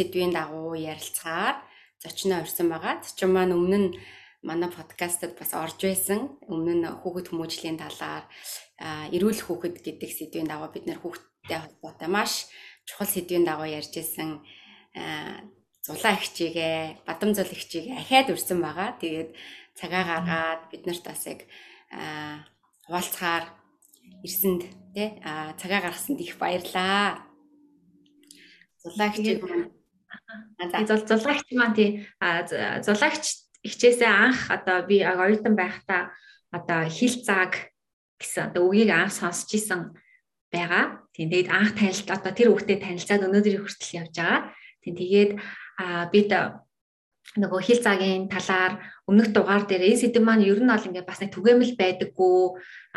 сэдвийн дагуу ярилцахаар зочноо урьсан байгаа. Зочин маань өмнө нь манай подкастад бас орж байсан. Өмнө нь хүүхэд хүмүүжлийн талаар эрүүл хүүхэд гэдэг сэдвийн дагуу бид нэр хүүхэдтэй холбоотой маш чухал сэдвийн дагуу ярьж исэн зулаа ихчигээ, бадам зул ихчигээ ахаад урьсан байгаа. Тэгээд цагаа гаргаад бид нарт бас яг хуваалцахаар ирсэнд тий цагаа гаргасанд их баярлаа. Зулагч маань зул зулагч маань тий зулагч хичээсээ анх одоо би оюутан байхдаа одоо хил зааг гэсэн одоо үгийг анх сонсч исэн байгаа. Тийм тэгээд анх танилт одоо тэр хүүхдэд танилцаад өнөөдрийн хүртэл явж байгаа. Тийм тэгээд бид нөгөө хил цагийн талаар өмнөх дугаар дээр энэ сэдв маань ер нь бол ингээд бас нэг түгээмэл байдаггүй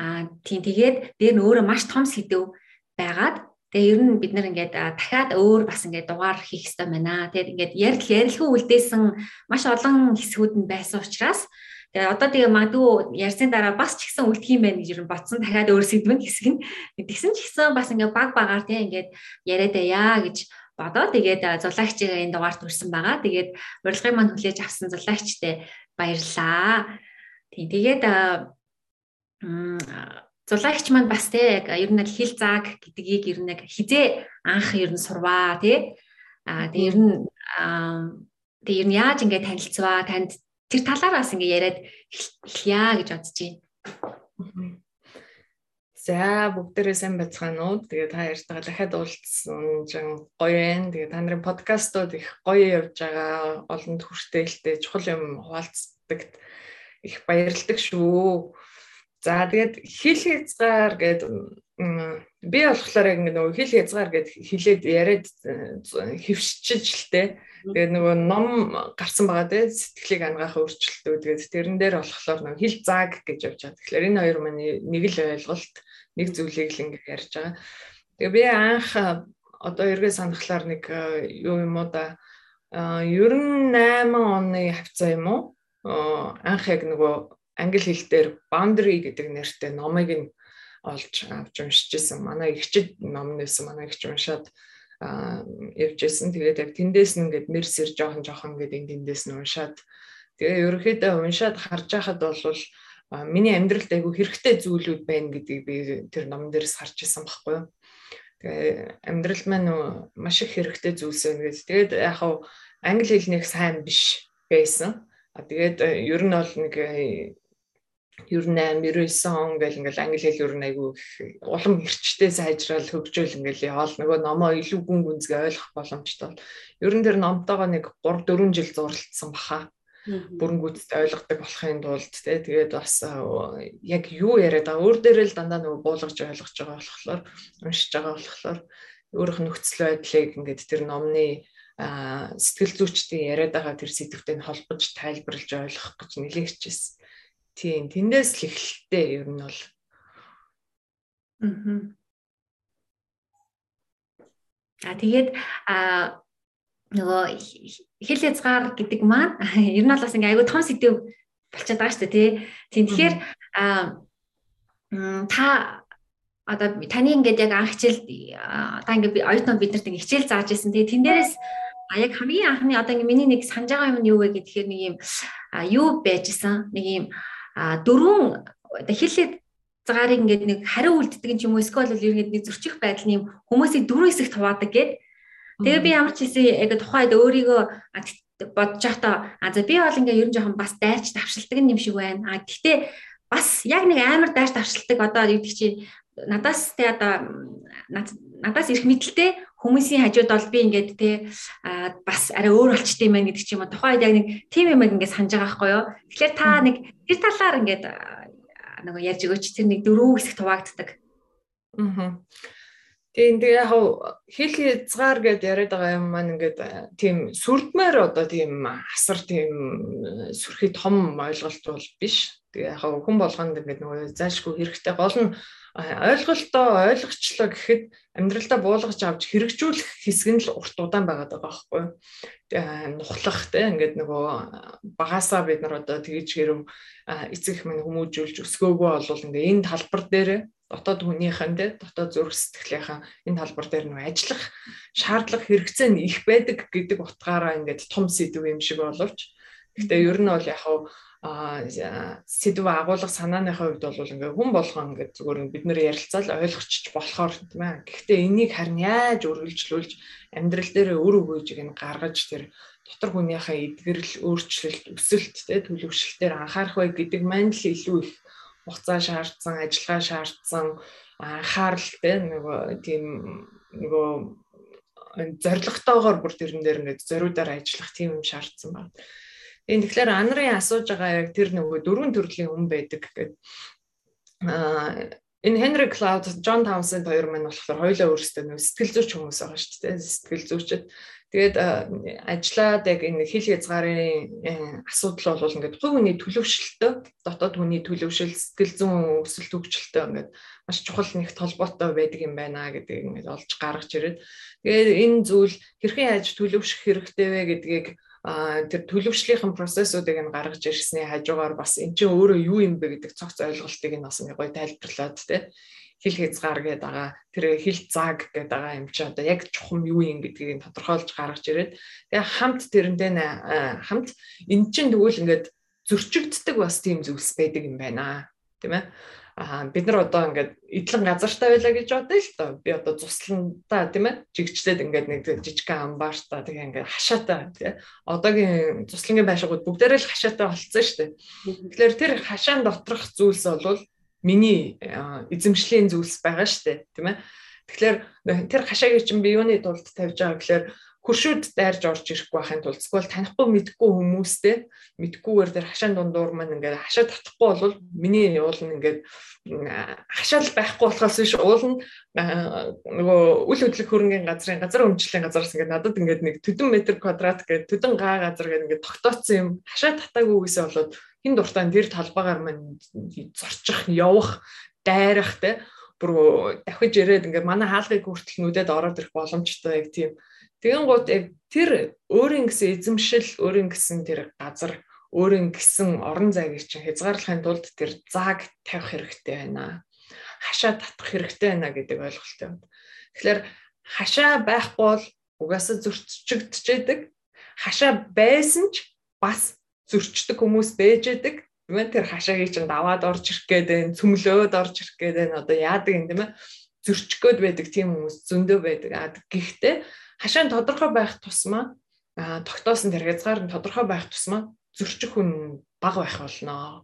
аа тийм тэгээд дээр нь өөрөө маш том сэдв байгаад тэгээ ер нь бид нар ингээд дахиад өөр бас ингээд дугаар хийх хэрэгтэй байна. Тэгээд ингээд ярил ярилгүй үлдээсэн маш олон хэсгүүд нь байсан учраас Тэгээ одоо тэгээ магадгүй ярьсны дараа бас ч ихсэн үлдэх юм байна гэж ер нь ботсон дахиад өөр сэдвэн хэсэг нь. Тэгсэн ч ихсэн бас ингээ баг багаар тийм ингээд яриад байя гэж бодоо. Тэгээд зулагчгаа энэ дугаарт хүрсэн байгаа. Тэгээд урилгын маань хүлээж авсан зулагчтай баярлаа. Тийм тэгээд зулагч маань бас те яг ер нь хил зааг гэдгийг ер нь хизээ анх ер нь сурваа тий. Аа тэгээд ер нь тэгээд ер нь яаж ингэ танилцваа танд тэр талаар бас ингэ яриад эхлэе гэж бодож байна. За бүгдээрээ сайн байцгаана уу. Тэгээ та ярьтайгаа дахиад уулзсан жин гоё байна. Тэгээ та нарын подкастууд их гоё явж байгаа. Олонд хүртэйлтэй чухал юм хуваалцдаг их баярлагдав шүү. За тэгээд хил хязгаар гэдэг би болохоор яг нөгөө хил хязгаар гэд хилээд яриад хөвшчиж л те. Тэгээд нөгөө ном гарсан байгаа те сэтгэлийг ангаах өөрчлөлтүүд тэгээд тэрэн дээр болохоор нөгөө хил зааг гэж явж байгаа. Тэгэхээр энэ хоёр маань нэг л ойлголт нэг зүйлийг л ингэ ярьж байгаа. Тэгээ би анх одоо эргээ санахлаар нэг юу юм уу да 98 оны хавцаа юм уу? Анх яг нөгөө англи хэл дээр boundary гэдэг нэртэй номыг нь олж авч уншиж исэн. Манай ихчид ном нээсэн, манай ихч уншаад явж исэн. Тэгээд яг тэндээс нь ингээд мерсэр жоохон жоохон ингээд тэндээс нь уншаад тэгээ ерөөхдөө уншаад харж байхад бол миний амьдралд айгүй хэрэгтэй зүйлүүд байна гэдгийг би тэр номон дээрээс харж исэн байхгүй юу. Тэгээ амьдрал маань маш их хэрэгтэй зүйлс байна гэж. Тэгээд яг хав англи хэлнийх сайн биш байсан. А тэгээд ер нь бол нэг 98 99 он гэл ингээл англи хэл ер нь айгүй улам хэрчтэй сайжрал хөгжөөл ингээл яваал нөгөө номоо илүү гүн гүнзгий ойлгох боломжтой. Ер нь тэр номтойгоо нэг 3 4 жил зурлалцсан баха бүрэнгүйцтэй ойлгодог болохын тулд тий тэгээд бас яг юу яриад байгаа өөр дээрээ л дандаа нөгөө буулгаж ойлгож байгаа болохоор уншиж байгаа болохоор өөрөх нөхцөл байдлыг ингээд тэр номны сэтгэл зүйчдийн яриад байгаа тэр сэдвтэй холбож тайлбарлаж ойлгох гэж нэлээд хичээсэн. Тийм тэндээс л эхэлтээ ер нь бол Аа тэгээд а нөгөө хэл хязгаар гэдэг маань ер нь бол бас ингээ айгүй том сэдв болчиход байгаа шүү дээ тий. Тэгэхээр та одоо таны ингээд яг анх хичээл та ингээд оюутнууд биднэрт ингээ хичээл зааж ирсэн. Тэгээ тэн дээрээс а яг хамгийн анхны одоо ингээ миний нэг санаж байгаа юм нь юу вэ гэхээр нэг юм юу байжсэн. Нэг юм дөрвөн хэл цагаарыг ингээд нэг хариу үлддэг юм уу эсвэл ер нь нэг зөрчих байдал нь хүмүүсийг дөрвөн хэсэгт хуваадаг гэдэг Тэгээ би ямар ч хэсэг яг тухайд өөрийгөө бодож байхдаа а за би бол ингээ ер нь жоохон бас дайрч давшилдаг юм шиг байна. А гэхдээ бас яг нэг амар дайрч давшилдаг одоо гэдэг чи надаас те одоо надаас ирэх мэдлэлтэй хүмүүсийн хажууд бол би ингээд те бас арай өөр болчтой юм байна гэдэг чи юм тухайд яг нэг тийм юм ингээд санаж байгаа байхгүй юу. Тэгэхээр та нэг тэр талаар ингээд нөгөө ярьж өгөөч тэр нэг дөрөв хэсэг хуваагддаг. Аа. Тийм тэгээ яг хэл хязгаар гэдээ яриад байгаа юм маань ингээд тийм сүрдмээр одоо тийм асар тийм сүрхий том ойлголт бол биш. Тэгээ яг хүн болгонд ингээд нөгөө зайлшгүй хэрэгтэй гол нь ойлголтоо ойлгочлоо гэхэд амьдралдаа буулгаж авч хэрэгжүүлэх хэсэг нь л урт удаан байгаад байгаа байхгүй юу. Нухлах те ингээд нөгөө багасаа бид нар одоо тэгж хэрэг эцэг их мань хүмүүжүүлж өсгөөгөө бол ингээд энэ талбар дээр дотоод хүнийхэн те дотоод зүрх сэтгэлийнхэн энэ талбар дээр нөө ажиллах шаардлага хэрэгцээ нь их байдаг гэдэг утгаараа ингээд том сэдв юм шиг боловч гэхдээ ер нь бол яг а сэдв агуулга санааныхаа хувьд бол ингээ хүн болгоо ингээ зүгээр бид нэр ярилцаал ойлгочих болохоор тийм ээ. Гэхдээ энийг харин яаж үргэлжлүүлж амьдрал дээр өр өгөөжийг нь гаргаж тэр дотор хүнийхээ эдгэрэл өөрчлөлт өсөлт те төлөвшлөлтээр анхаарах бай гэдэг маань л илүү их хугацаа шаардсан, ажиллагаа шаардсан, анхаарал те нөгөө тийм нөгөө зоригтойгоор бүр тэрэн дээр ингээд зориудаар ажиллах тийм юм шаардсан байна. Энэ тэгэхээр анарын асууж байгаа яг тэр нөгөө дөрвөн төрлийн хүн байдаг гэдэг. Аа энэ Henry Cloud, John Townsend хоёр маань болохоор хоёулаа өөрсдөө нөгөө сэтгэл зүйч хүмүүс байгаа шүү дээ. Сэтгэл зүйчд. Тэгээд ажиллаад яг энэ хил хязгаарын асуудал бол ингээд хувь хүний төлөвшөлтөө дотоод хүний төлөвшил сэтгэл зүйн өсөлт хөгжилтөө ингээд маш чухал нэг толботой байдаг юм байна гэдгийг ингээд олж гаргаж ирээд тэгээд энэ зүйл хэрхэн яаж төлөвшөх хэрэгтэй вэ гэдгийг тэр төлөвшлийнхэн процессуудыг нь гаргаж ирсний хажуугаар бас эн чинь өөрөө юу юм бэ гэдэг цогц ойлголтыг нь бас ингээ гоё тайлбарлаад те хил хязгаар гэдэг байгаа тэр хил зааг гэдэг байгаа юм чи одоо яг чухам юу юм гэдгийг тодорхойлж гаргаж ирээд тэгээ хамт тэрнтэй хамт эн чинь тэгвэл ингээд зөрчигддөг бас тийм зүйлс байдаг юм байна тийм ээ Аа бид нар одоо ингээд эдлэн газартай байлаа гэж бодъё л доо. Би одоо цусландаа тийм ээ жигчлээд ингээд нэг жижигхэн амбаартай тэгээ ингээд хашаатай тий. Одоогийн цуслангийн байшингууд бүгдээрээ л хашаатай болцсон шүү дээ. Тэгэхээр тэр хашаан доторх зүйлс бол миний эзэмшлийн зүйлс байгаа шүү дээ тийм ээ. Тэгэхээр тэр хашаагийн чинь би юуны тулд тавьж байгаа гэхээр хуршууд дайрж орж ирэхгүй байхын тулд эсвэл танихгүй мэдгүй хүмүүстэй мэдгүйгээр тэр хашаан дундуур маань ингээд хашаа татахгүй бол миний уул нь ингээд хашаал байхгүй болохоос биш уул нь нөгөө үл хөдлөх хөрөнгөний газрын газар өмчлөлийн газараас ингээд надад ингээд нэг төдөн метр квадрат гэдэг төдөн га газар гэдэг ингээд тогтооцсон юм хашаа татаагүйгээсээ болоод хин дуртай тэр талбайгаар маань зорчих явах дайрах те бүр дахиж ирээд ингээд манай хаалгыг хүртэл нүдэд ороод ирэх боломжтой яг тийм Тэгэн гут яг тэр өөрийн гэсэн эзэмшил, өөрийн гэсэн тэр газар, өөрийн гэсэн орон зайгийг чинь хязгаарлахын тулд тэр зааг тавих хэрэгтэй байна. Хашаа татах хэрэгтэй байна гэдэг ойлголттой байна. Тэгэхээр хашаа байхгүй бол угаасаа зөрчигдчихэд хашаа байсан ч бас зөрчдөг хүмүүс бэж байдаг. Тэр хашаагийг чинь даваад орж ирэх гээд байна, цөмлөөд орж ирэх гээд байна. Одоо яадаг юм тийм ээ зөрчих гээд байдаг тийм хүмүүс зөндөө байдаг. А гэхдээ хашаа тодорхой байх тусмаа тогтоосон тэр хязгаар нь тодорхой байх тусмаа зөрчих хүн бага байх болно.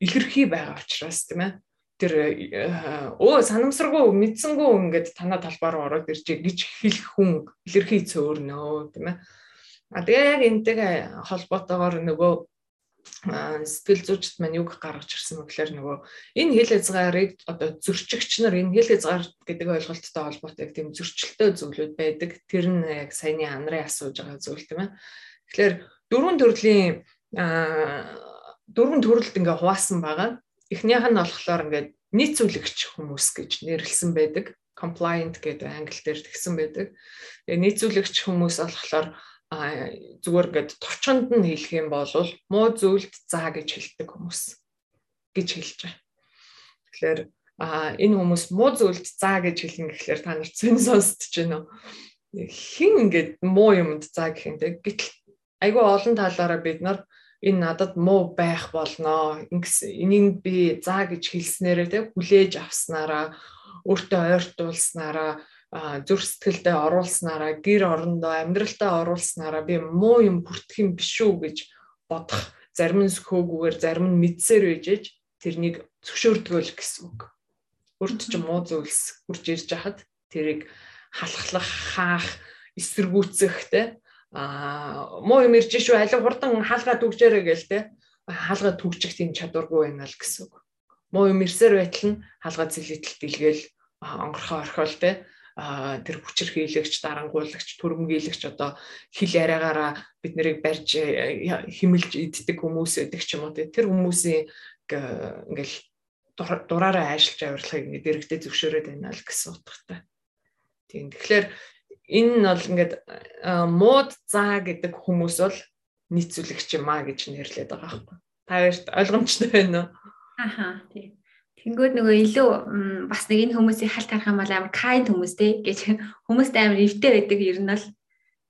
Илэрхий байгаа учраас тийм ээ. Тэр өө санамсаргүй мэдсэнгүү ингээд танаа талбаар ороод иржээ гэж хэлэх хүн илэрхий цөөрнөө тийм ээ. А тэгээ яг энэтэйгээ холбоотойгоор нөгөө сэтгэл зүйчд маань юг гаргаж ирсэн мэглэр нөгөө энэ хэл хязгаарыг одоо зөрчигч нар энэ хэл хязгаар гэдэг ойлголттой холбоотой тийм зөрчилтэй зүйлүүд байдаг. Тэр нь яг саяны анрын асууж байгаа зүйл тийм ээ. Тэгэхээр дөрвөн төрлийн дөрвөн төрөлд ингээ хуваасан байгаа. Эхнийх нь болохоор ингээд нийцүүлэгч хүмүүс гэж нэрлсэн байдаг. compliant гэдэг англи дээр тэгсэн байдаг. Тэгээ нийцүүлэгч хүмүүс болохоор зүгээр ингээд товчонд нь хэлэх юм бол муу зүйлд заа гэж хэлдэг хүмүүс гэж хэлж байгаа. Тэгэхээр а энэ хүмүүс муу зүйлд заа гэж хэлнэ гэхлээр та нар цэн сонсдож байна уу? Хин ингээд муу юмд заа гэх юм те. Гэтэл айгүй олон талаараа бид нар энэ надад муу байх болноо. Ингэс энийг би заа гэж хэлснээрээ те хүлээж авснараа өөртөө ойртуулснараа зүрх сэтгэлдээ оруулснараа гэр орондоо амьдралтаа оруулснараа би муу юм бүртгэх юм биш үү гэж бодох зарим нь сөхөөгүйгээр зарим нь мэдсээр үйжээж тэрнийг зөвшөөрдгөөл гэсэн үг. Өөрт ч муу зүйлс хурж ирж хахад тэрийг халахлах, хаах, эсэргүүцэх те а муу юм ирж шүү алив хурдан хаалгаа түгжээрэй гээл те хаалгаа түгжих тийм чадваргүй байна л гэсэн үг. Муу юм ирсээр байтал нь хаалгаа зэлэтэл дэлгээл онгорхоо орхиол те тэр хүчирхийлэгч, дарангуулагч, төрөмгийлэгч одоо хил яриагаараа бид нарыг барьж э, химэлж иддэг хүмүүс байдаг ч юм уу тэр хүмүүсийн ингээл дураараа айшилж авирлахыг ингээд дэрэгдээ зөвшөөрөөд байна л гэсэн утгатай. Тийм. Тэгэхээр энэ нь бол ингээд мууд заа гэдэг хүмүүс бол нийцүүлэгч юм а гэж нэрлээд байгаа байхгүй. Та хоёрт ойлгомжтой байна уу? Аха тийм. Тэнгүүд нөгөө илүү бас нэг энэ хүмүүсийн халт харах юм бол амар kind хүмүүс те гэж хүмүүст амар эвтэй байдаг ер нь бол.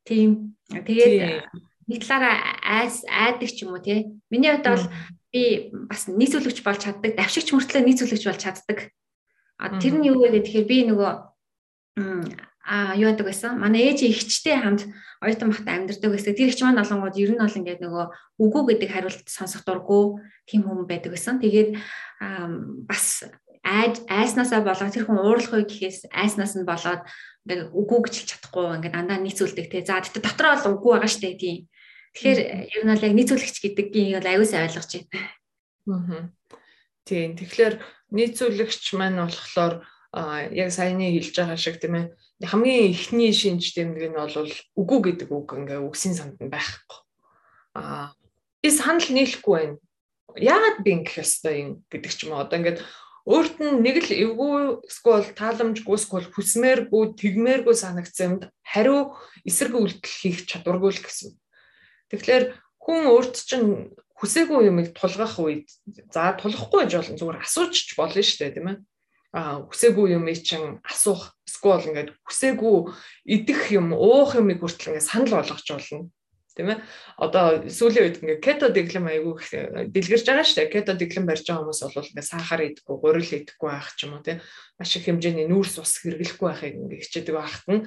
Тийм. Тэгээд нэг талаараа айс айдаг ч юм уу те. Миний хувьд бол би бас нийцүүлэгч болж чаддаг давшигч мөртлөө нийцүүлэгч болж чаддаг. А тэр нь юу вэ гэхээр би нөгөө а юу яадаг байсан манай ээж ихчтэй хамт оюутан бахта амьдардаг байсан тэр ихч маань олонгууд ер нь бол ингээд нөгөө үгүй гэдэг хариулт сонсох дурггүй тийм хүн байдаг байсан тэгээд бас айж айснасаа болоод тэр хүн уурлах үе гэхээс айснаас нь болоод ингээд үгүй гэж хэлж чадахгүй ингээд дандаа нийцүүлдэг те. За тэгтээ дотроо бол үгүй байгаа штэ тийм. Тэгэхээр ер нь бол яг нийцүүлэгч гэдгийг бол аюус ойлгож байна. Аа. Тийм. Тэгэхээр нийцүүлэгч маань болохоор яг саяны хэлж байгаа шиг тийм ээ хамгийн ихний шинж тэмдэг нь бол үгүй гэдэг үг ингээ үгсийн санд нь байхгүй. Аа би санал нийлэхгүй байна яагаад би ингэх ёстой юм гэдэг ч юм уу одоо ингээд өөрт нь нэг л эвгүй эсвэл тааламжгүй эсвэл хүсмээргүй тэгмээргүй санагдсан юмд хариу эсрэг үйлдэл хийх чадваргүй л гэсэн. Тэгэхээр хүн өөрт чинь хүсээгүй юмыг тулгах үед за тулахгүй гэж болно зүгээр асуучч болно шүү дээ тийм ээ. Хүсээгүй юмыг чинь асуух эсвэл ингээд хүсээгүй идэх юм уух юмыг хүртэл ингээд санал болгож болно. Тийм ээ одоо сүүлийн үед ингээ кето дэглэм айгүй дэлгэрж байгаа шүү дээ кето дэглэм барьж байгаа хүмүүс бол ингээ сахар идэхгүй гурил идэхгүй байх ч юм уу тийм маш их хэмжээний нүүрс ус хэрэглэхгүй байхыг ингээ хичээдэг байхад нь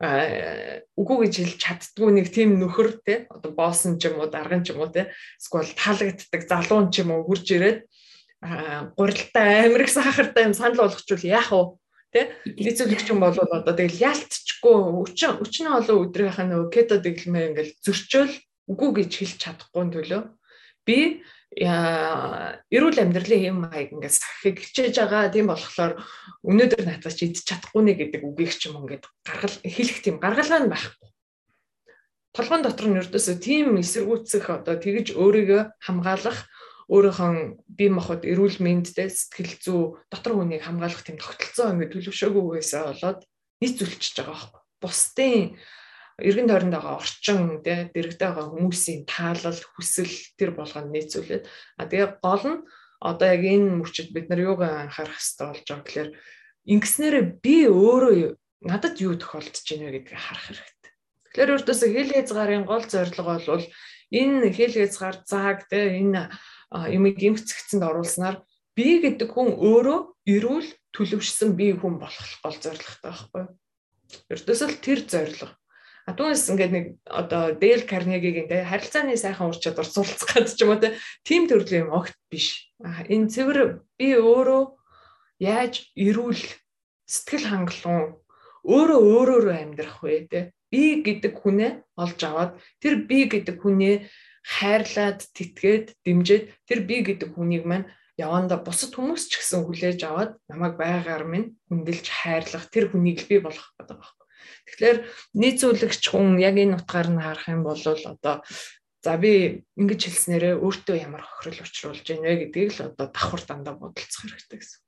үгүй гэж хэлж чаддгүй нэг тийм нөхөр тий одоо боосон ч юм уу дарган ч юм уу тий эсвэл таалагддаг залуун ч юм уу хурж ирээд гурилтай амир их сахартай юм санал болгочвол яах вэ? Тэ? Нийцүүлэгч юм бол одоо тэгэл ялтчгүй өчн өчнөө олон өдрийнхаа нөгөө кето дэглэмээ ингээл зөрчөөл үгүй гэж хэлж чадахгүй төлөө. Би эрүүл амьдралын юм хаяг ингээд сахихыг хичээж байгаа. Тийм болохоор өнөөдөр надад ч идчих чадахгүй нэ гэдэг үгийг ч юм ингээд гаргал хэлэх тийм гаргалгаа нь байхгүй. Толгойн дотор нь ердөөсөө тийм эсэргүүцэх одоо тэгж өөрийгөө хамгаалах өөрийнхөө бие махбод эрүүл мэндтэй сэтгэл зүй дотор хүнийг хамгаалах тийм тогтолцоо ингэ төлөвшөөгүйгээсээ болоод нийт зүлчиж байгаа байхгүй. Бусдын эргэн тойронд байгаа орчин тэ дэрэгтэй байгаа хүмүүсийн таалал хүсэл тэр болгонд нийцүүлээд а тэгээ гол нь одоо яг энэ мөчөд бид нар юугаа анхаарах хэрэгтэй болж байгаа гэхээр ингэснээрээ би өөрөө надад юу тохиолдож байна вэ гэдгийг харах хэрэгтэй. Тэгэхээр өөртөөсөө хэл хязгаарын гол зорилго бол энэ хэл хязгаар зааг тэ энэ юмыг эмгцэгцэнд оруулснаар би гэдэг хүн өөрөө эрүүл төлөвшсөн бие хүн болох гол зорилготой байхгүй юу? Ердөөсөө тэр зорилго. А түүнээс ингээд нэг одоо Дэл Карнегигийн тэ харилцааны сайхан ур чадвар суралцах гэдэг ч юм уу тийм төрлийн юм огт биш. А энэ цэвэр би өөрөө яаж эрүүл сэтгэл хангалуун өөрөө өөрөөрөө амьдрах вэ тэ би гэдэг хүнээ олж аваад тэр би гэдэг хүнээ хайрлаад тэтгээд дэмжиж тэр би гэдэг хүнийг маань яванда бусад хүмүүс ч гэсэн хүлээж аваад намайг байгаар минь хүндэлж хайрлах тэр хүнийг л би болох гэдэг байна. Тэгэхээр нийцүүлэгч хүн яг энэ утгаар нь харах юм бол одоо за би ингэж хэлснээрээ өөртөө ямар хохирол учруулж байна вэ гэдгийг л одоо давхар дандаа бодолцох хэрэгтэй гэсэн.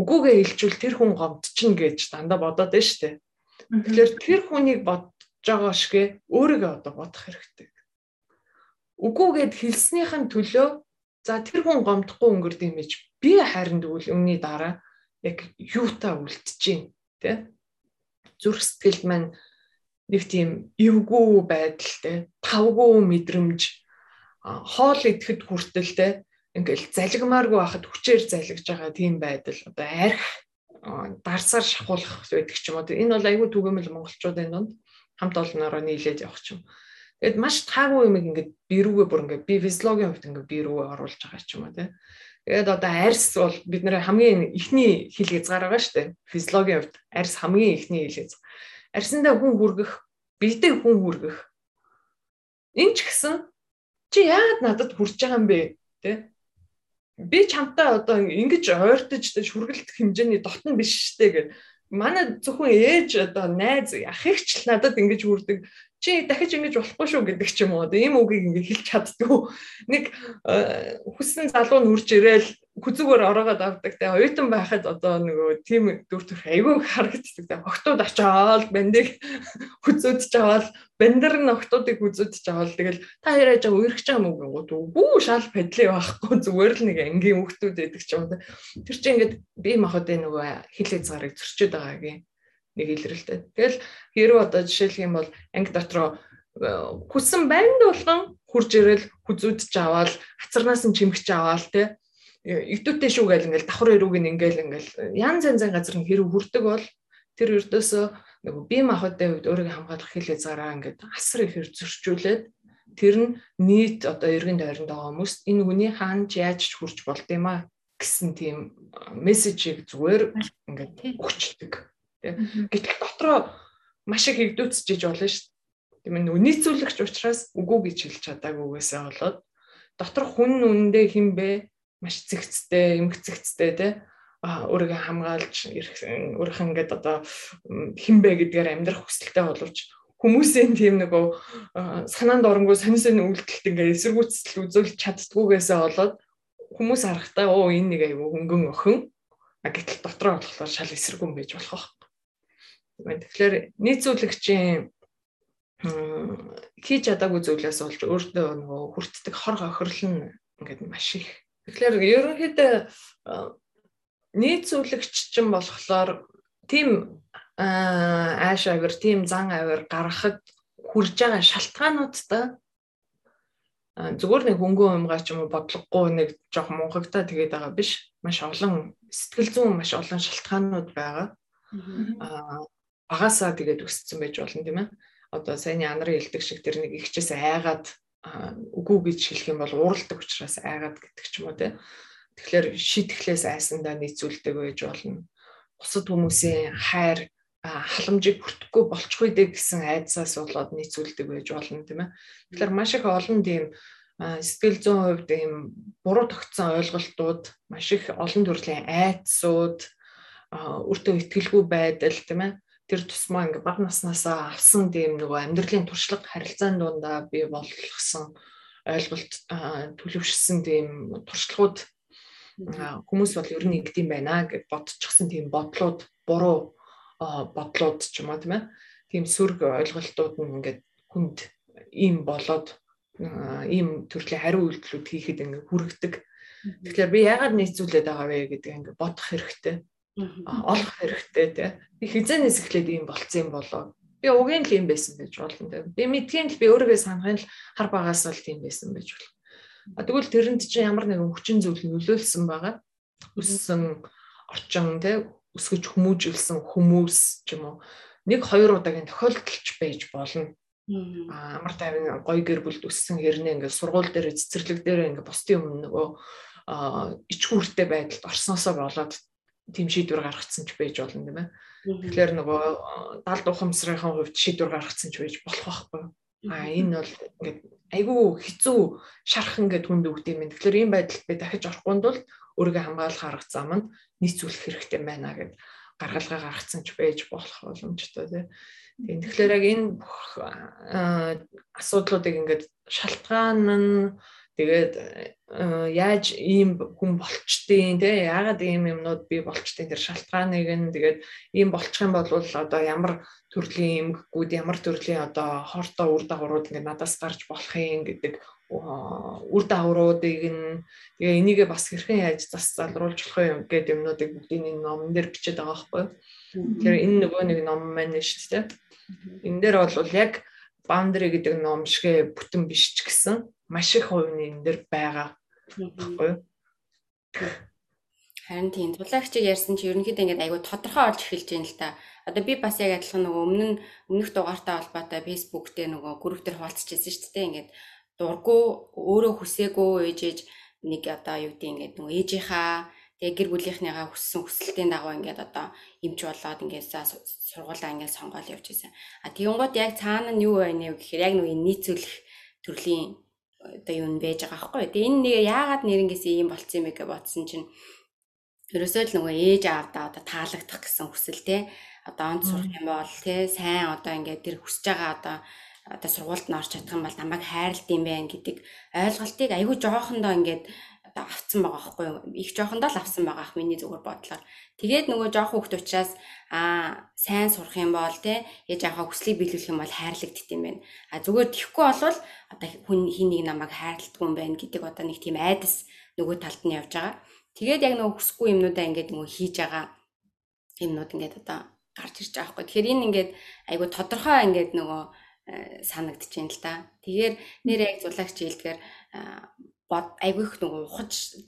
Үгүйгээ хэлжүүл тэр хүн гомдчихно гэж дандаа бодоод байна шүү дээ. Тэгэхээр тэр хүнийг бодож байгаа шигэ өөрийгөө одоо бодох хэрэгтэй үгүйгээд хэлснийхэн төлөө. За тэр хүн гомдохгүй өнгөрд юм гэж би харин тэгвэл өмнөний дараа яг юутаа үлдчихээн тий зүрх сэтгэлд маань нэг тийм эвгүй байдал тий тавгүй мэдрэмж хоол идэхэд хүртэл тий ингээл залгимааргүй байхад хүчээр залгиж байгаа тийм байдал одоо арх дарсаар шахуулах байдаг ч юм уу. Энэ бол айгүй түгээмэл монголчуудын дунд хамт олноороо нийлээд явах ч юм. Тэгэд маш таагүй юм ингээд би рүүгээ бүр ингээд би физиологийн хувьд ингээд би рүүгээ оруулж байгаа ч юм уу тий. Тэгээд одоо арьс бол бид нэр хамгийн ихний хил хязгаар байгаа шүү дээ. Физиологийн хувьд арьс хамгийн ихний хил хязгаар. Арьсандаа хүн хүргэх, бэлдээ хүн хүргэх. Энэ ч гэсэн чи яагаад надад хүрч байгаа юм бэ? Тэ? Би чамтай одоо ингэж ойртож шүргэлт хэмжээний дотн биш штэ гэд манай зөвхөн ээж одоо найз ах ихч надад ингэж хүрдэг чи дахиж ингэж болохгүй шүү гэдэг ч юм уу. Ийм үгийг ингэ хэлж чаддгүй. Нэг э, хүссэн залуу нүрж ирээл хүзүүгээр ороогоод авдаг те. Оюутан байхад одоо нөгөө тийм дүр төрх айгүй харагддаг те. Охтууд очоод бандыг хүзүүдж аваад бандер нь охтуудыг хүзүүдж аваад тэгэл та яриаж байгаа үерхэж байгаа мөг гингууд бүү шал падли байхгүй зүгээр л нэг ангийн хүүхдүүд байдаг ч юм те. Тэр чинь ингээд би махад нөгөө хил хязгаарыг зөрчөөд байгаагийн нэг илрэлтэй тэгэл хэрв одоо жишээлх юм бол анги дотроо хүссэн банд болгон хурж ирэл хүзүүдж аваад хацарнаас нь чимгч аваад те өвдөлттэй шүү гэл ингээл давхар өрөөг нь ингээл ингээл янз янзын газар нь хэрэг хүрдэг бол тэр өрдөөсөө нөгөө бие махбодын хувьд өөрийгөө хамгаалах хэл хязгаараа ингээд асар ихээр зөрчүүлээд тэр нь нийт одоо эргэн тойронд байгаа хүмүүст энэ хүний хаанч яаж ч хүрч болд юм а гэсэн тийм мессежийг зүгээр ингээд өгчдөг. Гэтэл дотроо маш их хэгдүүцчихэж болно шүү. Тийм ээ нийцүүлэгч учраас үгүй гэж хэлж чадаагүйгээсээ болоод дотор хүн үнэндээ хин бэ? Маш зэгцтэй, эмгцэгцтэй те а өөрийгөө хамгаалж өөрийнх ингээд одоо хинбэ гэдгээр амьдрах хүсэлтэй боловч хүмүүсийн тийм нөгөө санаанд оронгүй сонирсын үйлдэлт ингээд эсэргүүцэл үзүүлж чаддгүйгээсээ болоод хүмүүс харахтаа оо энэ нэг аюу хөнгөн охин. А гэтэл дотроо болохоор шал эсэргүүн байж болох байх. Тэгэхээр нийцүүлэгчийн хийж чадаагүй зүйлээс болж өөртөө нөгөө хүртдэг хор хохирол нь ингээд маш их Тэгэхээр ерөнхийдөө нийт зүйлэгч чинь болохоор тийм ааш авир, тийм зан авир гаргахад хүрж байгаа шалтгаануудтай зүгээр нэг хөнгөн умгаа ч юм уу бодлогогүй нэг жоох мунхагтаа тэгээд байгаа биш. Маш олон сэтгэл зүйн маш олон шалтгаанууд байгаа. Аа багасаа тэгээд өссөн байж болно тийм ээ. Одоо саяны анарын хэлдэг шиг тэр нэг ихчээс айгаад үгүй гэж хэлэх юм бол ууралдаг учраас айгаад гэдэг ч юм уу те. Тэгэхээр шийтгэлээс айсандаа нийцүүлдэг байж болно. Бусад хүмүүсийн хайр халамжийг бүртгэхгүй болчихгүй дээ гэсэн айдсаас болоод нийцүүлдэг байж болно тийм ээ. Тэгэхээр маш их олон тийм сэтгэл зүйн хувьд ийм буруу тогтсон ойлголтууд маш их олон төрлийн айдсууд өөртөө ихтгэлгүй байдал тийм ээ тэр тусмаа ингээ баг наснасаа авсан тийм нөгөө амьдралын туршлага харилцаан дундаа би болгосон ойлголт төлөвшсөн тийм туршлагууд хүмүүс бол ер нь ингэдэм байна гэж бодчихсон тийм бодлууд буруу бодлууд ч юм уу тийм ээ. Тийм сөрөг ойлголтууд нь ингээд хүнд ийм болоод ийм төрлийн хариу үйлдэлүүд хийхэд ингээ хүргэдэг. Тэгэхээр би яагаад нийцүүлээд байгаа вэ гэдэг ингээ бодох хэрэгтэй олох хэрэгтэй тий. Би хизэнээс эхлээд ийм болцсон юм болоо. Би угийн л юм байсан гэж болно тий. Би мэдхийн л би өөрийгөө санахын л хар багаас л тийм байсан байж болно. А тэгвэл тэрэнд чинь ямар нэгэн хүчин зүйл нөлөөлсөн байгаа. Өссөн орчин тий өсгөж хүмүүжүүлсэн хүмүүс ч юм уу нэг хоёр удаагийн тохиолдолч байж болно. А амар тайван гоё гэр бүлд өссөн хэрнээ ингээд сургууль дээр цэцэрлэг дээр ингээд бусдын өмнө нөгөө ичгүүртэй байдалд орсноосоо болоод тийм шийдвэр гаргацсан ч байж болно тийм ээ. Тэгэхээр нөгөө далд ухамсарынхаа хувьд шийдвэр гаргацсан ч байж болох байхгүй. А энэ бол ингээд айгүй хэцүү шарах ингээд хүнд өгд юм. Тэгэхээр ийм байдалд би дахиж орохгүй тул өөрийгөө хамгаалах арга зам нь нийцүүлэх хэрэгтэй байна гэд гаргалгаа гаргацсан ч байж болох боломжтой тийм. Тэгэхээр яг энэ асуудлуудыг ингээд шалтгаан нь Тэгээд э, яаж ийм хүн болчтiin те яагаад ийм юмнууд би болчтiin тэр шалтгааныг нь тэгээд ийм болчих юм бол одоо ямар төрлийн эмгэгүүд ямар төрлийн одоо хортой үр дагаврууд ингээд надаас гарч болох юм гэдэг үр дагавруудыг нь тэгээ энийгээ бас хэрхэн яаж зас залруулж болох юм гэдэг юмнуудыг бүгдийг энэ номн дээр бичээд байгаа байхгүй. Тэгэхээр энэ нөгөө нэг ном маань шүү дээ. Энэ дээр бол яг Boundary гэдэг ном шигэ бүтэн биш ч гэсэн маш их хувь нь энэ дэр байгаа баггүй юу? Харин тийм тулаагчийг ярьсан чи ерөнхийдөө ингээд айгүй тодорхой олж эхэлж байна л та. Одоо би бас яг адилхан нөгөө өмнө нь өмнөх дугаартай холбоотой Facebook дээр нөгөө групп дээр хуваалцчихсан шүү дээ. Ингээд дурггүй өөрөө хүсээгүй ээж ээж нэг одоо юу гэдэг ингээд нөгөө ээжийнхаа тэгээ гэр бүлийнхнийгаа хүссэн хүсэлтийн дагуу ингээд одоо имж болоод ингээд сургуулаа ингээд сонгоол явж байсан. А тэгэнгუთ яг цаана нь юу байна вэ гэхээр яг нөгөө нийцүүлэх төрлийн одоо юу нь байж байгаа байхгүй. Тэгээ энэ нэг яагаад нэрнгэс ийм болцсон юм бэ гэж бодсон чинь ерөөсөө л нөгөө ээж аавдаа одоо таалагдах гэсэн хүсэл те одоо онд сурах юм бол те сайн одоо ингээд тэр хүсэж байгаа одоо одоо сургуульд нь орч чадах юм бол намайг хайрлт юм байна гэдэг ойлголтыг айгүй жоохондоо ингээд одоо авцсан байгаа байхгүй юу? Их жоохондоо л авсан байгаа ах миний зүгээр бодлоор. Тэгээд нөгөө жоох хүүхд учраас аа сайн сурах юм бол те ээж аваа хүслийг биелүүлэх юм бол хайрлагдт юм байна. А зүгээр тэхгүй болвол одоо хүн хин нэг намайг хайрладгүй юм байна гэдэг одоо нэг тийм айдас нөгөө талд нь явж байгаа. Тэгээд яг нөгөө хүсэхгүй юмнуудаа ингээд нөгөө хийж байгаа юмнууд ингээд одоо гарч ирж байгаа байхгүй. Тэгэхээр энэ ингээд айгу тодорхой ингээд нөгөө э, санагдаж байна л да. Тэгэхээр нэр яг зулагч хэлдгээр бод айгүйх нөгөө ухаж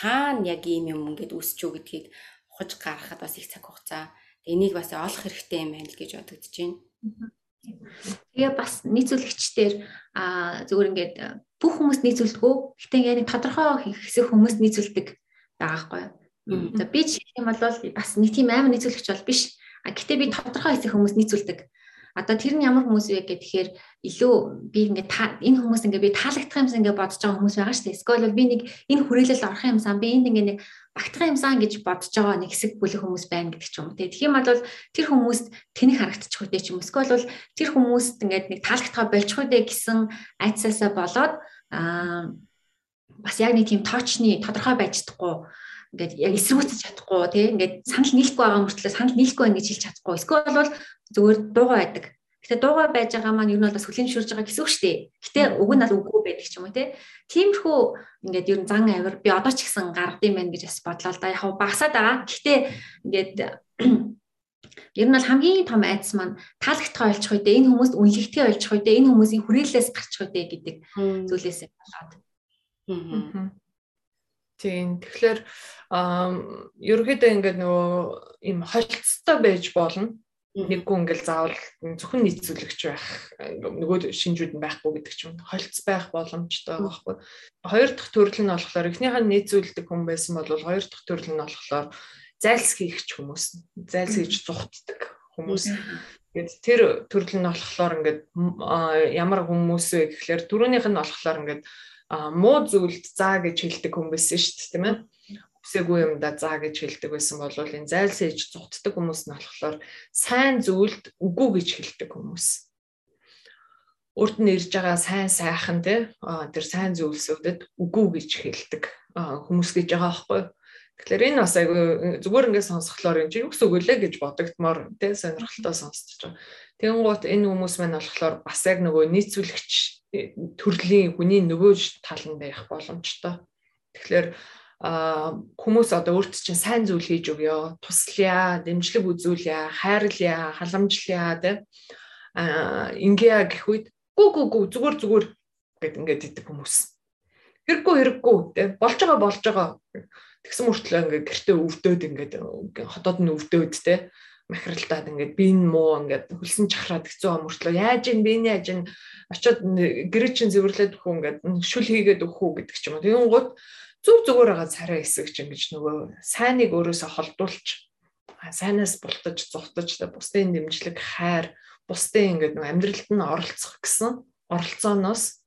хаана яг ийм юм ингээд үсч үү гэдгийг ухаж гаргахад бас их цаг хугацаа. Энийг бас олох хэрэгтэй юм байна л гэж бодогдож байна. Тэгээ бас нийцүүлэгчдэр а зүгээр ингээд бүх хүмүүс нийцүүлдэггүй. Гэтэ яг нэг тодорхой хэсэг хүмүүс нийцүүлдэг байгаа байхгүй юу. За би жишээ юм бол бас нэг тийм амар нийцүүлэгч бол биш. А гэтээ би тодорхой хэсэг хүмүүс нийцүүлдэг. Одоо тэр нь ямар хүмүүс вэ гэхээр илүү би ингээд энэ хүмүүс ингээд би таалагдах юмсан ингээд бодож байгаа хүмүүс байгаа шүү дээ. Эсвэл би нэг энэ хүрээлэл орох юмсан би энд ингээд нэг багтах юмсан гэж бодож байгаа нэг хэсэг бүлэг хүмүүс байна гэдэг ч юм уу. Тэгэх юм бол тэр хүмүүст тэнэг харагдчих үү ч юм уу. Эсвэл тэр хүмүүст ингээд нэг таалагдхаа болчих үү гэсэн айцсаасаа болоод аа бас яг нэг тийм тоочны тодорхой байж чадахгүй ингээд яг эсрүүцэж чадахгүй тий ингээд санал нийлэхгүй байгаа мөртлөө санал нийлэхгүй байна гэж хэлж чадахгүй. Эсвэл бол зүгээр дуугаа байдаг. Гэтэ дуугаа байж байгаа маань ер нь бол бас хүлэмжшүүлж байгаа гэсэн үг шүү дээ. Гэтэ уг нь бол үгүй байдаг ч юм уу тий. Тиймэрхүү ингээд ер нь зан авир би одоо ч гэсэн гардыг байна гэж бас бодлоо л да. Яг багасаад байгаа. Гэтэ ингээд Ер нь бол хамгийн том айдас маань таалагдхаа олчих үедээ энэ хүмүүст үнэлэгдэхээ олчих үедээ энэ хүмүүсийн хүрээлэлээс гарчих үедээ гэдэг зүйлээс болоод. Тийм. Тэгэхээр ерөөхдөө ингээд нөгөө им холцтой байж болно. Нэггүй ингээл заавал зөвхөн нийцүүлэгч байх нөгөө шинжүүд нь байхгүй гэдэг ч юм. Холц байх боломжтой байхгүй. Хоёр дахь төрөл нь болохоор эхнийх нь нийцүүлдэг хүн байсан бол хоёр дахь төрөл нь болохоор зайлс хийгч хүмүүс. Зайлс хийж зүхтдэг хүмүүс. Гэт тэр төрөл нь болохоор ингээд ямар хүмүүс вэ гэхлээр дөрөвнийх нь болохоор ингээд муу зүйлд заа гэж хэлдэг хүн байсан шүү дээ тийм ээ үсээгүй юмда заа гэж хэлдэг байсан бол энэ зайлс ээж зүгтдэг хүмүүс нь болохоор сайн зүйлд үгүй гэж хэлдэг хүмүүс. Урд нь ирж байгаа сайн сайхан те тэр сайн зүйлсүүдэд үгүй гэж хэлдэг хүмүүс гэж байгаа байхгүй юу? Тэгэхээр энэ бас айгүй зүгээр ингээд сонсхолоор энэ чинь үг вэ гэж бодогдмоор те сонирхолтой сонсож байгаа. Тэнгуут энэ хүмүүс маань болохоор бас яг нөгөө нийцүүлэгч төрлийн хүний нөгөө тал нь байх боломжтой. Тэгэхээр хүмүүс одоо өөрт чинь сайн зүйл хийж өгөө, туслая, дэмжлэг үзүүлье, хайрлая, халамжлая тэ. А ингээ гэх үед гү гү гү зүгээр зүгээр гэд ингээд идэх хүмүүс. Хэрэггүй хэрэггүй тэ. Болж байгаа болж байгаа. Тэгсэн мөртлөө ингээд гэртээ өвдөөд ингээд хотод нь өвдөөд тэ. Махралтаад ингээд би энэ муу ингээд хөлсөн чахраад хэцүү амөртлөө яаж ин би яаж ин? Очиод гэрээ чин зэвэрлээд өгөх ингээд шүл хийгээд өгөх үү гэдэг ч юм уу. Тэгэн гут зүг зүгээр байгаа царай хэсэг чинь гэж нөгөө сайныг өөрөөсөө холдуулж сайнаас бултаж зүхтаж бусдын дэмжлэг хайр бусдын ингээд нөгөө амьдралд нь оролцох гэсэн оролцооноос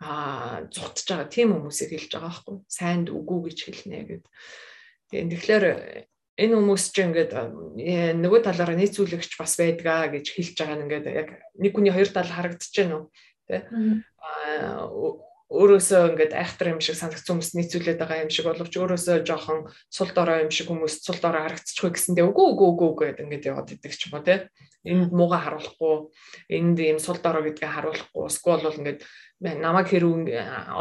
а зүхтж байгаа тийм хүмүүсийг хэлж байгаа байхгүй. Сайнд үгүй гэж хэлнэ гэд. Тэгэхээр энэ хүмүүс чинь ингээд э, нөгөө талаараа нийцүүлэгч бас байдгаа гэж хэлж байгаа нь ингээд яг нэг хүний хоёр тал харагдаж байна уу тий өөрөөсөө ингээд айхтар юм шиг санагдсан хүмүүс нийцүүлээд байгаа юм шиг боловч өөрөөсөө жоохон сул дорой юм шиг хүмүүс сул дорой харагдчихгүй гэсэндээ үгүй үгүй үгүй гэдэг ингээд яваад идэг ч юм уу те. Энд мууга харуулахгүй энд ийм сул дорой гэдгээ харуулахгүй эсвэл бол ингээд намайг хэрүү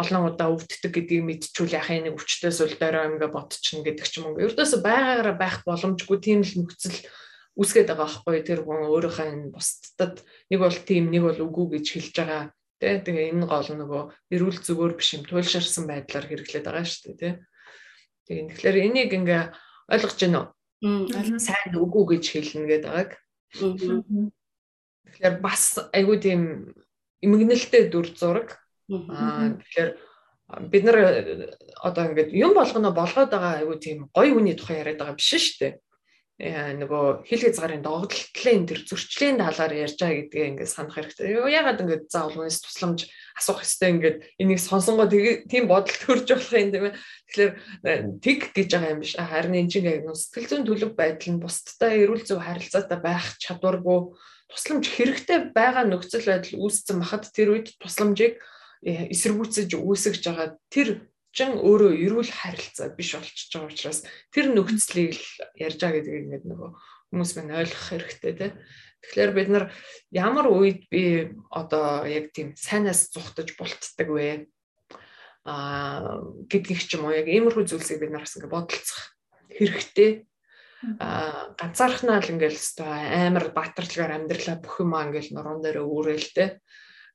олон удаа өвддөг гэдгийг мэдчихвэл яхаа нэг өвчтөй сул дорой ингээд бодчихно гэдэг ч юм уу. Ердөөсөө байгаагаараа байх боломжгүй тийм л нөхцөл үсгээд байгаа байхгүй. Тэр хүн өөрийнхөө энэ бусдад нэг бол тийм нэг бол үгүй гэж хэлж байгаа Тэ тэгээ энэ гол нөгөө эрүүл зүгээр биш юм туйлширсан байдлаар хэрэглээд байгаа шүү дээ тий. Тэгээ тэгэхээр энийг ингээ ойлгож байна уу? Сайн үгүй гэж хэлнэ гэдэг байгааг. Тэгэхээр бас айгүй тийм эмгэнэлтэй дүр зураг. Аа тэгэхээр бид нар одоо ингээд юм болгоно болгоод байгаа айгүй тийм гоё үний тухай яриад байгаа биш шүү дээ. Нөгөө хил хязгаарын догтлолын тэр зөрчлийн талаар ярьж байгаа гэдгээ ингээд санах хэрэгтэй. Ягаад ингээд заавал үнэс тусламж асуух хэрэгтэй ингээд энийг сонсонгоо тийм бодол төрж болох юм тийм ээ. Тэгэхээр э, тэг гэж байгаа юм биш. Харин энэ чинь яг сэтгэл зүйн төлөв байдал нь бусдтай эрүүл зөв харилцаатай байх чадваргүй тусламж хэрэгтэй байгаа нөхцөл байдал үүссэн бахад тэр үед тусламжийг э, эсэргүүцэж үүсгэж байгаа тэр чин өөрөө эрүүл харилцаа биш болчихж байгаа учраас тэр нөхцөлийг л ярьж байгаа гэдгийг ингээд нөгөө хүмүүс мань ойлгох хэрэгтэй тий. Тэгэхээр бид нар ямар үед би одоо яг тийм сайнаас зүхтаж болтдаг вэ? Аа гэдгийг ч юм уу яг иймэрхүү зүйлсийг бид нараас ингээд бодолцох хэрэгтэй. Аа ганцаархнаа л ингээл амар баатарлагаар амьдралаа бүх юм аа ингээл нуруунд дээр өөрөөлтэй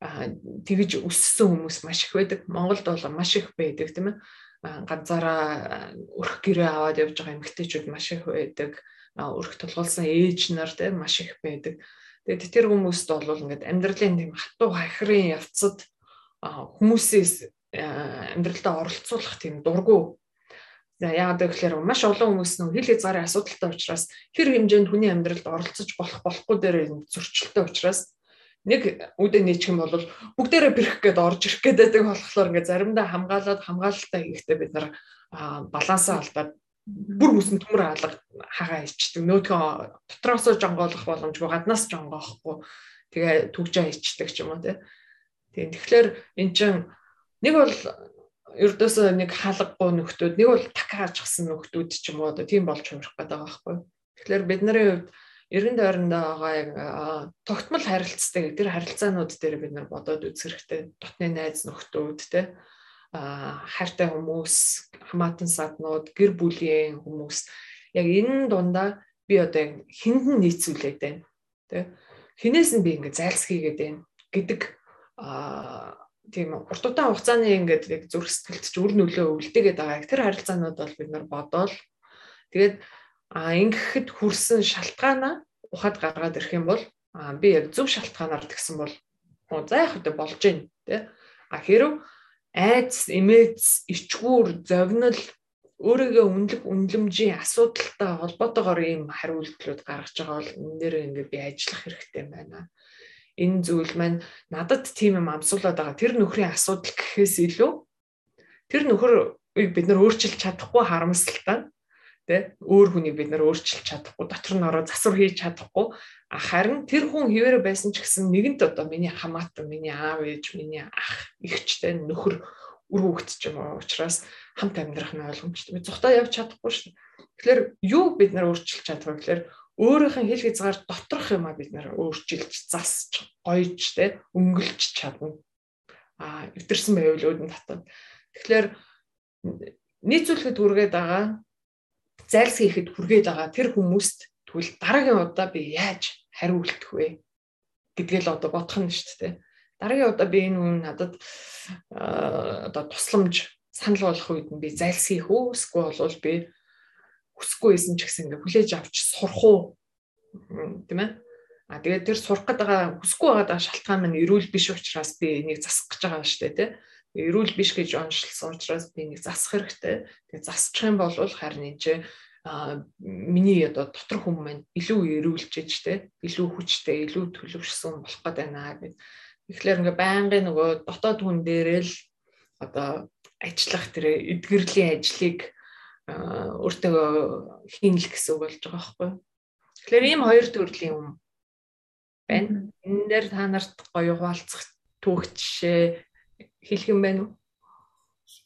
тэгж өссөн хүмүүс маш их байдаг. Монголд бол маш их байдаг тийм ээ. Ганцаараа өрх гэрээ аваад явж байгаа эмэгтэйчүүд маш их байдаг. Өрх тулгуулсан ээж нар тийм маш их байдаг. Тэгээд тэр хүмүүст бол ингээд амьдралын тийм хатуу хахрын явцад хүмүүсээс амьдралдаа оролцуулах тийм дургу За яагаад гэвэл маш олон хүмүүс нөх хил хязгаарын асуудалтай учраас хэр хэмжээнд хүний амьдралд оролцож болох болохгүй дээр зөрчилтэй учраас нэг үдэ нийчих юм бол бүгдээрээ бэрх гээд орж ирэх байдаг болохоор ингээ заримдаа хамгаалаад хамгаалалтаа хийхдээ бид нар балансаа алдаад бүр бүсэн төмөр хаалга хагаа ичдэг нөөдгөө дотроос жонгоолох боломжгүй гаднаас жонгоохгүй тэгээ түгжээ ичдэг ч юм уу тий. Тэгэхээр эн чин нэг бол ердөөсөө нэг хаалгагүй нөхдүүд нэг бол такааж гсэн нөхдүүд ч юм уу тийм болж хувирах гэдэг байгаа байхгүй. Тэгэхээр бидний хувьд эргэн тойрондоо байгаа яг тогтмол харилцаатай тэр харилцаанууд дээр бид нар бодоод үзэх хэрэгтэй. Дотны найз нөхдүүд те а хайртай хүмүүс, хамаатан саднууд, гэр бүлийн хүмүүс яг энэ дундаа би одоо хинд нь нийцүүлээд байна. Тэ хинээс нь би ингээд зайлсхийгээд байна гэдэг а тийм урт удаан хугацааны ингээд яг зүрх сэтгэлд ч үр нөлөө өвлдөгээд байгаа. Тэр харилцаанууд бол бид нар бодоол тэгээд А ингэхэд хүрсэн шалтгаанаа ухаад гаргаад ирэх юм бол би яг зөв шалтгаанаар тэгсэн бол за яг хөтэ болж гин тэ. А хэрв айц, эмээц, ичгүүр, зовнил өөрийгөө үнэлэх үнэлэмжийн асуудалтай холбоотойгоор ийм хариултлууд гаргаж байгаа бол энэ дээр ингээд би ажиллах хэрэгтэй байна. Энэ зүйл маань надад тийм юм амсуулаад байгаа. Тэр нөхрийн асуудал гэхээс илүү тэр нөхөр бид нар өөрчилж чадахгүй харамсалтай тэ өөр хүнийг бид нар өөрчилж чадахгүй дотор нь ороо засвар хийж чадахгүй харин тэр хүн хിവэрэ байсан ч гэсэн нэгэнт одоо миний хамаатан миний аав ээж миний ах ихчтэй нөхөр үр хөвгт ч юм уу учраас хамт амьдрах нь ойлгомжтой. Би зүхтаа явж чадахгүй шүү. Тэгэхээр юу бид нар өөрчилж чадваа гэхээр өөрийнх нь хэл хязгаар доторх юм а бид нар өөрчилж засч гоёж те өнгөлж чадна. А эвдэрсэн байвал өөдөн татна. Тэгэхээр нийцүүлэхэд үргээд байгаа зайлс хийхэд хүргээд байгаа тэр хүмүүст тэгвэл дараагийн удаа би яаж хариултах вэ гэдгээл одоо бодох нь шүү дээ. Дараагийн удаа би энэ хүн надад одоо тусламж санал болгох үед нь би зайлс хийх үү эсвэл бол би хүсэхгүй байсан ч гэсэн ингээ хүлээж авч сурах уу? Тийм ээ. А тэгээд тэр сурах гэдэг байгаа хүсэхгүй байгаа шалтгаан нь эрүүл биш учраас би энийг засах гэж байгаа шүү дээ тий эрүүл биш гэж онцлсан учраас би нэг засах хэрэгтэй. Тэгээ засчих юм бол харин энэ чинь миний одоо дотор хүмүүс маань илүү эрүүлж ээж те илүү хүчтэй илүү төлөвшсөн болох гээд байна гэд. Тэгэхээр ингээ байнгын нөгөө дотоод хүн дээрээ л одоо ажиллах тэр эдгэрлийн ажлыг өөртөө хийнэл гэсэн үг болж байгаа байхгүй. Тэгэхээр ийм хоёр төрлийн юм байна. Энэ дээр та нарт гоё хуваалцах түүх жишээ хэлэх юм байна уу?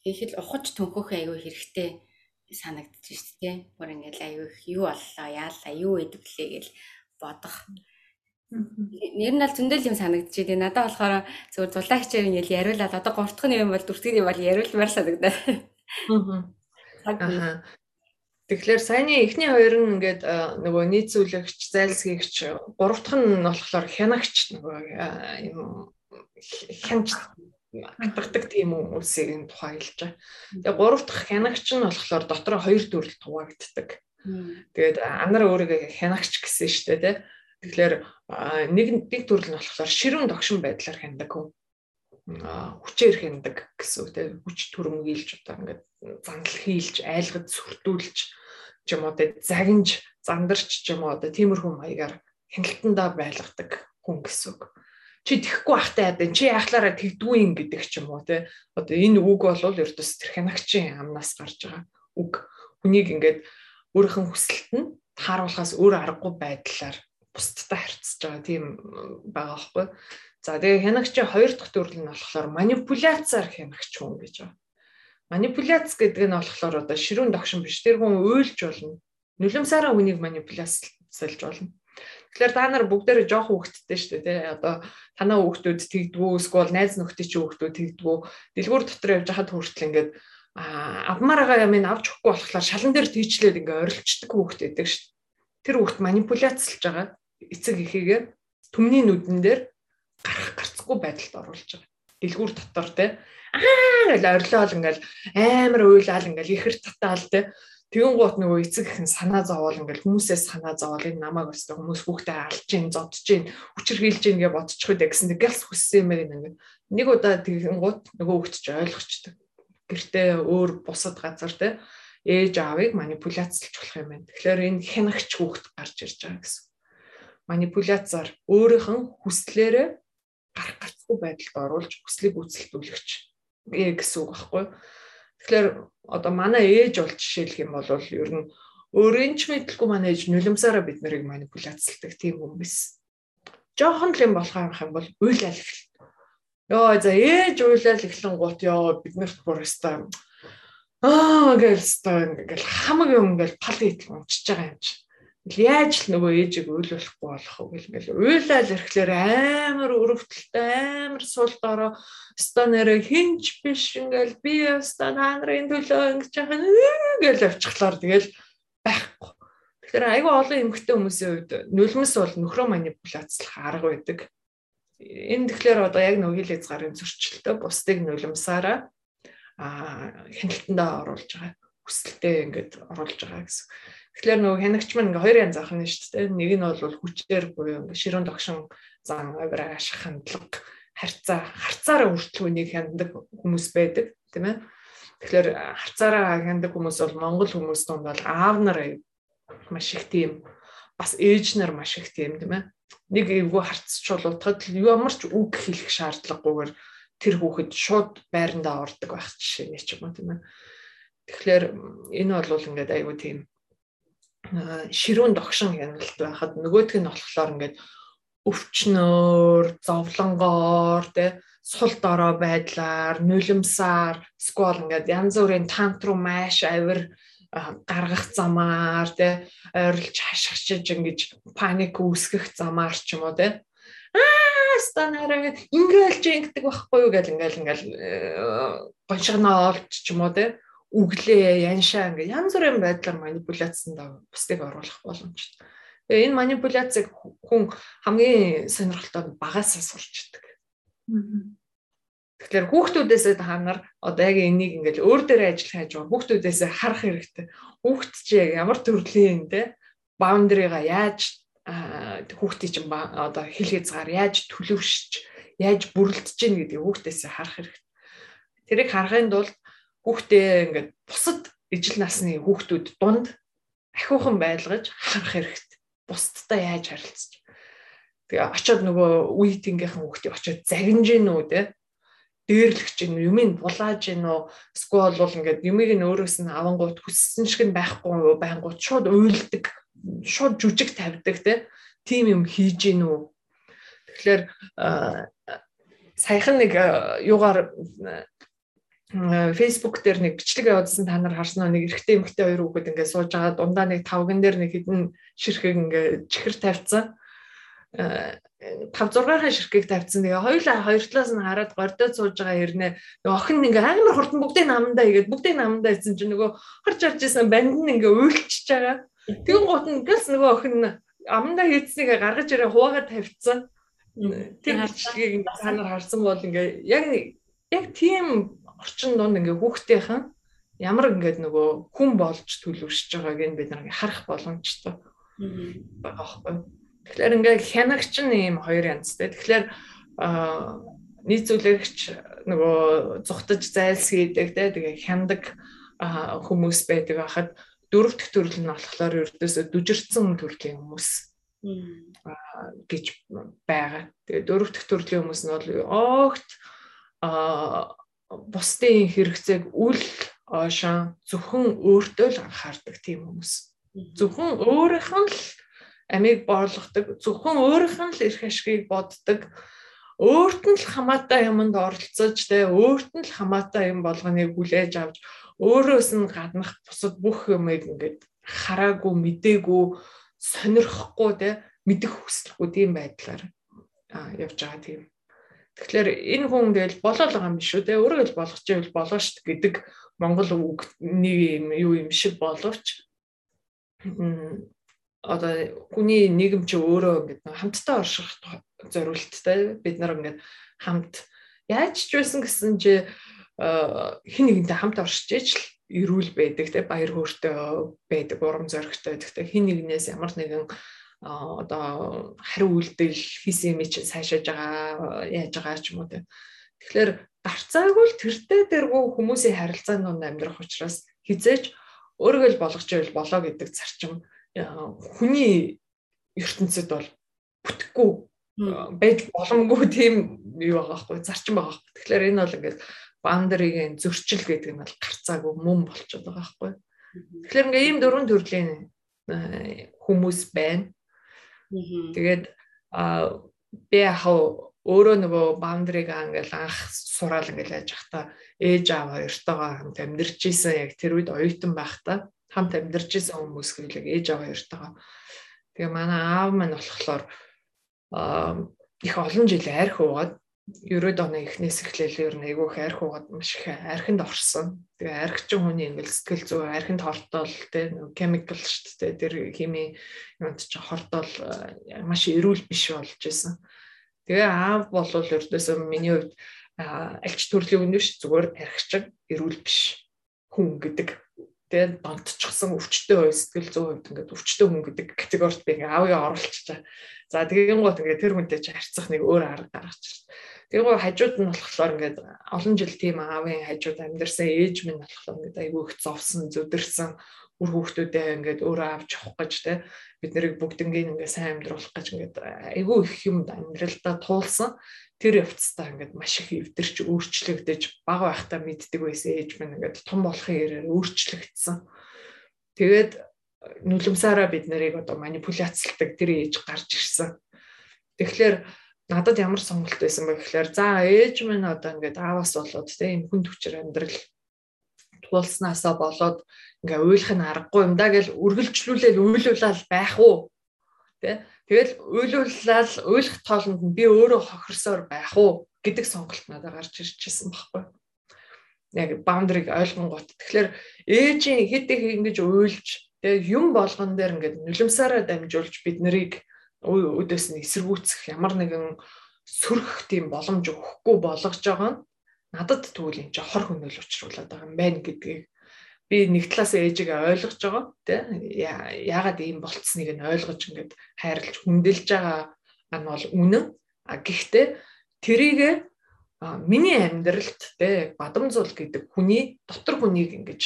Их л ухаж төнхөх аягүй хэрэгтэй санагдчих шүү дээ. Бүр ингээл аягүй юу боллоо, яалаа, юу идэвлээ гэж бодох. Нэр нь аль зөндөл юм санагдчих дээ. Надад болохоор зөвхөн зулаа хичээр ингээл яриулаад одоо гуртхан юм бол дүртгэн юм бол яриулмаар санагдаа. Аа. Тэгэхээр саяны эхний хоёр нь ингээд нөгөө нийцүүлэгч, зайлсхийгч, гуравдах нь болохоор хянагч нөгөө юм хянч гадагдаг тийм хүмүүсийн тухай хэлж байгаа. Тэгээ гурав дахь хянагч нь болохоор дотор хоёр төрөл хуваагддаг. Тэгээд анар өөрийгөө хянагч гэсэн шүү дээ тий. Тэгэхээр нэг нэг төрөл нь болохоор ширүүн догшин байдлаар хяндаг хүн. хүчээр хяндаг гэсэн үг тий. Хүч төрөмгийлж одоо ингээд зандал хийлж, айлгад сүртүүлж ч юм уу тий загинж, зандарч ч юм уу одоо тиймэрхүү маягаар хяналтандаа байлгадаг хүн гэсэн үг чи тэхгүй ахтай яа чи яахлаараа тэгдгүй юм гэдэг ч юм уу те одоо энэ үг бол ердөөс тэр хянагчийн амнаас гарч байгаа үг хүнийг ингээд өөрийнх нь хүсэлт нь тааруулахаас өөр аргагүй байдлаар бусдтай харьцаж байгаа тийм байгаа байхгүй за тэгээ хянагчийн хоёр дахь төрөл нь болохоор манипуляцаар хянагч хүн гэж байна Манипуляц гэдэг нь болохоор одоо ширүүн догшин биш. Тэр хүн уйлж болно. Нулимсаараа хүнийг манипуляцлж болно. Тэгэхээр та нар бүгдээрээ жоох хүүхэдтэй шүү дээ тий. Одоо танаа хүүхдүүд тэгдгүү эсвэл найз нөхдийн чинь хүүхдүүд тэгдгүү. Дэлгүүр дотор явж хахад хүртэл ингээд авмаараа юм авч өгөхгүй болохоор шалан дээр тийчлээд ингээ орилчдаг хүүхд байдаг шүү. Тэр хүүхд манипуляцлж байгаа. Эцэг эхийгээ түмний нүдэн дээр гарах гарцгүй байдалд оруулж байгаа. Дэлгүүр дотор те аа гэж орилол ингээл амар уйлал ингээл ихэр татаал те Тэгэн гут нөгөө эцэг их санаа зовоол ингээл хүмүүсээс санаа зовоол энэ намайг өстө хүмүүс хүүхдээ алж гин зодж гин хүчээр хийлж гин гэж бодчих үү гэсэн тэгээс хүссэн юм байна ингээд нэг удаа тэгэн гут нөгөө хүүхд ч ойлгочтой гэртээ өөр бусад газар те ээж аавыг манипуляцлж болох юм байна. Тэгэхээр энэ хянагч хүүхд гарч ирж байгаа гэсэн. Манипуляцаар өөрийнх нь хүслээрээ гарах гарцгүй байдалд оруулж хүслийг үүсэлтүүлэгч гэсэн үг байхгүй юу? Тэгэхээр одоо манай ээж бол жишээлх юм бол ер нь өөрийн ч мэдлгүй манай ээж нулимсаараа бид нарыг манипуляцлдаг тийм хүмүүс. Жохон л юм болох юм бол уйлал эхэл. Йоо за ээж уйлал эхлэн гут ёо бид нарт бүр өстой аа гэлс та ингээл хамаг юм ингээл пал идэл унчиж байгаа юм чи яаж л нөгөө ээжийг уйлуулахгүй болох вэ гэл ингээл уйлал ирэхлээр амар өрөвдөлтөй амар сул дороо нэрэ хинч биш ингээл би өстой нарын төлөө ингэж яхаа гэл авчихлаар тэгэл байхгүй. Тэгэхээр айгүй олон эмгтэй хүмүүсийн үед нулимс бол нөхрөө манипуляцлах арга байдаг. Энэ тэгэхээр одоо яг хил хязгаарын зөрчилтөө бусдыг нулимсаараа а хяналтандаа оруулж байгаа. Хүсэлтэд ингээд оруулж байгаа гэсэн. Тэгэхээр нөгөө хянагч маань ингээ хоёр янз ахна шүү дээ. Нэг нь бол хүчээр буюу ингээ ширүүн тогшин зан авир ашиг хандлага харьцаа харьцаараа хүртэл үнийг хяндаг хүмүүс байдаг тийм ээ. Тэгэхээр харьцаараа хяндаг хүмүүс бол монгол хүмүүс донд бол аав нар маш их тийм бас ээж нар маш их тийм тийм ээ. Нэг эвгүй харцч болоотход ямар ч үг хэлэх шаардлагагүйгээр тэр хүүхэд шууд байрандаа ордог байх жишээ нэг ч юм уу тийм ээ. Тэгэхээр энэ бол ингээд айгүй тийм ширүүн догшин хяналт байхад нөгөөх нь болохоор ингээд өвчнөөр, зовлонгоор тэ сул дорой байдлаар, нулимсаар, сквал ингээд янз бүрийн тантрум маш авир гаргах замаар тэ ойрлж хашгичж ингэж паник үүсгэх замаар ч юм уу тэ. Аа станараа ингээл жингдэг байхгүй юу гэл ингээл ингээл э, гоншигноо олж ч юм уу тэ үглээ, яншаа ингээ янз бүрийн байдлаар манипуляцсанд бусдыг оруулах боломжтой. Тэгээ энэ манипуляцыг хүн хамгийн сонирхолтой багасаа сурчдаг. Тэгэхээр хүүхдүүдээсээ та нар одоо яг энийг ингээл өөр дээр ажиллах хайж байгаа хүүхдүүдээсээ харах хэрэгтэй. Хүүхд чи ямар төрлийн те баундрыга яаж хүүхдийн чинь одоо хил хязгаар яаж төлөвшөж яаж бүрлдэж гин гэдэг хүүхдээсээ харах хэрэгтэй. Тэрийг харахын тулд хүүхдээ ингээд бусад ижил насны хүүхдүүд дунд ахиухан байлгаж харах хэрэгтэй. Бусдтай яаж харилцаж. Тэгээ очиод нөгөө үеийнхийнхэн хүүхдийг очиод загинж гин үү те дээрлэгч гин юмыг булааж гин үү эсвэл бол ингээд юмыг нь өөрөөс нь авангууд хүссэн шиг нь байхгүй байнгут шууд уйлдаг шууд жүжиг тавьдаг те тим юм хийж гин үү тэгэхээр саяхан нэг юугаар Facebook дээр нэг бичлэг явуулсан та нар харсан нэг эрэгтэй эмэгтэй хоёр хүүхэд ингээд сууж байгаа дундаа нэг тавган дээр нэг хідэн ширхэг ингээд чихэр тавьсан. 5 6 хаан ширхгийг тавьсан. Тэгээ хоёулаа хоёр талаас нь хараад гордод сууж байгаа хэрнээ охин ингээ амар хурдан бүгдийг намандаа игээд бүгдийг намандаа ийсэн чинь нөгөө харж харж исэн банд нь ингээ уйлчихж байгаа. Тэгэн гут нь гэлс нөгөө охин амандаа хийцнийг гаргаж ирээ хуваагаад тавьсан. Тэр бичлэгийг та нар харсан бол ингээ яг яг тийм орчин донд ингээ хүүхдийнхэн ямар ингээд нөгөө хүн болж төлөвшөж байгааг нь бид нар харах боломжтой байгаа байхгүй. Тэгэхээр ингээ хянагч нь ийм хоёр янзтай. Тэгэхээр нийт зүйлэгч нөгөө зүхтаж зайлсхийдэг те тэгээ хяндаг хүмүүс байдаг байхад дөрөв дэх төрөл нь болохоор ердөөсөө дүжирцэн төрлийн хүмүүс гэж байгаа. Тэгээ дөрөв дэх төрлийн хүмүүс нь бол огт бусдын хэрэгцээг үл оошон зөвхөн өөртөө л анхаардаг тийм хүмүүс. Зөвхөн өөрийнх нь л амийг боорлогодог, зөвхөн өөрийнх нь л эрх ашигыг боддог, өөрт нь л хамаатай юмд оролцож те өөрт нь л хамаатай юм болгоныг хүлээж авч өөрөөс нь гаднах бусад бүх юмыг ингээд хараагүй мэдээгүй сонирхгүй те мэдэх хүсэлгүй тийм байдлаар явж байгаа тийм. Тэгэхээр энэ хүн тэгэл болоо л байгаа юм шүү те өөрөө л болгож ивэл болоо шт гэдэг Монгол үг нэг юм юу юм шиг боловч. Одоо хүний нийгэм чи өөрөө ингээд хамтдаа орших зориулттай бид нар ингээд хамт яаж ч байсан гэсэн чи хин нэгэнтэй хамт оршиж ич л эрүүл байдаг те. Баяр хөөртэй байдаг урам зоригтой те. Хин нэгнээс ямар нэгэн одоо хариу үйлдэл хийсэн юм чи сайшааж байгаа яаж байгаа ч юм уу тэгэхээр гарцаагүй л тэртээ дэргүй хүмүүсийн харилцаанд амьдрах учраас хизээж өөрийгөө л болгож байвал болоо гэдэг зарчим хүний ертөнцид бол бүтэхгүй байж боломгүй тийм юу байгаа байхгүй зарчим байгаа байхгүй. Тэгэхээр энэ бол ингээд баундаригийн зөрчил гэдэг нь бол гарцаагүй мөн болчиход байгаа байхгүй. Тэгэхээр ингээд ийм дөрвөн төрлийн хүмүүс байна. Тэгээд а би яхаа өөрөө нөгөө баундриг ингээл анх сураал ингээл яаж явахдаа ээж аав хоёртойгоо хамт амьдарч исэн яг тэр үед оюутан байхдаа хамт амьдарч исэн хүмүүс гэвэл ээж аав хоёртойгоо. Тэгээ манай аав маань болохоор их олон жил арх уугаад 90-ад оны эхнээс эхлээл ер нь айгүй их арх уугаад маш их архинд орсон. Тэгээ архичин хүний ингээл сэтгэл зүй архинд хортол тэ chemical шүү дээ. Тэр хими юмд ч хортол маш эрүүл биш болж исэн. Тэгээ аав бол ердөөсөө миний хувьд альч төрлийн үнэ ш зүгээр архичин эрүүл биш хүн гэдэг тэгээ донтчихсан өвчтөй сэтгэл зүй хувьд ингээд өвчтөй хүн гэдэг категорид би ингээ аавыгаа оруулчихаа. За тэгин гот ингээ тэр хүнтэй ч харьцах нэг өөр арга гаргачих. Гоо хажууд нь болохоор ингээд олон жил тийм аавын хажууд амьдэрсэн ээж минь болохоор ингээд айгүй их зовсон, зүдэрсэн үр хүүхдүүдээ ингээд өөрөө авч явах гэж те. Бид нарыг бүгднгийн ингээд сайн амьдруулах гэж ингээд айгүй их юмд амьдралдаа туулсан. Тэр явцдаа ингээд маш их эвдэрч өөрчлөгдөж бага байхдаа мэддэг байсан ээж минь ингээд том болохын ярээр өөрчлөгдсөн. Тэгээд нүлэмсаараа бид нарыг одоо манипуляцлдаг тэр ээж гарч ирсэн. Тэгэхээр надад ямар сонголт байсан бэ гэхээр за ээж минь одоо ингээд аавас болоод энэ хүн төвчөр амьдрал туулснаасаа болоод ингээ уйлах нь аргагүй юм да гэж үргэлжлүүлээл уйлуулаад байх уу? Тэ? Тэгэл уйлуулаад уйлах тоолонд нь би өөрөө хохирсоор байх уу гэдэг сонголт надад гарч ирчихсэн байхгүй. Яг баундрыг ойлгонгот тэгэхээр ээжийн хэд их ингэж уйлж тэгээ юм болгон дээр ингээд нулимсаараа дамжуулж бид нарыг өдөөс нь эсэргүүцэх ямар нэгэн сөрөх тийм боломж өгөхгүй болгож байгаа нь надад тэгвэл энэ чинь хор хөнөөл учруулад байгаа юм байна гэдгийг би нэг талаас ээжийг ойлгож байгаа тий яагаад ийм болцсныг нь ойлгож ингээд хайрлж хүндэлж байгаа нь бол үнэн. А гэхдээ тэрийг миний амьдралд тий бадамзуул гэдэг хүний дотор хүнийг ингэж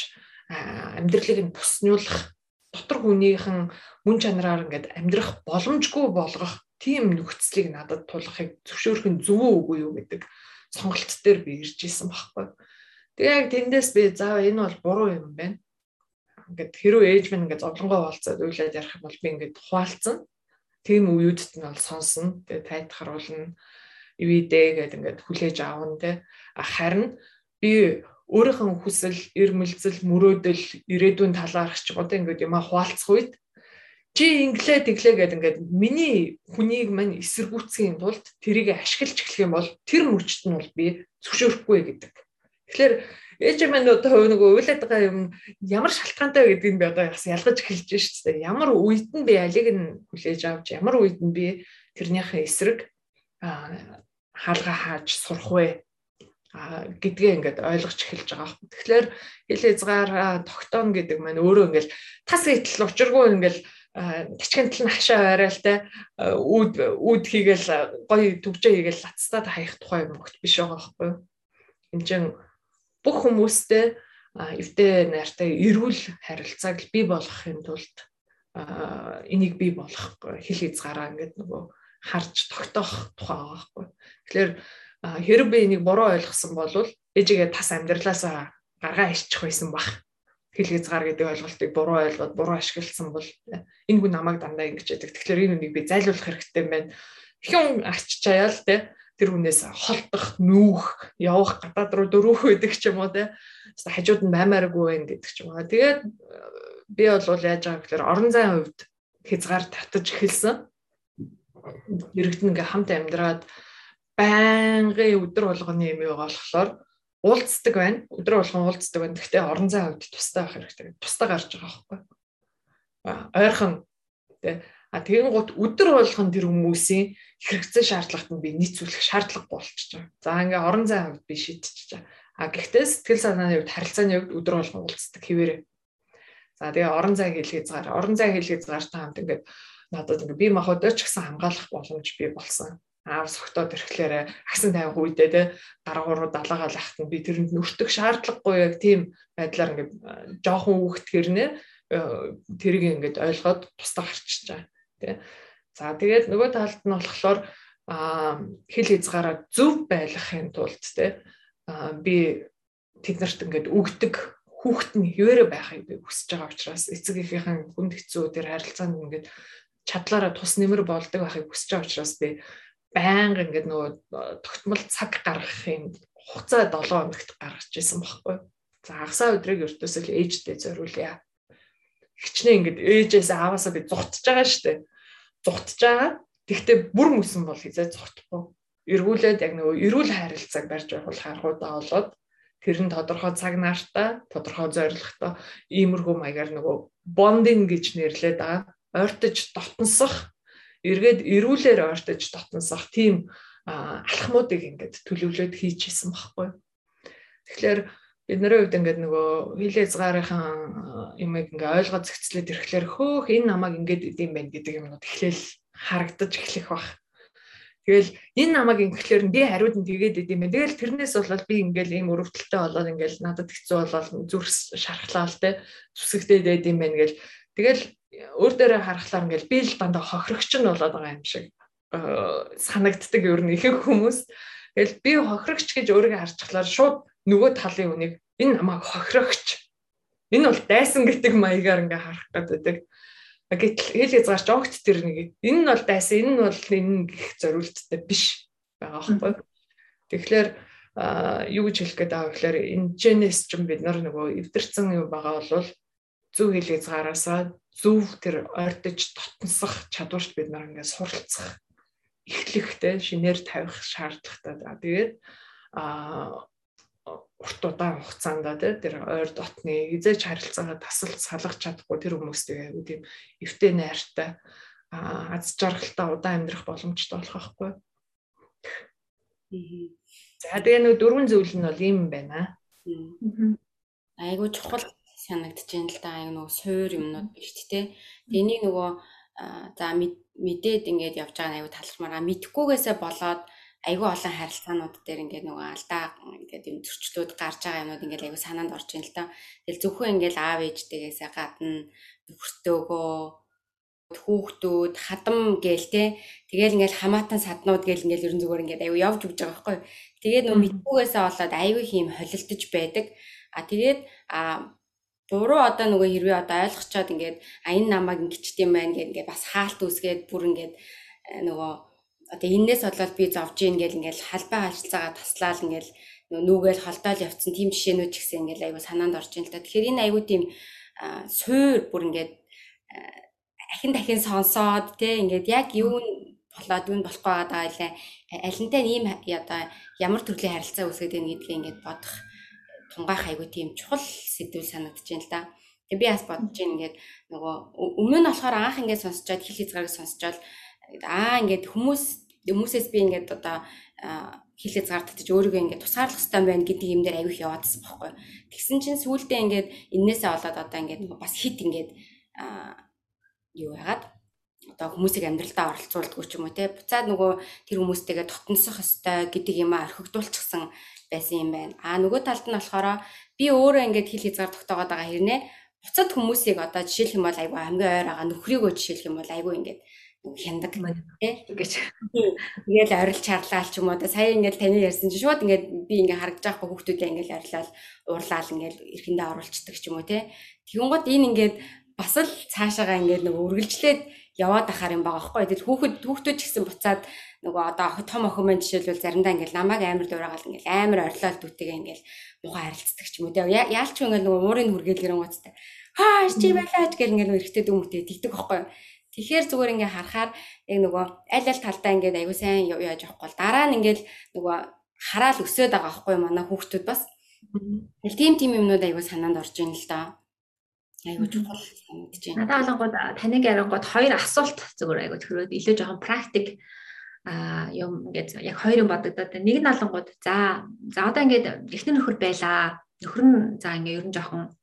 амьдралыг нь туснуулах дотор хүнийхэн мөн чанараар ингээд амьдрах боломжгүй болгох тийм нөхцөлийг надад тулахыг зөвшөөрөх нь зөв үгүй юу гэдэг сонголт дээр би ирж исэн байхгүй. Тэгээ яг тэндээс би заа энэ бол буруу юм байна. Ингээд хэрүү ээж минь ингээд зовлонгоо болцоод үйлээд ярих юм бол би ингээд хуваалцсан. Тийм үеүдт нь бол сонсно. Тэгээ тайтгаруулна. Ивэдэ гэдэг ингээд хүлээж аавна те. Харин би өөрийнхөө хүсэл, эрмэлзэл, мөрөөдөл, ирээдүйн талаарх ч одоо ингээд юм хуваалцах үед чи инглээ тэглээ гэдэг ингээд миний хүнийг мань эсэргүүцхийн тулд тэрийг ашиглаж эхлэх юм бол тэр мөчт нь бол би зөвшөөрөхгүй гэдэг. Тэгэхээр ээж минь одоо нөгөө уйлаад байгаа юм ямар шалтгаантай гэдгийг би одоо ялгаж эхэлж шүү дээ. Ямар үед нь би алиг нь хүлээж авч ямар үед нь би тэрнийхээ эсрэг хаалга хааж сурах вэ гэдгээ ингээд ойлгож эхэлж байгаа. Тэгэхээр хэл хязгаар тогтооно гэдэг маань өөрөө ингээд тас итэл учиргүй ингээд тачкантал нь хашаа байралтай үүд үүд хийгээл гоё төгжээ хийгээл лацтаад хаях тухай юм өгч биш байгаа байхгүй юу. Энд чинь бүх хүмүүстэй эвдээ найртай эрүүл харилцааг бий болгохын тулд энийг бий болгох хэл хязгаараа ингээд нөгөө харж тогтоох тухай байгаа байхгүй. Тэгэхээр хэрэг би энийг буруу ойлгосон бол ээжигээ тас амьдралаасаа гаргаа иччих байсан бах хэл хязгаар гэдэг ойлголтыг буруу ойлгоод буруу ашигласан бол энэ хүн намайг дандаа ингэж яадаг. Тэгэхээр энэ үнийг би зайлуулах хэрэгтэй юм байна. Ихэн арчиж аяа л те тэр хүнээс холдох, нүүх, явах гадаад руу дөрөөх байдаг ч юм уу те. Хажууд нь баймааргүй байх гэдэг ч юм уу. Тэгээд би бол яаж байгаа гэхээр орон зайн хувьд хязгаар татаж эхэлсэн. Иргэд ингээ хамт амьдраад байнгын өдөр болгоны юм байгаа болохоор уулздаг байна. Өдөр болгон уулздаг байна. Гэхдээ орон зайн хувьд тустай байх хэрэгтэй. Тустай гарч байгаа байхгүй. Ойрхон тий А тэгэн гут өдөр болгон тэр хүмүүсийн хэрэгцээ шаардлагад нь би нийцүүлэх шаардлагагүй болчихж байгаа. За ингээ орон зай хувьд би шийдчихэж байгаа. А гэхдээ сэтгэл санааны хувьд харилцааны хувьд өдөр болгон уулздаг хэвээрээ. За тэгээ орон зай хэлхийцгаар орон зай хэлхийцгаар та хамт ингээд надад ингээ би махуудаа ч гэсэн хамгаалах боломж би болсон. Аав согтоод ирэхлээр агсан тайван хүйдээ те дараагааруу далаагаа лахт нь би тэрэнд нүртэх шаардлагагүй яг тийм байдлаар ингээ жоохон үгт хэрнээ тэрийг ингээд ойлгоод тусдаа гарчиж байгаа тий. За тэгээд нөгөө талд нь болохоор хэл хязгаараа зөв байлгахын тулд тий би тэднэрт ингээд өгдөг хүүхэд нь хിവэрэ байхыг би хүсэж байгаа учраас эцэг эхийнхэн хүнд хэцүү тэр харилцаанд ингээд чадлаараа тус нэмэр болдог байхыг хүсэж байгаа учраас би байнга ингээд нөгөө тогтмол цаг гаргахын хугацаа 7 хоногт гаргаж ирсэн байхгүй. За хагасаа өдрийг өртөөсөө ээжтэй зориулъя. Хичнээн ингээд ээжээс ааваасаа би зугтж байгаа дээ зугтж байгаа. Тэгвэл бүр мөсөн бол хизээ зугтахгүй. Эргүүлээд яг нөгөө эрүүл харилцааг барьж байх бол харахуудаа болоод тэр нь тодорхой цаг наартаа, тодорхой зорилготой иймэрхүү маягаар нөгөө бондинг гэж нэрлээд байгаа. Ойртож дотносох, эргээд эрүүлэр ойртож дотносох тийм алхмуудыг ингээд төлөвлөд хийчихсэн багхгүй. Тэгэхээр бидний хувьд ингээд нөгөө хилээ хязгаарынхан юмыг ингээ ойлгоод зэгцлээд ирэхлээр хөөх энэ намайг ингээд идэм байх гэдэг юмнууд эхлээл харагдаж эхлэх бах. Тэгэл энэ намайг ингэхлээр би хариуд нь тэгээд идэм байх. Тэгэл тэрнээс болоод би ингээл ийм өрөвдөлтөй болоод ингээл надад хэцүү болоод зүрх шархлаа л те зүсэгдээд идэм байх гэл. Тэгэл өөр дээрээ харахлаар ингээл би л дандаа хохирогч нь болоод байгаа юм шиг санагддаг ер нь ихэнх хүмүүс. Тэгэл би хохирогч гэж өөрийгөө харчихлаар шууд нөгөө талын үнийг энэ намайг хохирогч энэ бол дайсан гэдэг маягаар ингээ харах гэдэг. Гэтэл хэл хязгаарч огт тэр нэг энэ нь бол дайсан энэ нь бол энэ гих зориулттай биш байгаа байхгүй. Тэгэхээр юу гэж хэлэх гээд байгаа гэхээр энэ генес ч бид нар нөгөө эвдэрсэн юм байгаа бол зөв хэл хязгаараасаа зөв тэр ойртож дотносох чадварт бид нар ингээ суралцах эхлэхтэй шинээр тавих шаардлагатай. Тэгээд а урт удаан хугацаанд тэр ойр дотны хизээч харилцаагаа тасалж салгах чадахгүй тэр хүмүүстэй аюу тийм эвтэй найртай аз жаргалтай удаан амьдрах боломжтой болох байхгүй. За тэгээ нэг дөрвөн зүйл нь бол ийм байна. Айгуу чухал санагдаж байна л да. Аюу нөгөө суур юмнууд биш тэ. Энийг нөгөө за мэдээд ингээд явж байгаа аюу талхмараа мэдхгүйгээсээ болоод айгүй олон харилцаанууд дээр ингээд нөгөө алдаа ингээд юм зөрчлүүд гарч байгаа юмуд ингээд айгүй санаанд орж ийн л та. Тэгэл зөвхөн ингээд аав ээжтэйгээсээ гадна нөхөртөөгөө хүүхдүүд хадам гээл те тэгэл ингээл хамаатан саднууд гээл ингээл ерөн зүгээр ингээд аюу явж өгж байгаа байхгүй. Тэгээд нөө мэдгүйгээсээ болоод аюу хийм холилдож байдаг. А тэгээд а буруу одоо нөгөө хэрвээ одоо ойлгочоод ингээд а энэ намайг ингэчт юм байна гэх ингээд бас хаалт үсгээд бүр ингээд э, нөгөө одоо энээс болоод би зовж ийн гэл ингээл халбаа харилцаагаа таслаал ингээл нүгээл холдоол явцсан тийм жишээнүүд ч гэсэн ингээл айгу санаанд орж ийн л да. Тэгэхээр энэ айгу тийм суур бүр ингээд ахин дахин сонсоод те ингээд яг юу болоод юу болох байгаа даа алинтай ийм одоо ямар төрлийн харилцаа үүсгээд байна гэдгийг ингээд бодох тунгаах айгу тийм чухал сэдвүүл санагдаж байна л да. Тэгээ би бас бодож ийн ингээд нөгөө өмнө нь болохоор анх ингээд сонсчоод хэл хязгаарыг сонсчоод аа ингээд хүмүүс хүмүүсээс би ингээд одоо хил хязгаар татаж өөрийгөө ингээд тусгаарлах хэрэгтэй байна гэдэг юм дээр аягүй яваадсан байхгүй. Тэгсэн чинь сүүлдээ ингээд эннээсээ болоод одоо ингээд бас хит ингээд юу яагаад одоо хүмүүсийг амьдралдаа оролцуулдаг ч юм уу те буцаад нөгөө тэр хүмүүстэйгээ тотносох ёстой гэдэг юм орхигдуулчихсан байсан юм байна. А нөгөө талд нь болохоор би өөрөө ингээд хил хязгаар тогтоогоод байгаа хэрнээ буцаад хүмүүсийг одоо жишээлх юм бол айгүй хамгийн ойр байгаа нөхрийгөө жишээлх юм бол айгүй ингээд хяндаг гэж. Ингээл орилж чарлаа ч юм уу. Сая ингээл таны ярьсан чинь шууд ингээд би ингээ харагдаж байхгүй хүүхдүүдээ ингээл орилал уурлаал ингээл эрхэндээ оруулцдаг ч юм уу тий. Тэгүн гот энэ ингээд бас л цаашаага ингээд нөгөө үргэлжлээд яваад ахаар юм байгаа байхгүй. Тэр хүүхэд хүүхдүүд ч гэсэн буцаад нөгөө одоо том охин маань жишээлбэл заримдаа ингээл намайг амар дуурайгаал ингээл амар орлол дүүтэйгээ ингээл муухай харилцдаг ч юм уу. Яалч ингээл нөгөө уурын хүргээл гэрэнгуцтай. Хааш чи байлаач гэл ингээл эргэтэй дүмтэй тэгдэг байхгүй. Тэгэхээр зүгээр ингээ харахаар яг нөгөө аль аль талдаа ингээд аягүй сайн яаж явахгүй бол дараа нь ингээл нөгөө хараал өсөөд байгаа байхгүй манай хүүхдүүд бас. Тэгэл тийм тийм юмнууд аягүй санаанд орж ийн л доо. Айгуу чухал санагдаж байна. Надад олонгод таныг ярингууд хоёр асуулт зөвөр айгуу төрөөд илүү жоохон практик а юм ингээд яг хоёр юм бодогдоод нэг нь олонгууд за за одоо ингээд эхнэр нөхөр байлаа. Нөхөр нь за ингээд ер нь жоохон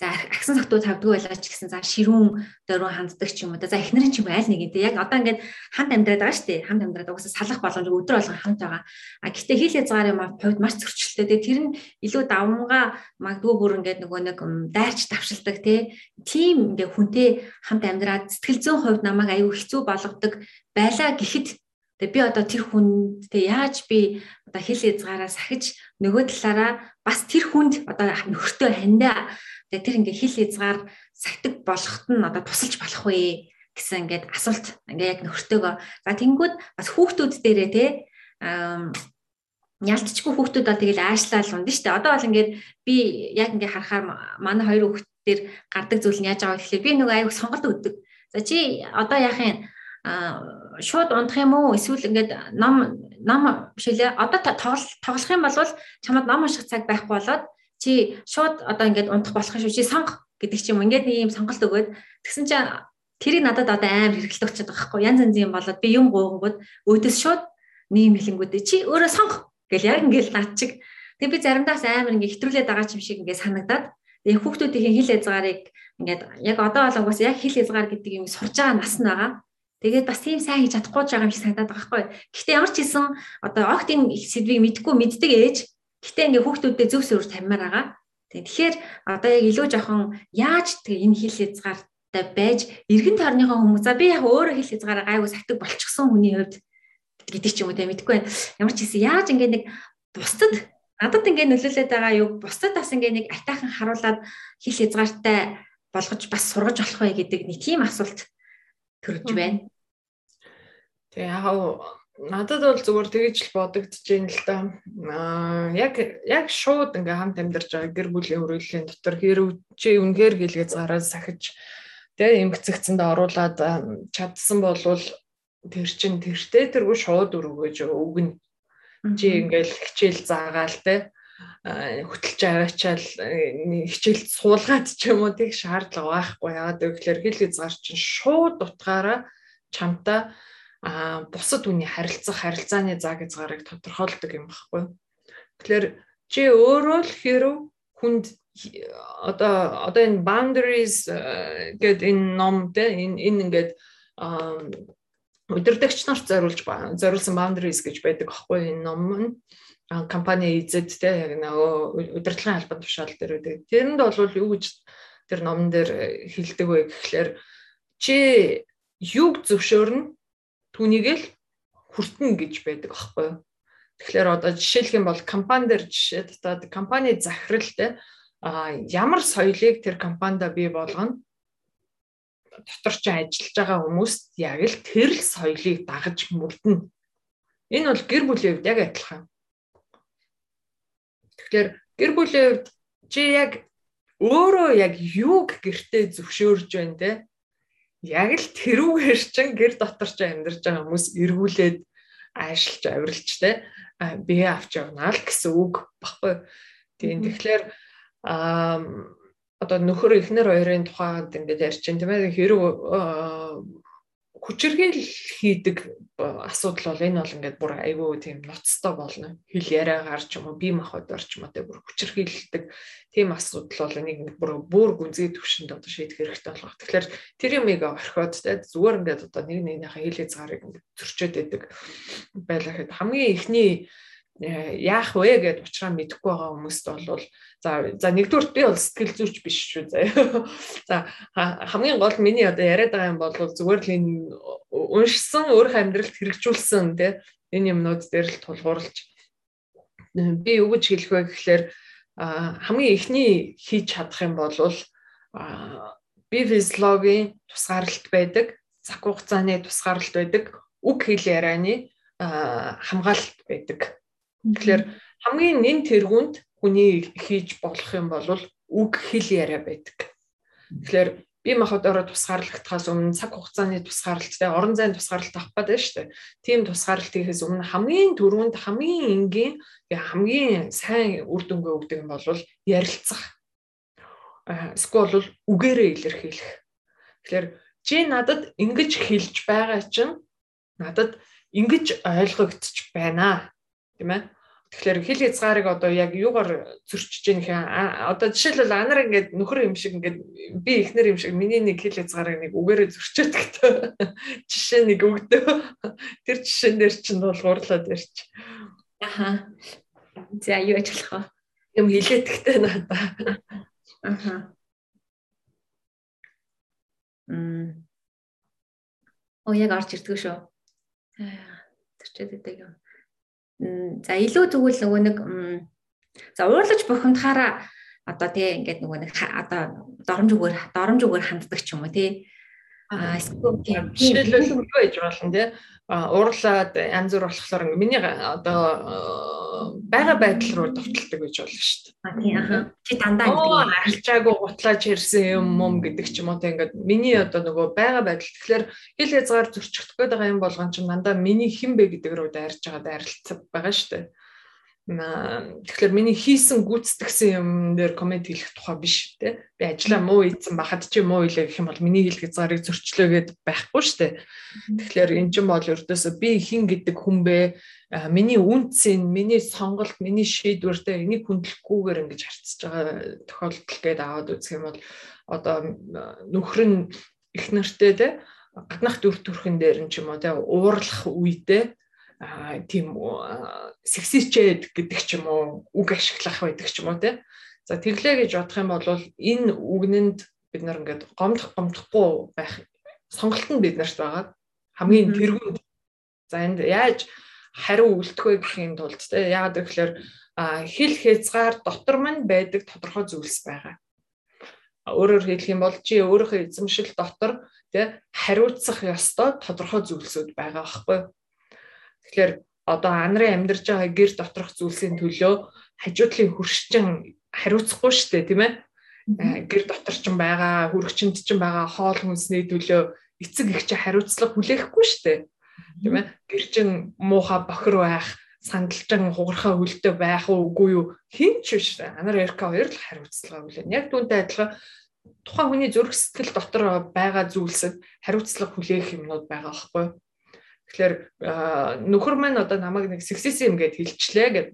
За агсан согтуу тавдгүй байлаа ч гэсэн за ширүүн дөрөв ханддаг ч юм уу. За эхнэр ч юм аль нэг юм. Яг одоо ингээд хамт амьдраад байгаа шүү дээ. Хамт амьдраад угаасаа салах боломж өдөр болгон хамт байгаа. А гэтээ хил язгаар юм хувьд маш зөрчилтэй. Тэгээ тэр нь илүү давмгаа магадгүй бүр ингээд нөгөө нэг дайрч давшилдаг тий. Тим ингээд хүнтэй хамт амьдраад сэтгэл зүйн хувьд намайг аюу хэцүү болгодог байлаа гэхэд Тэгээ би одоо тэр хүнд тэгээ яаж би одоо хэл язгаараа сахиж нөгөө талаараа бас тэр хүнд одоо нөхөртөө хандаа Тэгээ тэр ингээ хил хязгаар сахдаг болоход нь одоо тусалж болох вэ гэсэн ингээд асуулт ингээ яг нөхөртөөгөө. За тэнгүүд бас хүүхдүүд дээрээ те ялцчгүй хүүхдүүд бол тэгэл аашлал унд нь штэ. Одоо бол ингээд би яг ингээ харахаар манай хоёр хүүхд дээр гардаг зүйл нь яаж байгаа гэхэлээ би нөгөө аяг сонголт өгдөг. За чи одоо яахын шууд унтах юм уу? Эсвэл ингээд ном ном бишэлээ одоо тоглох юм бол чамд ном унших цаг байхгүй болоод чи шууд одоо ингээд унтах болох шүү. Чи сонгох гэдэг ч юм ингээд нэг юм сонголт өгөөд тэгсэн чинь тэрийг надад одоо амар хэрэгэлт өгчод байгаа хгүй. Янз янзын болоод би юм гоогонгууд өөдөөс шууд нийгэм хэлэнгүүд чи өөрөө сонгох гэл яг ингээд над чиг. Тэг би заримдаас амар ингээд хэтрүүлээд байгаа юм шиг ингээд санагдаад тэг хүүхдүүдийн хил хязгаарыг ингээд яг одоо бол угаас яг хил хязгаар гэдэг юм сурж байгаа нас нь байгаа. Тэгээд бас тийм сайн хийж чадахгүй байгаа юм шиг санагдаад байгаа хгүй. Гэхдээ ямар ч хэлсэн одоо огтын сэдвийг мэдгүй мэддэг ээж Гэтэ ингээ хүүхдүүдэд зөв сөрөөр таммаар байгаа. Тэгэхээр одоо яг илүү жоохон яаж тэгээ энэ хил хязгаартай байж эргэн тойрныхоо хүмүүс за би яг өөрөө хил хязгаараа гайгүй сахдаг болчихсон хүний хувьд гэдэг ч юм уу те мэдгүй байна. Ямар ч хэсэг яаж ингээ нэг бусдад надад ингээ нөлөөлөд байгаа юу бусдад бас ингээ нэг атайхан харуулад хил хязгаартай болгож бас сургаж болох вэ гэдэг нэг тийм асуулт төрж байна. Тэгээ яг надад бол зүгээр тэгэж л бодогдож байна л да. Аа яг яг шууд ингээм хамт амьдарч байгаа гэр бүлийн өрөөллийн дотор хэрв чи үнгээр гэлгээ зараад сахиж тэгээ эмгцэгцэнд оруулаад чадсан болвол тэр чин тэртээ тэргүй шууд өргөж өгнө. Чи ингээл хичээл заагаал те хөтөлж аваачаал хичээл суулгаад ч юм уу тэг шаардлага байхгүй яагаад гэвэл хэл хязгаар чинь шууд утгаараа чамтаа а бусад үний харилцах харилцааны заг хязгаарыг тодорхойлдог юм баггүй. Тэгэхээр чи өөрөө л хэрв хүнд одоо одоо энэ boundaries э, гэдэг энэ ном тэ энэ энэ ингээд удирдагч нарт зориулж зориулсан boundaries гэж байдаг аахгүй энэ ном нь компани эзэд те яг нөгөө удирдлагын албан тушаал дээр үүдэг. Тэрэнд бол юу гэж тэр номон дээр хэлдэг вэ гэхлээр чи юг зөвшөөрнө түүнийг л хүртэн гэж байдаг аахгүй юу. Тэгэхээр одоо жишээлх юм бол компани дээр жишээ татаад компани захиралтай а ямар соёлыг тэр компанид бий болгоно дотор ч ажиллаж байгаа хүмүүст яг л тэр л соёлыг дагаж мөрдөн. Энэ бол гэр бүлийн хувьд яг адилхан. Тэгэхээр гэр бүлийн хувьд чи яг өөрөө яг юуг гэртээ зөвшөөрж байна те яг л тэрүүгээр чин гэр дотор ч амьдарч байгаа хүмүүс эргүүлээд аашилж авирлж те. Бие авч явнаа л гэсэн үг баггүй. Тийм тэгэхээр аа одоо нөхөр эхнэр хоёрын тухайд ингээд ярьж чинь тийм ээ. Хэрэг хүчирхийл хийдэг асуудал бол энэ бол ингээд бүр айгүй тийм ноцтой болно. Хил яриагаар ч юм уу бие махбодор ч юм уу бүр хүчирхийлдэг тийм асуудал бол энийг бүр бүр гүнзгий төвшөнд одоо шийдэх хэрэгтэй болох. Тэгэхээр тэр юмыг орхиод те зүгээр ингээд одоо нэг нэгнийхээ хил хязгаарыг ингээд зөрчөөд байдаг байлаа гэхэд хамгийн ихний э, яах вэ гэд уучраа мэдэхгүй байгаа хүмүүст бол За за нэгдүгээр би бол сэтгэл зүйч биш шүү заяа. За хамгийн гол миний одоо яриад байгаа юм бол зүгээр л энэ уншсан өөрөх амьдралд хэрэгжүүлсэн тий энэ юмнууд дээр л тулгуурлаж би юу гэж хэлэх вэ гэхлээр хамгийн эхний хийж чадах юм бол бие физиологийн тусгаарлалт байдаг, цаг хугацааны тусгаарлалт байдаг, үг хэл ярианы хамгаалалт байдаг. Тэгэхээр хамгийн нэн тэргуунд хүний хийж болох юм бол үг хэл яриа байдаг. Тэгэхээр бие махбодороо тусгаарлагдахаас өмнө цаг хугацааны тусгаарлалттай орон зайн тусгаарлалт авах гэдэг нь шүү дээ. Тийм тусгаарлалт хийхээс өмнө хамгийн түрүүнд хамгийн энгийн хамгийн сайн үр дүнгээ өгдөг юм бол ярилцах. Эсвэл бол үгээрээ илэрхийлэх. Тэгэхээр чи надад ингэж хэлж байгаа чинь надад ингэж ойлгогдчих байна. Тийм ээ? Тэгэхээр хэл хязгаарыг одоо яг юугаар зөрчиж яах юм одоо жишээлбэл анар ингээд нөхөр юм шиг ингээд би ихнэр юм шиг миний нэг хэл хязгаарыг нэг үгээрээ зөрчөөд гэдэг. Жишээ нэг өгдөө. Тэр жишээн дээр чинь бол гурлаад ирч аха. За юу ажиллах вэ? Юм хэлээд гэхдээ надаа. Аха. М Оо яг орж ирдгүү шүү. Тэрчээд идэг юм. За илүү тэгвэл нөгөө нэг за уурлаж бухимдахаараа одоо тий ингээд нөгөө нэг одоо доромжгөр доромжгөр ханддаг ч юм уу тий. Жишээлбэл юу гэж болно тий. Уурлаад янз бүр болохоор миний одоо байгаа байдал руу довтолдог гэж болно шүү дээ. А тий аха. Чи дандаа ингэдэг арилжаагүй гутлаач ирсэн юм юм гэдэг ч юм уу тий ингээд миний одоо нөгөө байгаа байдал тэгэхээр хэл хязгаар зөрчихөх гээд байгаа юм болгон ч дандаа миний хэн бэ гэдэг рүү дайрж байгаа дайралцсан байгаа шүү дээ. Тэгэхээр миний хийсэн гүйцэтгсэн юм дээр комент хийх тухай биш те. Би ажлаа муу ийдсэн бахад чи муу илээ гэх юм бол миний хэл хязгаарыг зөрчлөөгээд байхгүй дээ. Тэгэхээр эн чинь бол өрдөөсөө би хин гэдэг хүн бэ? Миний үнцэн, миний сонголт, миний шийдвэртэй энийг хүндлэхгүйгээр ингэж харцж байгаа тохиолдол гээд аваад үзэх юм бол одоо нөхөр нь их нартэй те гаднах дүр төрхөн дээр нь ч юм уу те уурлах үедээ тийм сексичэд гэдэг ч юм уу үг ашиглах байдаг ч юм уу тий. За тэглээ гэж бодох юм бол энэ үгнэнд бид нар ингээд гомдох гомдохгүй байх сонголт нь бид нарт байгаа. Хамгийн тэргүүнд за энд яаж хариу үлдэх вэ гэхийн тулд тий яагаад гэвэл хэл хязгаар дотор мань байдаг тодорхой зүйлс байгаа. Өөрөөр хэлэх юм бол чи өөрийнхөө эзэмшил дотор тий хариуцах ёстой тодорхой зүйлсүүд байгаа байхгүй? Тэгэхээр одоо анарын амьдарч байгаа гэр доторх зүйлсийн төлөө хажуудлын хөршчин хариуцахгүй шүү дээ тийм ээ? Гэр дотор ч байгаа хөрөгчөнд ч байгаа хоол хүнсний төлөө эцэг их чи хариуцлага хүлээхгүй шүү дээ тийм ээ? Гэр чин муухай бохир байх сандалжин хугархаа хөлтөө байх уугүй юу? Хин ч биш анар эрка хоёр л хариуцлага хүлээн яг түүнтэй адилхан тухайн хүний зүрх сэтгэл дотор байгаа зүйлсэд хариуцлага хүлээх юмнууд байгаа байхгүй юу Тэгэхээр нөхөр маань одоо намайг нэг сексизм гэд хэлчлээ гэд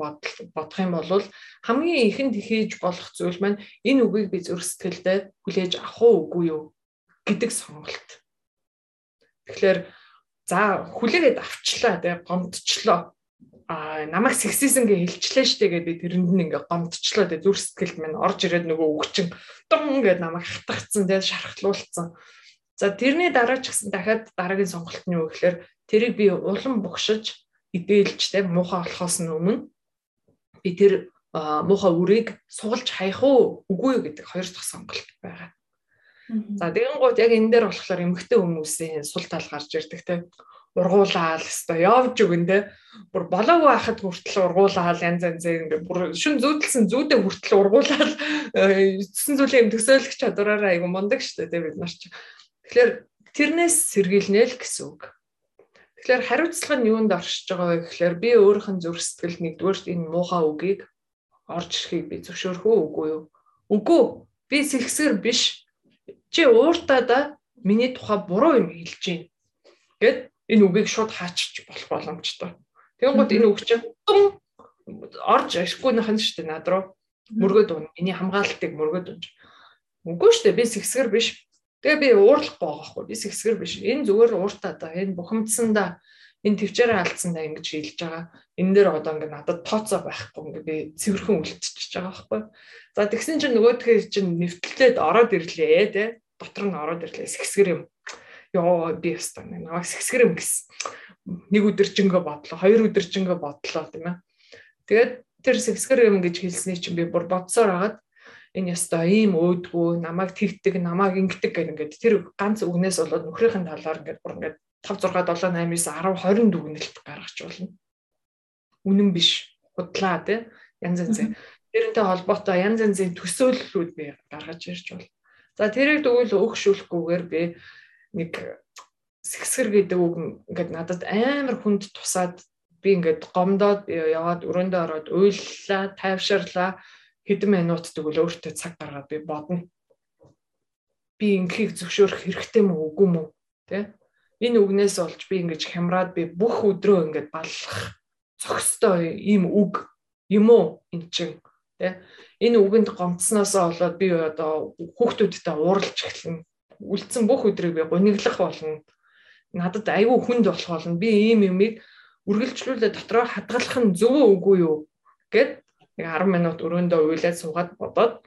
бодох юм бол хамгийн ихэнд хийж болох зүйл маань энэ үгийг би зүрх сэтгэлдээ хүлээж авах уу үгүй юу гэдэг сонголт. Тэгэхээр за хүлээгээд авчлаа тэгээ гомдчлоо. А намайг сексизм гэ хэлчлээ штэ гэдэг би тэрэнд нь ингээ гомдчлоо тэгээ зүрх сэтгэлд минь орж ирээд нөгөө өгчин дун гэд намайг хатгацсан тэгээ шархлуулсан. За тэрний дараа ч гэсэн дахиад дараагийн сонголт нь юу гэхээр тэрийг би улам богшиж идээлж те муухай болохоос нь өмнө би тэр муухай үрийг суулж хаях уу? Үгүй юу гэдэг хоёр дахь сонголт байгаа. За тэгэн гууд яг энэ дээр болохоор эмгтэй хүмүүсийн сул тал гарч ирдэг те. Ургуулаал өстой явж өгөн те. Бүр болоогүй байхад хүртэл ургуулаал янз янз ингээ бүр шүн зүүдэлсэн зүүдэ хүртэл ургуулаал эцсэн зүйлийн төсөөлөх чадвараараа айгу мундаг штэ те бид нар ч. Тэгэхээр тэрнээс сэргийлнэ л гэсэн үг. Тэгэхээр хариуцлага нь юунд оршиж байгаа вэ гэхээр би өөрийнх нь зүрх сэтгэл нэгдүгээрт энэ муухай үгийг орж ирэхийг би зөвшөөрөх үү үгүй юу? Үгүй. Би сэлгсгэр биш. Чи ууртаа да миний тухай буруу юм хэлж байна. Гэт энэ үгийг шууд хаачих болох боломжтой. Тэгэнгუთ энэ үг чинь орж нь шүү дээ над руу мөргөд дуна. Миний хамгаалалтыг мөргөд дунж. Үгүй дээ би сэгсгэр биш. Тэгээ би уурлахгүй байгаа хгүй. Би сэгсгэр биш. Энэ зүгээр ууртаа да. Энэ бухимдсандаа энэ төвчээрээ алдсандаа ингэж шийдэж байгаа. Энэ дээр одоо ингээд надад тооцоо байхгүй ингээд би цэвэрхэн үлдчихэж байгаа байхгүй. За тэгсэн чинь нөгөөдхөө чинь нэвтэлтэд ороод ирлээ те. Дотор нь ороод ирлээ. Сэгсгэр юм. Йоо би ястаа намайг сэгсгэр юм гэсэн. Нэг өдөржингөө бодлоо, хоёр өдөржингөө бодлоо тийм ээ. Тэгээд тэр сэгсгэр юм гэж хэлсний чинь би бүр бодсоор агаад энэ ёстой ийм өөдгөө намайг тэгдэг намайг ингэдэг гэх ингээд тэр ганц үгнээс болоод нөхрийнхэн талаар ингээд бүр ингээд 5 6 7 8 9 10 20 дүгнэлт гаргаж болно. Үнэн биш. Худлаа тий. Янз янз. Тэрнтэй холбоотой янз янзын төсөөллүүд би гаргаж ирж байна. За тэрийг тэгвэл өгшүүлэхгүйгээр би нэг сэгсгэр гэдэг үг ингээд надад амар хүнд тусаад би ингээд гомдоод яваад өрөөндөө ороод уйллаа, тайвширлаа хэдэн минут тэгвэл өөртөө цаг гаргаад би бодно. Би ингийг зөвшөөрөх хэрэгтэй мүү үгүй мүү тэ? Энэ үгнээс олж би ингэж хямраад би бүх өдрөө ингэж баллах зохистой ийм үг юм уу эн чин тэ? Энэ үгэнд гомцсноос болоод би одоо хүүхдүүдтэй ууралж эхэлнэ. Үлдсэн бүх өдрийг би гониглах болно. Надад айгүй хүнд болох болно. Би ийм юмыг үргэлжлүүлээ дотроо хадгалах нь зөв үгүй юу гэд нэг 10 минут өрөөндөө уйлаад суугаад бодоод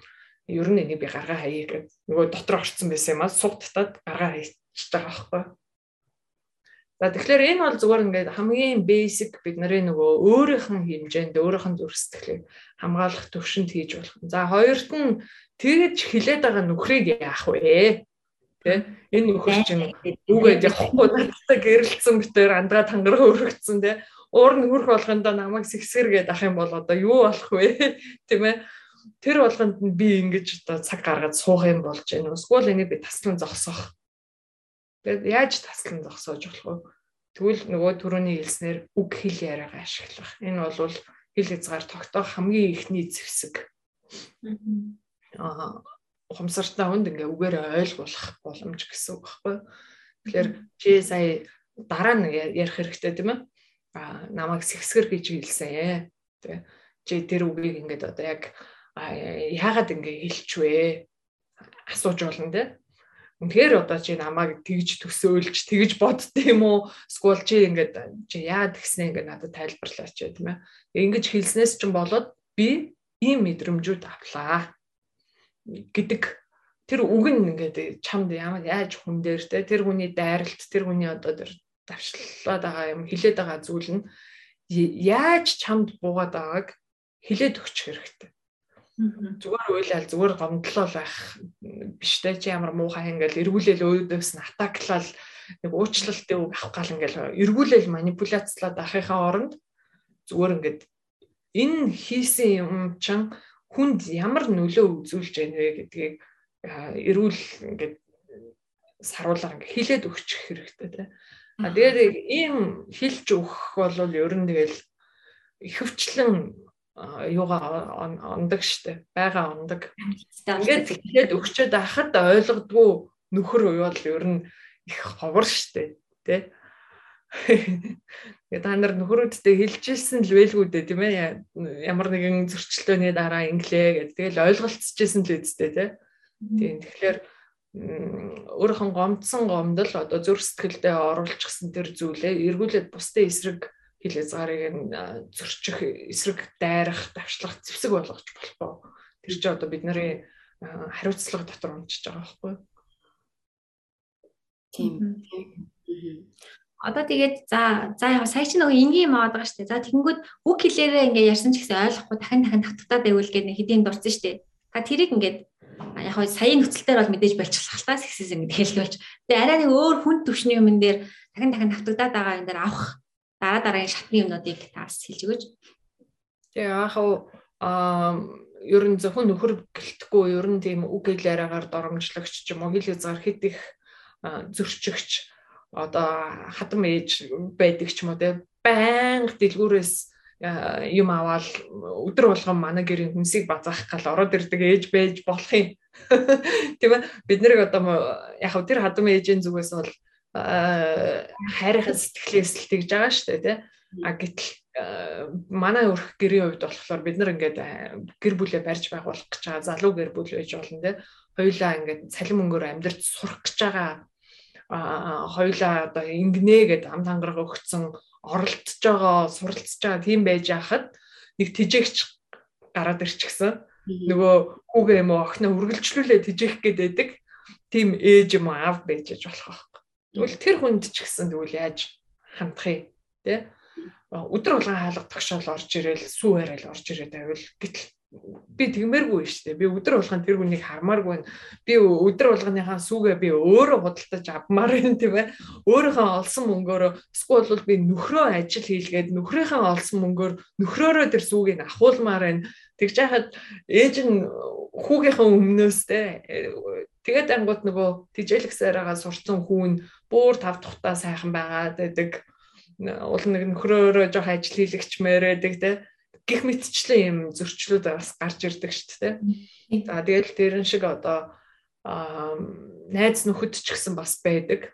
ер нь энийг би гаргаа хаяа гэж нөгөө дотор орцсон байсан юм аа суг татаад гаргаа хайчих байгаа байхгүй. За тэгэхээр энэ бол зүгээр ингээд хамгийн basic бид нарын нөгөө өөрийнх нь хэмжээнд өөрийнх нь зөрсдөлийг хамгаалах төвшөнд хийж болох. За хоёрт нь тэгэж хилээд байгаа нөхрийг яах вэ? Тэ энэ нөхөр чинь үгээд явахгүй надтай гэрэлцсэн битээр андгаа тангараа өргөцсөн тэ уур нь хөрх болгондоо намайг сэгсэргээд ах юм бол одоо юу болох вэ? Тийм ээ. Тэр болгонд нь би ингэж одоо цаг гаргаад суух юм болж байна. Эсвэл энийг би таслан зогсоох. Тэгээд яаж таслан зогсоож болох вэ? Тэгвэл нөгөө түрүүний хэлснээр үг хэл яриагаа ашиглах. Энэ бол хэл хязгаар тогтоох хамгийн ихний зэвсэг. Аа ухамсартай хүнд ингээ үгээр ойлгуулах боломж гэсэн үг байхгүй. Тэгэхээр чи сая дараа нь ярих хэрэгтэй тийм ээ намайг сэгсгэр гэж хэлсэн. Тэ чи тэр үгийг ингээд одоо яг яагаад ингэ хэлчихвэ? асууж болно те. Үнэхээр одоо чи намайг тэгж төсөөлж тэгж бодд юм уу? Эсвэл чи ингээд чи яагаад тэгснэ ингээд надад тайлбарлаач тийм ээ. Ингэж хэлснээс ч болоод би ийм мэдрэмжүүд авлаа гэдэг тэр үг нь ингээд чамд ямар яаж хүн дээр те тэр хүний дайралт тэр хүний одоо тэр давшлаад байгаа юм хилээд байгаа зүйл нь яаж чамд буугаад байгааг хилээд өгчих хэрэгтэй. Зүгээр уйлал зүгээр гомдлоо байх биш тэ чи ямар муухай ингээл эргүүлэл өөдөөс нь атаклал нэг уучлалтын үг авах гал ингээл эргүүлэл манипуляцлаад ахихаа оронд зүгээр ингээд энэ хийсэн юм чинь хүнд ямар нөлөө үзүүлж байна вэ гэдгийг эрүүл ингээд саруулаар ингээд хилээд өгчих хэрэгтэй тийм А тэгээд ийм хилж өгөх бол ер нь тэгэл ихэвчлэн юугаа ондог штэ байгаа ондог. Ингээд хэлээд өгчөөд ахад ойлгодгүй нөхөр уяал ер нь их ховор штэ тий. Тэгээд та нар нөхрүүдтэй хэлжсэн л байлгүй дээ тийм ээ ямар нэгэн зөрчилдөөний дараа инглээ гэдэг. Тэгэл ойлголцчихсэн л үсттэй тий. Тийм тэгэхээр өөрийнхөө гомдсон гомдол одоо зүрх сэтгэлдээ оруулчихсан тэр зүйлээ эргүүлээд бусдын эсрэг хил хязгаарыг зөрчих эсрэг дайрах, давшлах зэвсэг болгож болохгүй. Тэр чинь одоо бидний хариуцлага дотор унчиж байгаа байхгүй юу? Тийм. Одоо тэгээд за за яг сая чи нөгөө энгийн юм аваад байгаа шүү дээ. За тэгэнгүүт үг хэлээрээ ингээ ярьсан ч гэсэн ойлгохгүй дахин дахин татгатаад байвал гэдэг нэг хэдийн дурсан шүү дээ. Та тэрийг ингээд яг хөө саяын нөхцөлтөр бол мэдээж болчихлах таа сексизм гэдэг хэлбэлж. Тэгээ арай нэг өөр хүн төвшний юмн дээр дахин дахин тавтагдаад байгаа юм дээр авах дараа дараагийн шатны юмнуудыг таас хэлж өгөөч. Тэгээ яг хөө аа ер нь зөвхөн нөхөр гэлтэхгүй ер нь тийм үг хэлээраагаар доромжлогч ч юм уу хэл хязгаар хэд их зөрчигч одоо хатам ээж байдаг ч юм уу те байнга дэлгүүрээс юм аваад өдөр болгон манай гэрийн хүнсийг базаах гал ороод ирдэг ээж байж болох юм. Тийм ээ бид нэр одоо яг тэр хадам ээжийн зүгээс бол хайрын сэтгэлээс л тэгж байгаа шүү дээ тий. А гэтэл манай өрх гэрийн хувьд болохоор бид нар ингээд гэр бүлээ барьж байгуулах гэж байгаа залуу гэр бүл байж болно тий. Хоёлаа ингээд цалин мөнгөөр амьдарч сурах гэж байгаа а хоёлаа одоо ингэнэ гэд ам тангараг өгцөн оролцож байгаа, суралцж байгаа тийм байж хахад нэг тижээгч гараад ирчихсэн. Нөгөө хүүгээ юм уу охиноо үргэлжлүүлээ тижээх гээд байдаг. Тийм ээж юм аав байж болох байхгүй. Тэгвэл тэр хүнд ч гэсэн тэгвэл яаж хандах юм те? Өдөр болгон хаалга тогшоол орж ирээл сүү яриад орж ирээд байвал гэтэл би тэгмээргүй шүү дээ. Би өдөр болгон тэр хүнийг хармааргүй. Би өдөр болгоныхаа сүгээ би өөрөө худалдаж авмаар юм тийм ээ. Өөрийнхөө олсон мөнгөөрөө эсвэл бол би нөхрөө ажил хийлгээд нөхрийнхээ олсон мөнгөөр нөхрөөрөө тэр сүгийг ахуулмаар байна. Тэгж яхад ээж нь хүүгийнхээ өмнөөс те тэгээд ангууд нөгөө тижэлгсээрээ сурцсан хүүн бүр тав тухтаа сайхан байгаад байдаг. Уул нэг нөхрөөрөө жоох ажил хийлэгчмээр байдаг те гих мэтчлэн юм зөрчлүүд бас гарч ирдэг шүү дээ. За тэгэл тэрэн шиг одоо найз нөхөд ч гэсэн бас байдаг.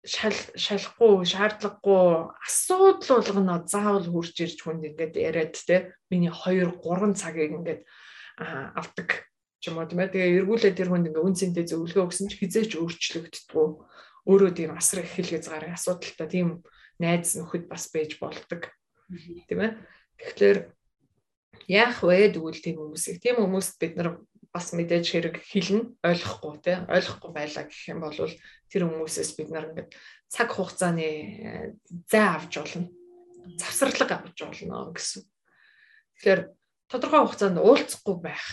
шал шалахгүй шаардлагагүй асуудал болгоно заавал хурж ирж хүнд ингээд яриад те миний 2 3 цагийг ингээд авдаг юм уу тийм ээ. Тэгээ эргүүлээ тэр хүнд ингээд үн цэнтэй зөвлөгөө өгсөн ч хизээч өөрчлөгддөггүй. Өөрөө тийм асар их хэл хязгаарын асуудалтай тийм найз нөхөд бас байж болдог тийм ээ. Тэгэхээр яах вэ тэгвэл тийм хүмүүсийг тийм хүмүүст бид нар бас мэдээж хэрэг хэлнэ ойлгохгүй тий ойлгохгүй байлаа гэх юм бол тэр хүмүүсээс бид нар ингээд цаг хугацааны э, зай авч болно завсарлага авч болно гэсэн. Тэгэхээр тодорхой хугацаанд уулзахгүй байх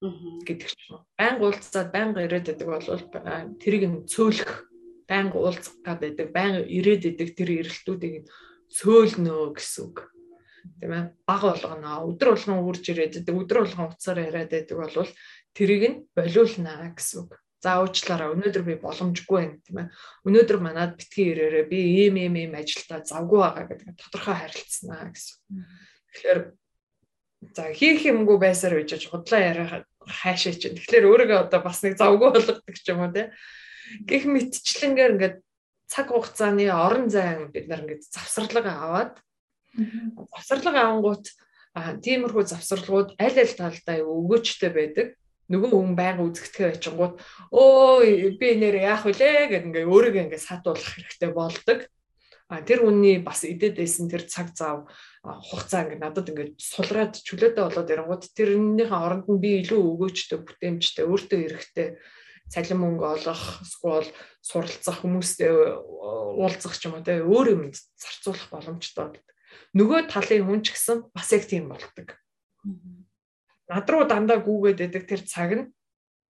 гэдэг чинь байнга уулзаад байнга ирээд байдаг бол тэрийг нь цөөлөх байнга уулзах гэдэг байнга ирээд байдаг тэр эрэлтүүдийг сөөлнө гэсэн үг. Тийм ээ. Баг болгоно. Өдөр болгон үрж ирээд байдаг. Өдөр болгон уцаар яриад байдаг бол тэрийг нь болиулнаа гэсэн үг. За уучлаарай. Өнөөдөр би боломжгүй байна, тийм ээ. Өнөөдөр манад битгий ирээрээ би ийм ийм ийм ажилдаа завгүй байгаа гэдэг тодорхой харилцснаа гэсэн. Тэгэхээр за хийх юмгүй байсаар үжиж худлаа яриа хайшаа чинь. Тэгэхээр өөрийгөө одоо бас нэг завгүй болгодог ч юм уу, тийм. Гэх мэтчлэнгээр ингээд цаг хугацааны орон зай бид нар ингээд завсарлага аваад завсарлага авангууд тиймэрхүү завсарлагууд аль аль талдаа өгөөчтэй байдаг. Нөгөө хүн байнга үзэгдэхээ очингууд өө би нэр яах вүлээ? гэх ингээ өөрийгөө ингээ сатуулах хэрэгтэй болдог. А тэр үнний бас идэд байсан тэр цаг зав хугацаа ингээ надад ингээ сулраад чөлөөтэй болоод ирэнгууд тэрнийхэн оронд нь би илүү өгөөчтэй бүтээмжтэй өөртөө эрэхтэй цалин мөнгө олох эсвэл суралцах хүмүүстэй уулзах ч юм уу те өөр юм зарцуулах боломжтой гэдэг. Нөгөө талын хүн ч гэсэн бас яг тийм болдог. Над руу дандаа гүүгээд байдаг тэр цаг нь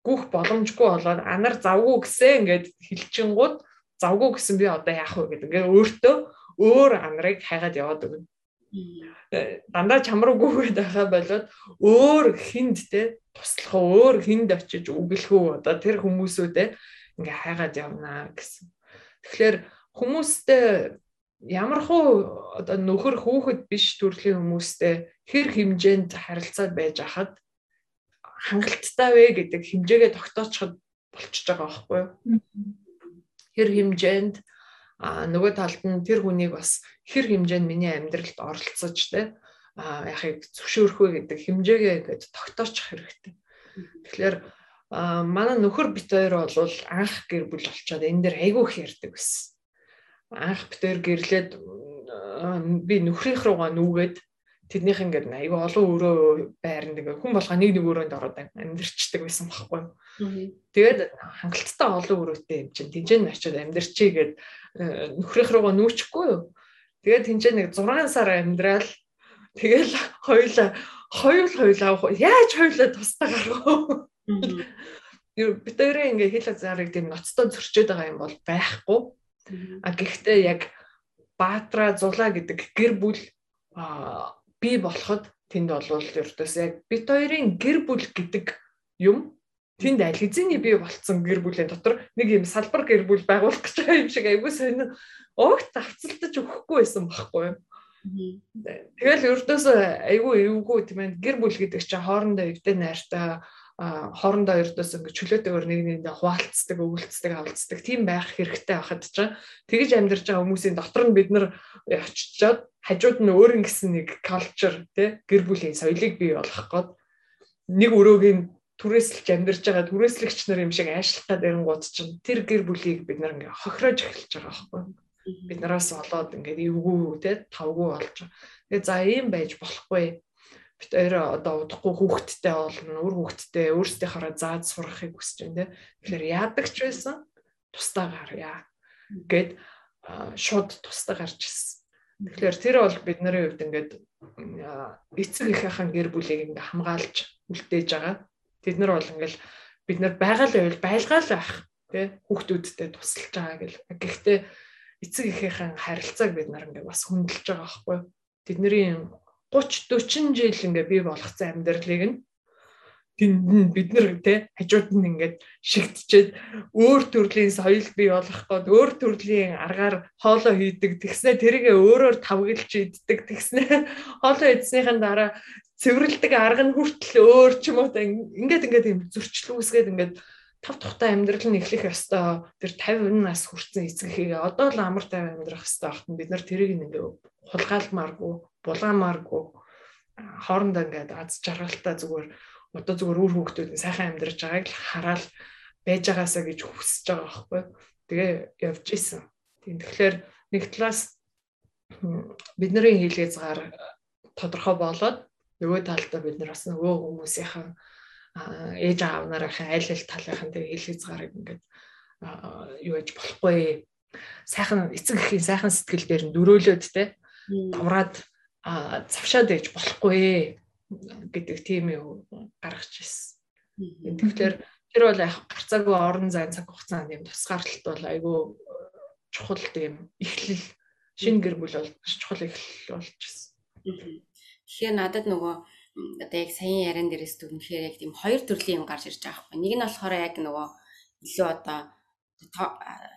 гүөх боломжгүй болоод анар завгүй гэсэн ингээд хилчингууд завгүй гэсэн би одоо яах вэ гэдэг. Ингээд өөртөө өөр анарыг хайгаад яваад өгнө. Э, дандаа чам руу гүгээд байгаа болоод өөр хинд те туслах өөр хинд очиж үгэлэх үү одоо тэр хүмүүсүүдээ ингээ хайгаад явнаа гэсэн. Тэгэхээр хүмүүстэй ямар хуу одоо нөхөр хүүхэд биш төрлийн хүмүүстэй хэр хэмжээнд харилцаад байж хахад хангалттай вэ гэдэг хэмжээгээ тогтоочход болчихж байгаа байхгүй юу? Хэр хэмжээнд а нөгөө талд нь тэр хүнийг бас хэр хэмжээнд миний амьдралд оролцож те а яхыг зөвшөөрөх вэ гэдэг хэмжээгээ ингээд тогтоочих хэрэгтэй. Тэгэхээр манай нөхөр бит хоёр бол анх гэр бүл болчоод энэ дээр айгүй их ярьдаг байсан. Анх бит хоёр гэрлээд би нөхрийнх руугаа нүгээд тэрнийх ингээд айгүй олон өрөө байранд ингээд хүн болгоо нэг нэг өрөөнд ороод амьдэрчдэг байсан байхгүй юу. Тэгээд хангалттай олон өрөөтэй юм чинь тэнцэн очиод амьдэрчий гэд э, нөхрийнх руугаа нүүчихгүй юу. Тэгээд тэнцэн нэг 6 сар амьдрал тэгэл хоёулаа хоёул хоёлаа яаж хоёулаа тусдаа гаргав. Бид өөрөө ингээ хэл хязгаарыг тийм ноцтой зөрчөөд байгаа юм бол байхгүй. А гэхдээ яг Баатра зулаа гэдэг гэр бүл бий болоход тэнд болвол ердөөс яг бит хоёрын гэр бүл гэдэг юм тэнд аль хэзээний бий болцсон гэр бүлийн дотор нэг юм салбар гэр бүл байгуулах гэж байгаа юм шиг айгүй сонин огт авцалтаж өгөхгүй байсан байхгүй юу? Тэгэл ердөөсөө айгүй эвгүй тийм ээ гэр бүл гэдэг чинь хоорондоо эвдээ найртай хоорондоо ердөөс ингэ чөлөөтэйгээр нэг нэгэндээ хуваалцдаг, өвөлцдөг, авалцдаг тийм байх хэрэгтэй байхад ч тэгж амьдарч байгаа хүмүүсийн дотор нь бид нар очичоод хажууд нь өөр юм гисэн нэг culture тий гэр бүлийн соёлыг бий болгох гээд нэг өрөөгийн түрээслэж амьдарч байгаа түрээслэгч нар юм шиг айшлах гэдэг эрэнгууд чинь тэр гэр бүлийг бид нар ингээ хохироож эхэлж байгаа байхгүй бид нараас болоод ингээд эвгүй те тавгүй болж байгаа. Тэгээ за ийм байж болохгүй. Бид өөрөө одоо удахгүй хүүхэдтэй болно, үр хүүхэдтэй өөрсдийнхаараа зааж сурахыг хүсэж байна те. Тэгэхээр яадаг ч байсан тустаа гарья гэд шууд тустаа гарч ирсэн. Тэгэхээр тэр бол бидний хувьд ингээд эцэг эхийнхэн гэр бүлийг ингээ хамгаалж үлдээж байгаа. Тэд нар бол ингээл бид нар байгаа л байвал байлгаал байх тий хүүхдүүдтэй тусалж байгаа гэл. Гэхдээ эцэг эхийнхэн харилцааг бид нар ингээ бас хөндлөж байгаа байхгүй. Тэдний 30 40 жил ингээ бий болгоцсон амьдралыг нь. Тэнд нь бид нар те хажууд нь ингээд шигтчихэд өөр төрлийн соёл бий болгох гээд өөр төрлийн аргаар хоолоо хийдэг. Тэгснэ тэргээ өөрөөр тавгалж иддэг. Тэгснэ хоолоо идснийхэн дараа цэвэрлдэг арга нь хүртэл өөр ч юм уу. Ингээд ингээд юм зөрчил үүсгээд ингээд тав тухтай амьдрал нь эхлэх ёстой. Тэр 50 нас хүрсэн эцэгхийг одоо л амар тайван амьдрах ёстой ахтан бид нар тэрийг ингээ хулгайлмааргүй булгаамааргүй хоорондоо ингээд аз жаргалтай зүгээр одоо зүгээр үр хүүхдүүд нь сайхан амьдарч байгааг л хараад байж байгаасаа гэж хүсэж байгаа байхгүй. Тэгээ явж исэн. Тийм тэгэхээр нэг талаас бидний хийлгэцгаар тодорхой болоод нөгөө талдаа бид нар бас нөгөө хүмүүсийнхэн ээж аав нарынхаа аль аль талынхан тэгээ хийлгэцгаарыг ингээд юу яж болохгүй сайхан эцэг эхийн сайхан сэтгэл дээр нь дөрөөлөд те тавраад завшаад ээж болохгүй гэдэг тийм юм гаргаж ирсэн. Тэгэхээр тэр бол яг гарцаагүй орон зай цаг хугацаанд юм тусгаарлалт бол айгүй чухал тийм эхлэл шинэ гэр бүл бол чухал эхлэл болж ирсэн. Тэгэхээр надад нөгөө одоо яг саяын яриан дээрээс дүнхээр яг тийм хоёр төрлийн юм гарч ирж байгаа байхгүй. Нэг нь болохоор яг нөгөө илүү одоо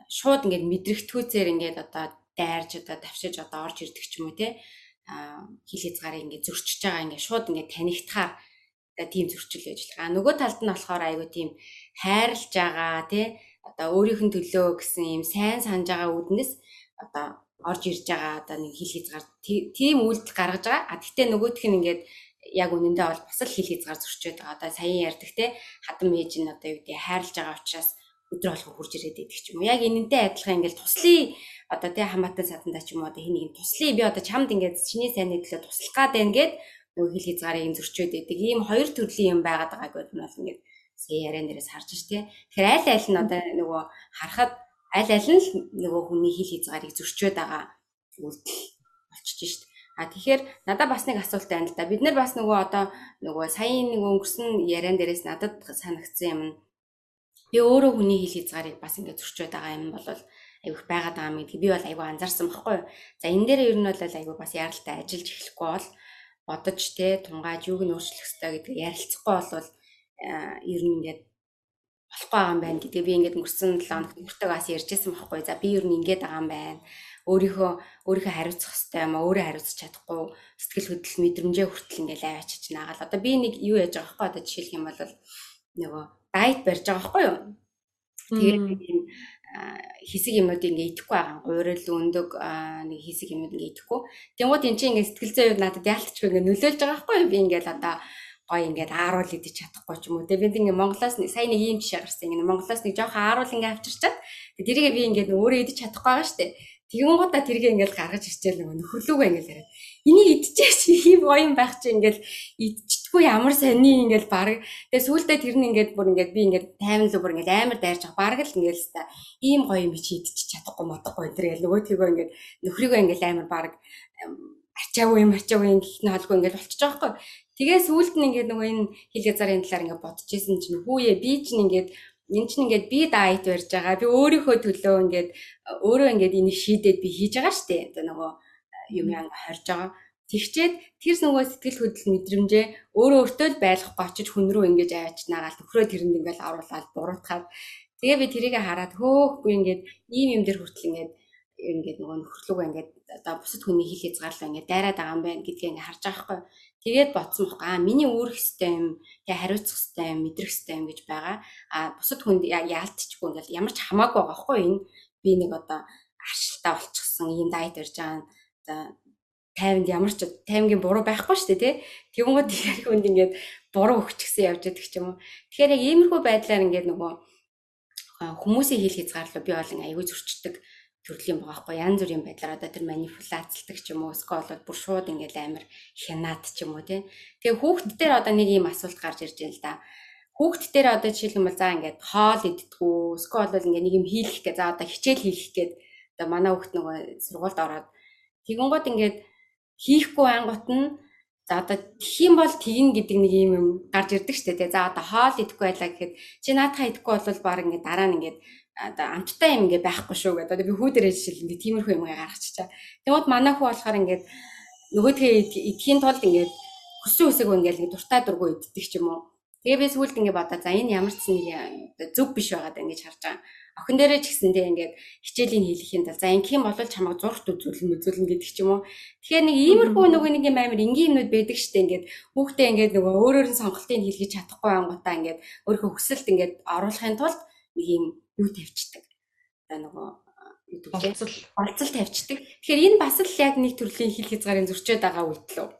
шууд ингээд мэдрэгтгүүцээр ингээд одоо дайрж одоо давшиж одоо орж ирдэг ч юм уу те хил хязгаарыг ингээд зөрчиж байгаа ингээд шууд ингээд танигдахаар тийм зөрчил байгаа. Нөгөө талд нь болохоор айгүй тийм хайрлж байгаа тий одоо өөрийнх нь төлөө гэсэн юм сайн санаж байгаа үднэс одоо орж ирж байгаа одоо нэг хил хязгаар тийм үйлдэл гаргаж байгаа. А тэгтээ нөгөөх нь ингээд яг үнэндээ бол бас л хил хязгаар зөрчөөд байгаа. Одоо саяхан ярьдаг те хадам ээж нь одоо юу гэдэг хайрлж байгаа учраас өдрө болгон хурж ирээд ч юм. Яг энэнтэй адилхан ингээл туслая одоо тий хамаатан сатанда ч юм уу одоо хин нэг туслая би одоо чамд ингээд чиний сайнны төлөө туслах гад байна гэд нөгөө хил хязгаарыг зөрчөөд байдаг. Ийм хоёр төрлийн юм байгаад байгааг бол бол ингээд сая яриан дээрээс харж ш тий. Тэгэхээр аль аль нь одоо нөгөө харахад аль аль нь л нөгөө хүний хил хязгаарыг зөрчөөд байгаа үйлдэл болчихж шít. А тэгэхээр надад бас нэг асуулт байна л да. Бид нар бас нөгөө одоо нөгөө саяын нэг өнгөрсөн яриан дээрээс надад санагдсан юм нь би өөрөө хүний хил хязгаарыг бас ингээд зөрчөөд байгаа юм бол айгүйх байгаад байгаа юм гэдгийг би бол айгүй анзаарсан байхгүй юу. За энэ дээр ер нь бол айгүй бас яралтай ажиллаж эхлэхгүй бол бодож те тунгааж юуг нь өөрчлөх хэрэгтэй гэдгийг ярилцахгүй бол ер нь ингээд болохгүй байгаа юм байна гэдэг би ингээд өнгөрсөн 7 хоног нөртөг бас ярьжсэн байхгүй. За би ер нь ингээд байгаа юм байна. Өөрийнхөө өөрийнхөө хариуцах хэрэгтэй юм аа өөрөө хариуцах чадахгүй сэтгэл хөдлөл мэдрэмжээ хүртэл ингээд аваачиж наагаал. Одоо би нэг юу яаж байгаа байхгүй. Одоо жишээлх юм бол нөгөө дайт барьж байгаа байхгүй юу? Тэгээд юм хэсэг юмнууд ингээ идэхгүй байгаа. Гуйрал өндөг нэг хэсэг юмнууд ингээ идэхгүй. Тэнгууд эн чинь ингээ сэтгэл зүйн надад яалтчгүй ингээ нөлөөлж байгаа байхгүй юу? Би ингээл одоо гой ингээд ааруул идэж чадахгүй ч юм уу. Тэгээ би ингээ Монголоос сайн нэг юм жишээ гарсан. Ингээ Монголоос нэг жоохон ааруул ингээ авчирчаад тэрийг би ингээ өөрөө идэж чадахгүй байгаа штэ. Тэгэн гоо та тэрийг ингээл гаргаж ирчихэл нөгөө нөхөрлөөгөө ингээл яриад. Энийг идчихээч ийм гоё юм байх чи ингээл идчихдэггүй ямар сони ингээл баг. Тэгээ сүүлдээ тэр нь ингээд бүр ингээд би ингээд таймн л бүр ингээд амар дайрч. Бараг л ингээл хэвээр ийм гоё юм би чи идчих чадахгүй модохгүй тэр ял нөгөө тийгөө ингээд нөхрийгөө ингээл амар баг ачаагүй юм гэх нь холгүй ингээд болчихж байгаа байхгүй. Тэгээ сүүлд нь ингээд нөгөө энэ хил язарын талаар ингээд бодож исэн чинь хүүе би чинь ингээд энэ чинь ингээд би дайт барьж байгаа. Би өөрийнхөө төлөө ингээд өөрөө ингээд энийг шийдээд би хийж байгаа штэ. Одоо нөгөө юм яа хорж байгаа. Тэгчээд тэр нөгөө сэтгэл хөдлөл мэдрэмжээ өөрөө өөртөө л байлгахгүй очиж хүн рүү ингэж аваач наагаал төхрөө тэрэнд ингээл оруулаад буруутгаад тэгээ би тэрийг хараад хөөхгүй ингээд ийм юм дээр хүртэл ингээд ингээд нөгөө нөхрлөг ингээд одоо бусад хүний хил хязгаарлаа ингээд дайраад байгаа юм байна гэдгийг ингээд харж байгаа хгүй. Тэгээд бодсон байхгүй аа миний өөрөх хэстэй юм тэгээ хариуцах хэстэй юм мэдрэх хэстэй юм гэж байгаа. А бусад хүнд яалтчгүй ингээд ямар ч хамаагүй байгаа хгүй энэ би нэг одоо аршилтаа болчихсон ийм дайт ирж байгаа. За 50-нд ямар ч 50-гийн буруу байхгүй шүү дээ тий. Тэгвэл яг хүнд ингээд буруу өгчихсэн явж байдаг ч юм уу. Тэгэхээр яг иймэрхүү байдлаар ингээд нөгөө хүмүүсийн хил хязгаарлал би болон аягүй зөрчдөг төрлийн байгаа хгүй янз бүрийн байдлаар одоо тэр манипуляцлдаг ч юм уу эсвэл бол бүр шууд ингээл амар хянаад ч юм уу тий. Тэгээ хүүхд дээр одоо нэг ийм асуулт гарч ирж байна л да. Хүүхд дээр одоо жишээлх юм бол за ингээд хоол иддгүү эсвэл бол ингээ нэг юм хийлгэх гэ за одоо хичээл хийлгэх гээд одоо манай хүүхд нөгөө сургуульд ороод Тэгэн гот ингээд хийхгүй ангууд нь за одоо тхиим бол тэгнэ гэдэг нэг юм юм гарч ирдэг штэ тий. За одоо хоол идэхгүй байлаа гэхэд чи наатахаа идэхгүй бол баг ингээд дараа нь ингээд одоо амттай юм ингээ байхгүй шүү гэдэг. Одоо би хүүдэрээ жишээл ингээ тиймэрхүү юм гаргачихчаа. Тэгмэд манай хүү болохоор ингээд нөгөөдхөө идэхийн тулд ингээд хүссэн үсэг ингээл ингээ дуртай дургу иддэг ч юм уу. Тэгээ би сүүлд ингээ бодоо за энэ ямар ч нэг зөв биш байгаад ингэж харж байгаа. Охин дээрээ ч гэсэн тэгээ ингээд хичээлийн хийлэхийн тал за ингэх юм бол чамайг зургт үзүүлэн үзүүлэн гэдэг ч юм уу. Тэгэхээр нэг иймэрхүү нөгөө нэг юм амар энгийн юмнууд байдаг штэ ингээд хүүхдээ ингээд нөгөө өөрөөр нь сонголтыг хийлгэж чадахгүй ангуудаа ингээд өөрийнхөө хүсэлт ингээд оруулахын тулд нэг юм юу тавьчихдаг. Одоо нөгөө болцол болцол тавьчихдаг. Тэгэхээр энэ бас л яг нэг төрлийн хил хязгаарын зөрчөөд байгаа үйлдэл үү?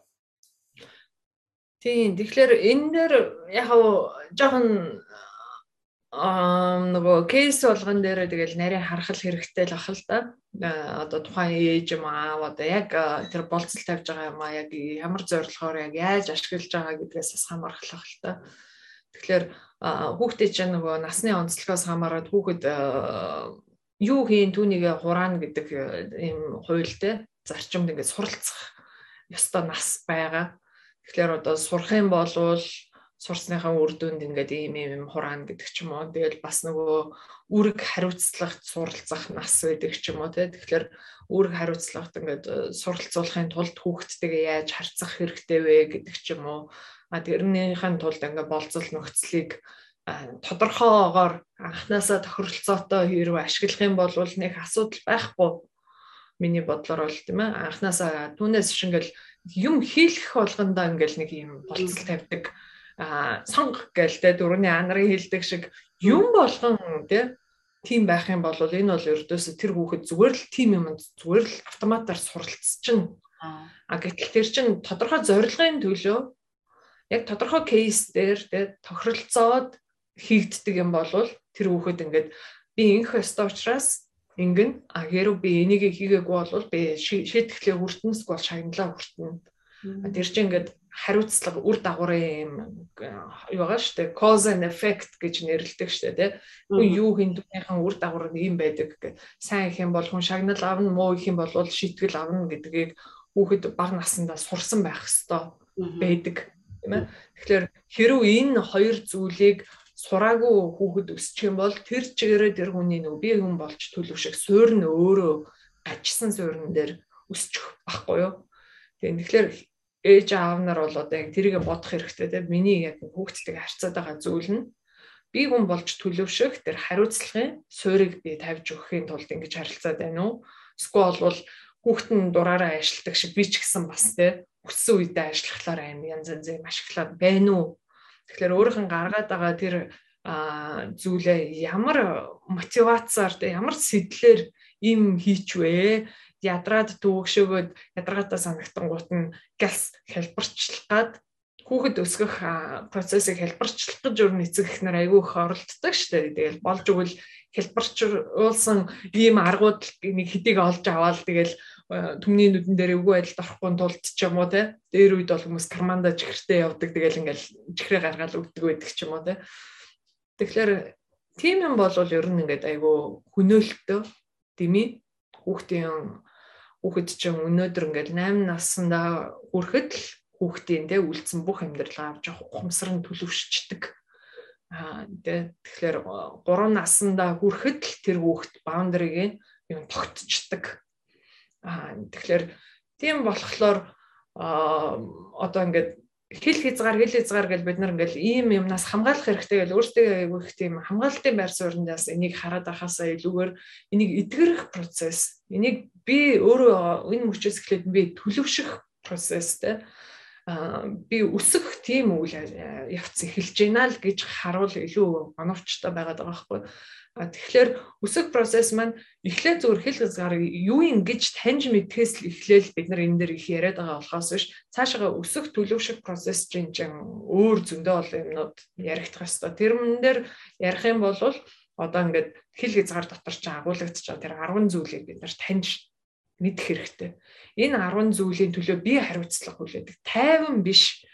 Тийм. Тэгэхээр энэ дээр яг жоохон аа нөгөө кейс болгон дээр тэгэл нарийн харахал хэрэгтэй л ах л да. Одоо тухайн ээж юм аа одоо яг тэр болцол тавьж байгаа юм аа яг ямар зорилгоор яг яаж ашиглаж байгаа гэдгээс бас хамаархлах л та. Тэгэхээр хүүхдээ чинь нөгөө насны онцлогоос хамаарат хүүхэд юу хийн түүнийг хураана гэдэг ийм хуультай зарчимд ингээд суралцах ёстой нас байгаа. Тэгэхээр одоо сурах юм бол сурсныхаа үр дүнд ингээд ийм ийм хураана гэдэг ч юм уу. Тэгэл бас нөгөө үүрэг хариуцлагт суралцах нас байдаг ч юм уу тий. Тэгэхээр үүрэг хариуцлагт ингээд э, суралцуулахын тулд хүүхдтэйгээ яаж харьцах хэрэгтэй вэ гэдэг ч юм уу. А тэрнийхэн тулд ингээд болцол нөхцөлийг тодорхойгоор анханасаа тохиролцоотой хэрэг ашиглах юм бол нэг асуудал байхгүй миний бодлоор бол тийм ээ анханасаа түүнээс шингэл юм хийлгэх болгондоо ингээл нэг юм болцол тавьдаг сонг гээл те дөрөвний анарын хилдэг шиг юм болгон те тийм байх юм бол энэ бол ердөөсө тэр хүүхэд зүгээр л тийм юмд зүгээр л автоматар суралцчихна. А гэтэл тэр чин тодорхой зорилгын төлөө яг тодорхой кейс дээр те тохиролцоод хийгддэг юм бол тэр хүүхэд ингээд би ингэх ёстой учраас ингэн а хэрэг би энийг хийгээгүй бол би шийтгэхлээ хүртэнэсгүй бол шагналаа хүртэнэ. Тэр чинь ингээд хариуцлага үр дагаврын юм юу байгаа шүү дээ cause and effect гэж нэрлэдэг шүү дээ тий юу хин түүнийхэн үр дагавар нь юм байдаг гэх. Сайн их юм бол хүн шагнал авна муу их юм бол шийтгэл авна гэдгийг хүүхэд бага насндаа сурсан байх хэвээр байдаг тийм ээ. Тэгэхээр хэрв энэ хоёр зүйлийг сураагүй хүүхэд өсчих юм бол тэр чигээрээ тэр хүний нөгөө бие хүн болж төлөв шиг суурн өөрөө гажсан суурн дээр өсчих байхгүй юу тэгэхээр ээж аав нар бол одоо яг тэрийг бодох хэрэгтэй тийм миний яг хүүхдтэйгээ харьцаад байгаа зүйл нь би хүн болж төлөвшөх тэр хариуцлагын суурийг би тавьж өгөхийн тулд ингэж харилцаад байна уу? Эсвэл бол хүүхэд нь дураараа ажилладаг шиг би ч гэсэн бас тийм өссөн үедээ ажиллахлаар аим янз янз юм ашиглаад байна уу? Тэгэхээр өөрийнх нь гаргаад байгаа тэр зүйлээ ямар мотивацаар ямар сэтлэр им хийчвэ ядраад дүүгшөөгөөд ядаргаатай санагтангууд нь галс хэлбэрчлэх гад хүүхэд өсгөх процессыг хэлбэрчлэх гэж өөр эцэг эхнэр айгүй их оролддог шүү дээ. Тэгэл болж өгвөл хэлбэрчүүлсэн ийм аргууд нэг хэдийг олж аваад тэгэл түмний нүдэн дээр өвгөө байдалд орохгүй тулд ч юм уу те. Дээр үед бол хүмүүс карманда чихртэй явдаг тэгэл ингээл чихрээ гаргаад өгдөг байдаг ч юм уу те. Тэгэхээр тийм юм бол ер нь ингээд айгүй хөнөөлтөө дими хүүхдийн хүүхэд чинь өнөөдөр ингээл 8 наснда хүрэхэд л хүүхдийн тэ үлдсэн бүх амьдралаа авч явах ухамсар нь төлөвшчдөг. Аа тэгэхээр 3 наснда хүрэхэд л тэр хүүхэд баундрыг юм тогтцдог. Аа тэгэхээр тийм болохоор аа одоо ингээд хэл хязгаар хэл хязгаар гэж бид нар ингээл ийм юмнаас хамгаалах хэрэгтэй гэж өөртөө айгүй их тийм хамгаалтын байр сууриндаас энийг хараад ахаасаа илүүгээр энийг эдгэрэх процесс энийг би өөрөө энэ мөчөөс эхлээд би төлөвшөх процесстэй би өсөх тийм үйл явц эхэлж байна л гэж харуул илүү оновчтой байгаад байгаа байхгүй Тэгэхээр өсөх процесс маань эхлээд зүгээр хэл хязгаар юу юм гэж таньж мэдхээс л эхлээл бид нар энэ дээр их яриад байгаа болохоос биш цаашаа өсөх төлөвшөх процесс чинь өөр зөндөө олон юмнууд яригдах хэвээр. Тэрмэн дээр ярих юм бол одоо ингээд хэл хязгаар дотор чинь агуулгадж байгаа тэр 10 зүйлийг бид нар таньж мэдэх хэрэгтэй. Энэ 10 зүйлийн төлөө би хариуцлага хүлээдэг. Тайван биш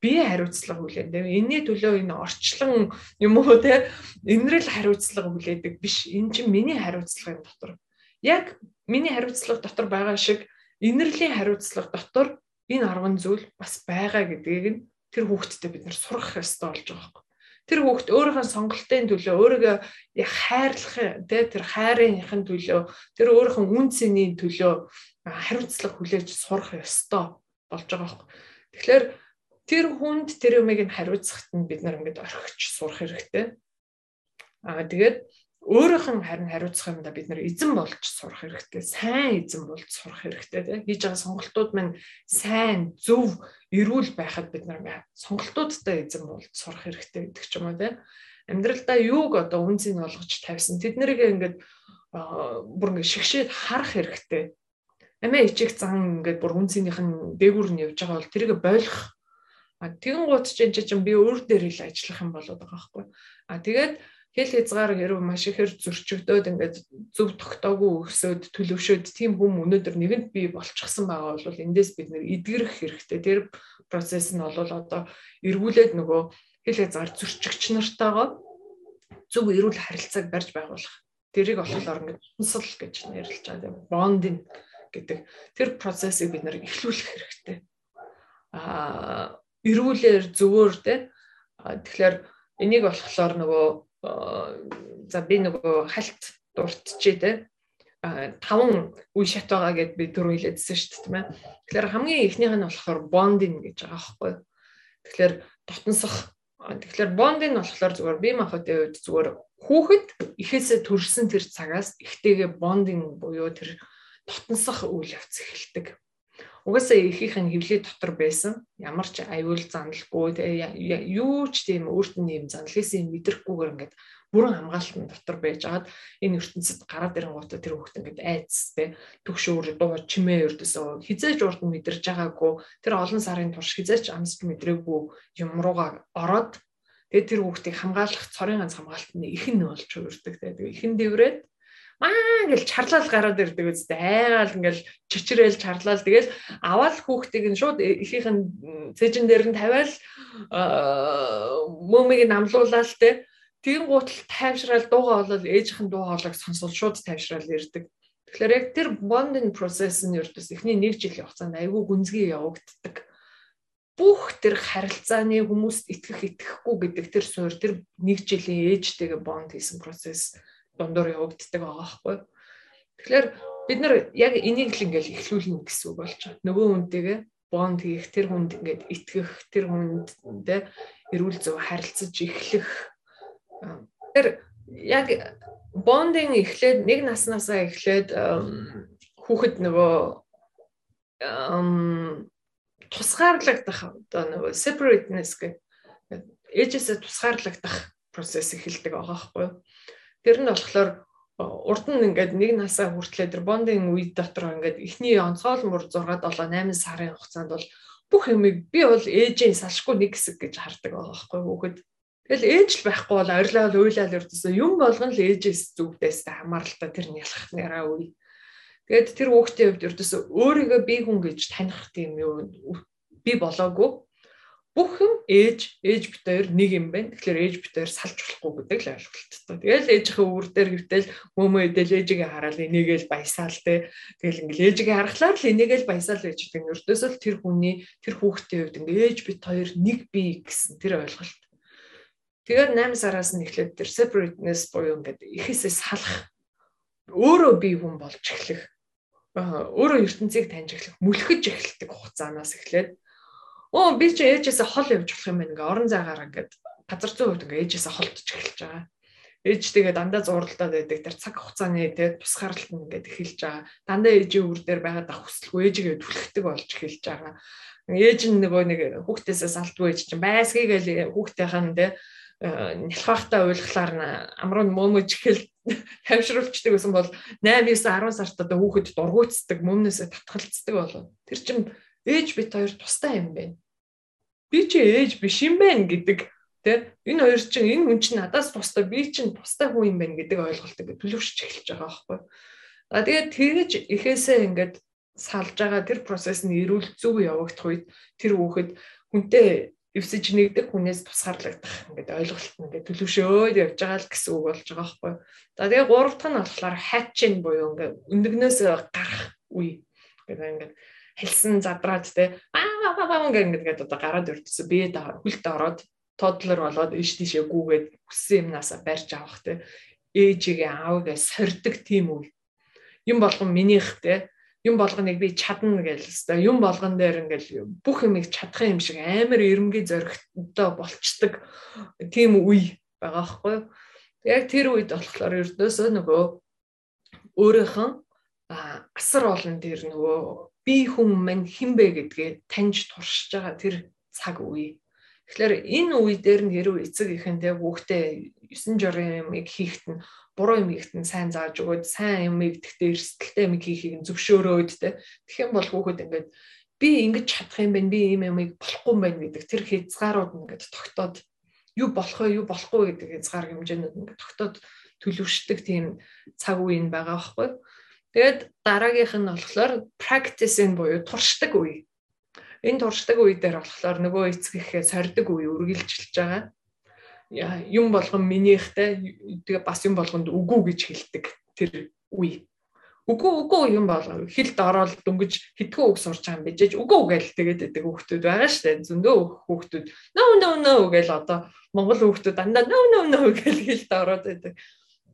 бие хариуцлага хүлээн. Тэгээ энэний төлөө энэ орчлон юм уу те энэрэл хариуцлага хүлээдэг биш. Энэ чинь миний хариуцлагын дотор. Яг миний хариуцлага дотор байгаа шиг инэрлийн хариуцлага дотор энэ 10 зүйл бас байгаа гэдгийг нь тэр хүүхдэд бид нар сурах ёстой болж байгаа юм. Тэр хүүхд өөрийнхөө сонголтын төлөө өөрийгөө хайрлах тий тэр хайрынхын төлөө тэр өөрийнхөө үн цэний төлөө хариуцлага хүлээж сурах ёстой болж байгаа юм. Тэгэхээр тэр хүнд тэр юмыг нь хариуцахад нь бид нар ингээд орхиж сурах хэрэгтэй. Аа тэгээд өөрийнх нь харин хариуцах юмда бид нэр эзэн болж сурах хэрэгтэй. Сайн эзэн болж сурах хэрэгтэй тийм. Хийж байгаа сонголтууд маань сайн, зөв, эрүүл байхад бид нар сонголтуудтай эзэн болж сурах хэрэгтэй гэдэг ч юм уу тийм. Амьдралдаа юуг одоо үнцийг олгож тавьсан. Тэд нарыг ингээд бүр ингээд шигшээд харах хэрэгтэй. Амиа ичиг зан ингээд бүр үнцийнх нь дээгүүр нь явж байгаа бол тэрийг болох А тэгэн гут чинь чинь би өөр дээр ил ажиллах юм болоод байгаа байхгүй. А тэгээд хэл хязгаар хэрв маш ихээр зөрчигдөөд ингээд зөв тогтоогүй өсөөд төлөвшөөд тийм хүм өнөөдөр нэгэнд бий болчихсон байгаа бол эндээс бид нэр эдгэрэх хэрэгтэй. Тэр процесс нь бол одоо эргүүлээд нөгөө хэл хязгаар зөрчигч нартайгаа зөв эрүүл харилцааг барьж байгуулах. Тэрийг болохоор ингээд сонсол гэж нэрлэж байгаа. Бондинг гэдэг тэр процессыг бид нэр эхлүүлэх хэрэгтэй. Аа эрүүлэр зөвөр те. Тэгэхээр энийг болохоор нөгөө за би нөгөө хальт дуртчээ те таван үе шат байгаа гэд би түрүү хэлээдсэн шүү дээ тийм ээ. Тэгэхээр хамгийн эхнийх нь болохоор бондинг гэж байгаа байхгүй. Тэгэхээр дотносох тэгэхээр бондинг нь болохоор зүгээр би махатын үед зүгээр хүүхэд ихээсээ төрсэн тэр цагаас ихтэйгээ бондинг буюу тэр дотносох үйл явц эхэлдэг угаасаа ихийнх нь хөвлөд дотор байсан. Ямар ч аюул заналгүй юу ч тийм өөрт нь юм заналээс юм мэдрэхгүйгээр ингээд бүрэн хамгаалтын дотор байж агаад энэ ертөнцид гараад ирэнгуутаа тэр хүүхд ингээд айцтэй төгшөөр дуу чимээ өрдөөсөө хизээж урд нь мэдэрж байгаагүй. Тэр олон сарын турш хизээч амсч мэдрээгүй юм руугаа ороод тэгээд тэр хүүхдийг хамгаалах цорын ганц хамгаалт нь ихэн болж өрдөг тэгээд ихэн дэврээд маа гэж чарлал гараад ирдэг үстэй айгаал ингээл чичрээл чарлал тэгэл аваад хүүхдийг нь шууд ихийнх нь цэжин дээр нь тавиал мөмиг нь амлуулаад те тийм гутал тайвшраал дуугаа болол ээжийнхэн дуу хоолойг сонсвол шууд тайвшраал ирдэг. Тэгэхээр яг тэр bonding process нь ердөөс эхний нэг жилийн хугацаанд айгүй гүнзгий явагддаг. Бүх тэр харилцааны хүмүүст итгэх итгэхгүй гэдэг тэр суурь тэр нэг жилийн ээжтэйгээ bond хийсэн процесс дундуур явагддаг байгаа байхгүй. Тэгэхээр бид нар яг энийг л ингээл эхлүүлнэ гэсэн үг болж байна. Нөгөө хүнтэйгээ бонд хийх, тэр хүнд ингээд итгэх, тэр хүндтэй эрүүл зөв харилцаж эхлэх. Тэр яг бондинг эхлээд нэг наснасаа эхлээд хүүхэд нөгөө тусгаарлагдах одоо нөгөө separateness гэх ээжээсээ тусгаарлагдах процесс эхэлдэг байгаа байхгүй юу? Тэр нь болохоор урд нь ингээд нэг насаа хүртлээр тэр бондын үед дотор ингээд эхний онцгой мөр 6 7 8 сарын хугацаанд бол бүх юмыг би бол ээжээ салшгүй нэг хэсэг гэж хардаг байгаа байхгүй хүүхэд. Тэгэл ээж л байхгүй бол орилоо уйлал өрдсөн юм болгон л ээжээс зүгдээс хамааралтай тэр нялах нэраа үе. Тэгээд тэр хүүхдийн хувьд өрдсөн өөрийгөө би хүн гэж таних тийм юу би болоогүй бүх юм ээж ээж бит хоёр нэг юм байна. Тэгэхээр ээж бит хоёр салж болохгүй гэдэг л ойлголттой. Тэгэл ээжийнхээ өвөр дээр гэвтэл мөмөө эдэл ээжигээ хараад энийгээл баясаал те. Тэгэл ингээл ээжигээ харахлаар л энийгээл баясаал гэж гэдэг. Өртөөсөө тэр хүний тэр хүүхдийн хувьд ингээ ээж бит хоёр нэг бий гэсэн тэр ойлголт. Тэгээд 8 сараас нь эхлээд тэр separateness буюу ингээд ихээсээ салах өөрөө бие хүн болж эхлэх өөрөө ертөнцийг таньж эхлэх, мүлхэж эхэлдэг хугацаанаас эхлээд Оо би чи ээжээсээ хол явж болох юм байна ингээ орон зайгаар ингээд газар зүйн хувьд ингээ ээжээсээ холдож эхэлж байгаа. Ээж тэгээ дандаа зурлалдаад байдаг тэр цаг хугацааны тэгээ тусгаарлалт нь ингээд эхэлж байгаа. Дандаа ээжийн үр дээр байгаад ах хүсэлгүй ээжигээ түлхдэг болж эхэлж байгаа. Ээж нь нөгөө нэг хүүхдээсээ салтгүй ээж чинь байсгийг л хүүхдийнхэн тэ нялхахтай уйлглаар амруу мөмөж ихэл тавшруулцдаг гэсэн бол 8 9 10 сард одоо хүүхэд дургуйцдаг мөмнөөсөө татгалцдаг болоо. Тэр чинь ээж бит хоёр тустай юм байна. Би чи ээж биш юм байна гэдэг тэ энэ хоёр чинь энэ хүн чинь надаас тустай би чинь тустай хүн юм байна гэдэг ойлголт ингээд төлөвшөж эхэлж байгаа байхгүй. А тэгээд тэгэж ихээсээ ингээд салж байгаа тэр процесс нь эрүүл зөв явагдах үед тэр хүүхэд хүнтэй эвсэж нэгдэг хүнээс тусгаарлагдах ингээд ойлголт нь ингээд төлөвшөөд явж байгаа л гэсэн үг болж байгаа байхгүй. За тэгээ гурав дахь нь болохоор хайчин буюу ингээд өндөгнөөс гарах үе гэдэг ингээд хэлсэн задраад те аа аа ингээд одоо гараад өртсөн. Би хүлт ороод тодлор болоод иш тишээ гүүгээд хүссэн юмнасаа барьж авах те. Ээжигээ аавыгаа сордог тийм үе. Юм болгон минийх те юм болгоныг би чадна гэж өстой. Юм болгон дээр ингээл бүх юмыг чадах юм шиг амар эрэмгийн зоригтой болчдөг тийм үе байгаа байхгүй яг тэр үед болохоор ердөөсөө нөгөө өөрийнхөө асар олон тэр нөгөө би хүн мань хинбэ гэдгээ таньж туршиж байгаа тэр цаг үе. Тэгэхээр энэ үе дээр нь хэрвээ эцэг ихэндээ хүүхдээ 9 журын юмыг хийхэд нь буруу юм хийхэд нь сайн зааж өгөөд сайн юм игдэхдээ эрсдэлтэй юм хийхийг нь зөвшөөрөөд те тэгэх юм бол хүүхэд ингээд би ингэж чадах юм байна би ийм юмыг болохгүй юм байна гэдэг тэр хязгаарууд ингээд тогтоод юу болох вэ юу болохгүй гэдэг хязгаар хэмжээнүүд ингээд тогтоод төлөвшдөг тийм цаг үе нь байгаа байхгүй юу Тэгээд дараагийнх нь болохоор practice энэ буюу туршдаг үе. Энэ туршдаг үе дээр болохоор нөгөө эцэг ихээ сордог үе үргэлжилж байгаа. Юм болгон минийхтэй тэгээ бас юм болгонд үгүй гэж хэлдэг тэр үе. Үгүй үгүй юм бол хилд ороод дөнгөж хитгэн үг сурч байгаа юм бижээж үгүй гээл тэгээд байдаг хүүхдүүд байгаа штэ зөндөө хүүхдүүд no no no гээл одоо монгол хүүхдүүд дандаа no no no гээл хилд ороод байдаг.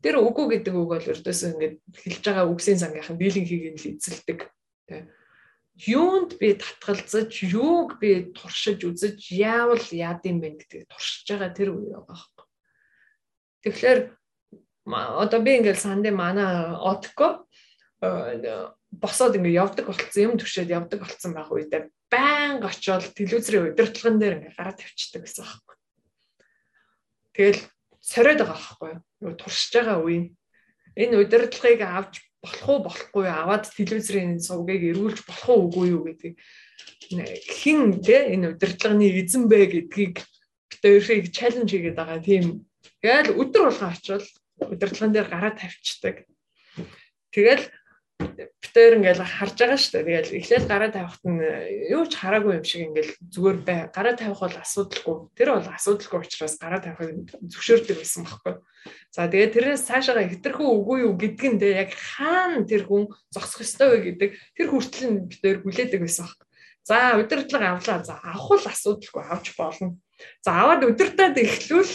Тэр үгүй гэдэг үг бол ердөөсөө ингээд хэлж байгаа үгсийн сангийнхан дийлэн хийгийг л эзэлдэг. Тэ. Юунд би татгалзаж, юуг би туршиж үзэж, яавал яад юм бэ гэдгийг туршиж байгаа тэр үе байгаа байхгүй. Тэгэхээр одоо би ингээд сандын манай отко босоод ингээд явдаг болцсон юм төвшөөд явдаг болцсон байх үедээ байн очиод телевизрийн удирдлагын дээр ингээд гараа тавьчихдаг гэсэн байхгүй. Тэгэл сориод байгаа байхгүй юу? Туршиж байгаа үе. Энэ удирдлагыг авч болох уу болохгүй аваад телевизрийн сувгийг эргүүлж болох уу үгүй юу гэдэг хин тэ энэ удирдлагын эзэн бэ гэдгийг бид өөрийг чаленж хийгээд байгаа тийм. Тэгэл өдөр болгоо очивол удирдлагын дээр гараа тавьчихдаг. Тэгэл битээр ингээл харж байгаа шүү дээ. Тэгэл эхлээл гараа тавихт нь юу ч хараагүй юм шиг ингээл зүгээр бай. Гараа тавих бол асуудалгүй. Тэр бол асуудалгүй учраас гараа тавихыг зөвшөөрдөг байсан байхгүй. За тэгээд тэрнээс цаашаа хэтэрхүү үгүй юу гэдг нь яг хаана тэр хүн зогсох ёстой вэ гэдэг тэр хүртэл нь битээр хүлээдэг байсан байхгүй. За удирдлага авлаа. За авах бол асуудалгүй авч болно. За аваад удирдаад эхлүүл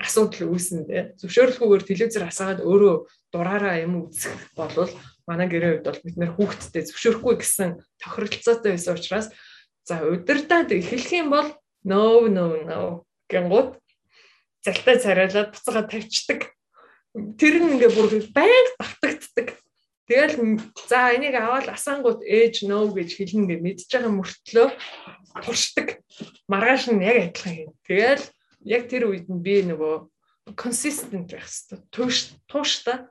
асуудал үүснэ. Зөвшөөрлгүйгээр телевизээр асаагаад өөрөө дураараа юм үзэх болвол манай гэрээ хувьд бол бид нэр хүүхдтэй зөвшөөрөхгүй гэсэн тохиролцоотой байсан учраас за удирдаад эхлэх юм бол no no no гэнгүүт залтай царайлаад буцаага тавьчихдаг. Тэр нь ингээ бүр байнга давтагддаг. Тэгэл за энийг аваад асаангууд ээж нөө гэж хэлнэ гэж мэдж байгаа мөртлөө туршдаг. Маргааш нь яг адилхан юм. Тэгэл яг тэр үед нь би нөгөө consistent байх хэрэгтэй. Туш тууштай.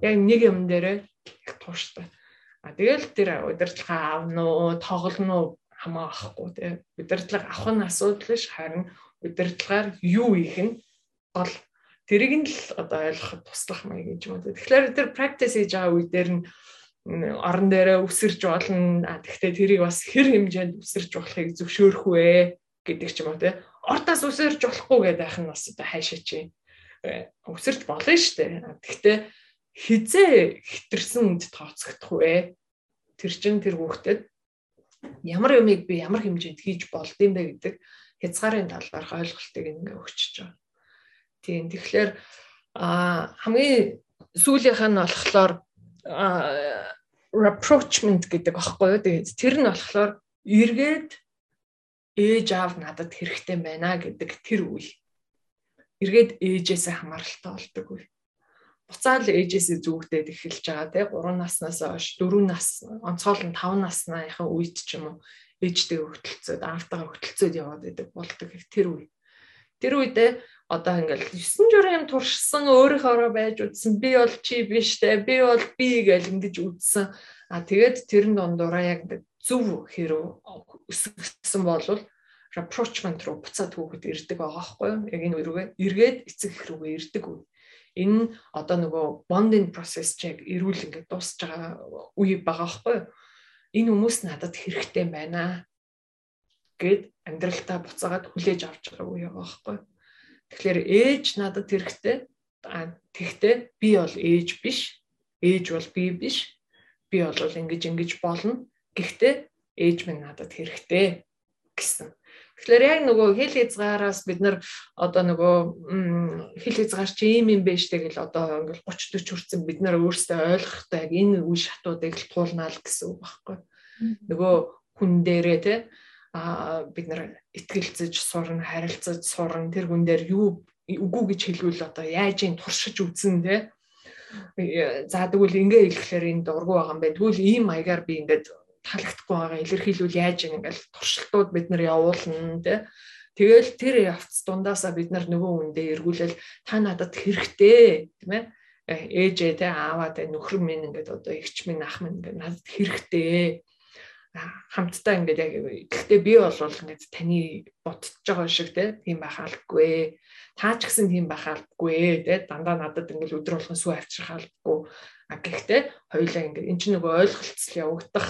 Яг нэг юм дээрээ их тууштай. А тэгэл тэр удирдлага авна уу, тоглоно уу хамаахгүй тий. Удирдлага авах нь асуудал биш харин удирдлагаар юу их нь бол тэрийг нь л одоо ойлгоход туслах маяг гэж юм. Тэгэхээр тэр practice хийж байгаа үе дээр нь орон дээрээ үсэрч болно. Тэгвэл тэрийг бас хэр хэмжээнд үсэрч болохыг зөвшөөрөх вэ гэдэг ч юм уу тий. Ортоос үсэрч болохгүй гэдэг нь бас одоо хайшаа чи. Үсэрч болно шүү дээ. Тэгвэл хизээ хитрсэн үнд тооцогдох вэ? Тэр чин тэр хүүхдэд ямар юмыг би ямар хэмжээнд хийж болдсон бэ гэдэг хязгаарын талаарх ойлголтыг ингээ өгчөж байгаа. Тийм тэгэхээр а хамгийн сүүлийнх нь болохоор rapprochement гэдэг аахгүй юу. Тэгээд тэр нь болохоор эргээд ээж аав надад хэрэгтэй байна гэдэг тэр үе. Эргээд ээжээсээ хамааралтай болдог үе буцаал ээжээсээ зүгдээд эхэлж байгаа тий 3 наснаас хойш 4 нас онцгой нь 5 насныхаа үед ч юм уу ээжтэй хөтөлцөөд аавтайгаа хөтөлцөөд яваад байдаг болдог тэр үе. Тэр үедээ одоо ингээл 9 журын юм туршсан өөрийнхоороо байж үзсэн би бол чи биш те би бол би гэж ингэж үзсэн. А тэгээд тэрэн дундуура яг зөв хэрэг өсгсөн болвол rapprochement руу буцаад хүүхэд ирдэг байгаа байхгүй юу? Яг энэ үргээ эргээд эцэг их рүүгээ ирдэг үе энэ одоо нөгөө bonding process чиг эрүүл ингээд дуусж байгаа үе байгаа байхгүй юу? Энэ хүмүүс надад хэрэгтэй байна гэд амьдралтаа буцаагаад хүлээж авч байгаа үе байгаа байхгүй юу? Тэгэхээр ээж надад хэрэгтэй. Тэгтээ би бол ээж биш. Ээж бол би биш. би бол ингэж ингэж болно. Гэхдээ ээж минь надад хэрэгтэй гэсэн. Тэгэхээр яг нөгөө хэл хязгаараас бид нар одоо нөгөө хэл хязгаар чи ийм юм байж тэгэл одоо ингээл 30 40 хүрсэн бид нар өөрсдөө ойлгохтой яг энэ үе шатуудыг л туулнаа л гэсэн үг байхгүй. Нөгөө хүн дээрээ те а бид нар итгэлцэж сурна, харилцаж сурна. Тэр хүн дээр юу үгүй гэж хэлвэл одоо яаж ин туршиж үзэн те за тэгвэл ингээ хэлэхлээр энэ дургу байгаа юм байна. Тэгвэл ийм маягаар би ингээд таалагдахгүй байгаа илэрхийлвэл яаж ингээл туршилтууд бид нар явуулна тий. Тэгэл тэр явц дундаасаа бид нар нөгөө үндэ эргүүлэл та надад хэрэгтэй тийм ээ. Ээжээ те ааваа те нөхөр минь ингээд одоо эгч минь ах минь ингээд надад хэрэгтэй. Хамтдаа ингээд яг гэхдээ би бол ингээд таны ботж байгаа шиг те тийм байхаалгүй таа ч гэсэн тийм байхаалгүй те дандаа надад ингээд өдөр болгон сүү авчрахаалгүй а гэхдээ хоёулаа ингээд эн чинь нөгөө ойлголцол явагдах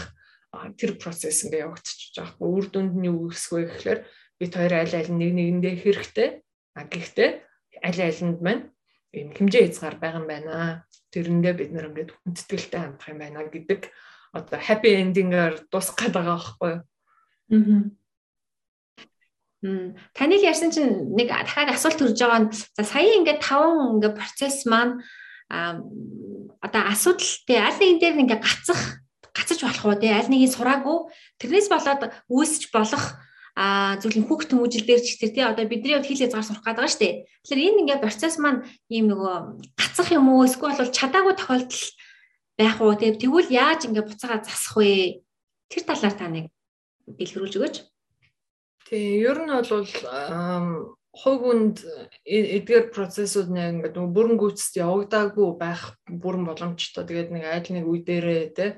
тэр процесс ингээ явагдчихж байгаа. Үр дүнд нь юу гэсвэ гэхээр бид хоёр аль аль нэг нэгэндээ хэрэгтэй. А гэхдээ аль альнд маань ийм хэмжээ хязгаар байгаа юм байна. Тэрэндээ бид нэр ингээд хүндэтгэлтэй хандах юм байна гэдэг одоо happy ending-аар дуусгах гээд байгаа байхгүй юу? Аа. Таныг ярьсан чинь нэг дахиад асуулт төрж байгаа нь за сая ингээд таван ингээд процесс маань а одоо асуудал тий аль нэгэн дээр ингээд гацах гацаж болох уу те аль нэгийг сураагүй тэрнээс болоод үүсч болох а зүйлийн хүүхд хүмүүжил дээр ч тэр тий одоо бидний хэл хязгаар сурах гэдэг шүү дээ. Тэгэхээр энэ ингээ процесс маань ийм нөгөө гацах юм уу эсвэл бол чадаагүй тохиолдол байх уу тий тэгвэл яаж ингээ буцаага засах вэ? Тэр талаар та нэг дэлгэрүүлж өгөөч. Тий ер нь бол хувь хүнд эдгээр процессууд нэг ингээд бүрэн гүйцэд явагдаагүй байх бүрэн боломжтой. Тэгээд нэг айл нэг үе дээрээ тий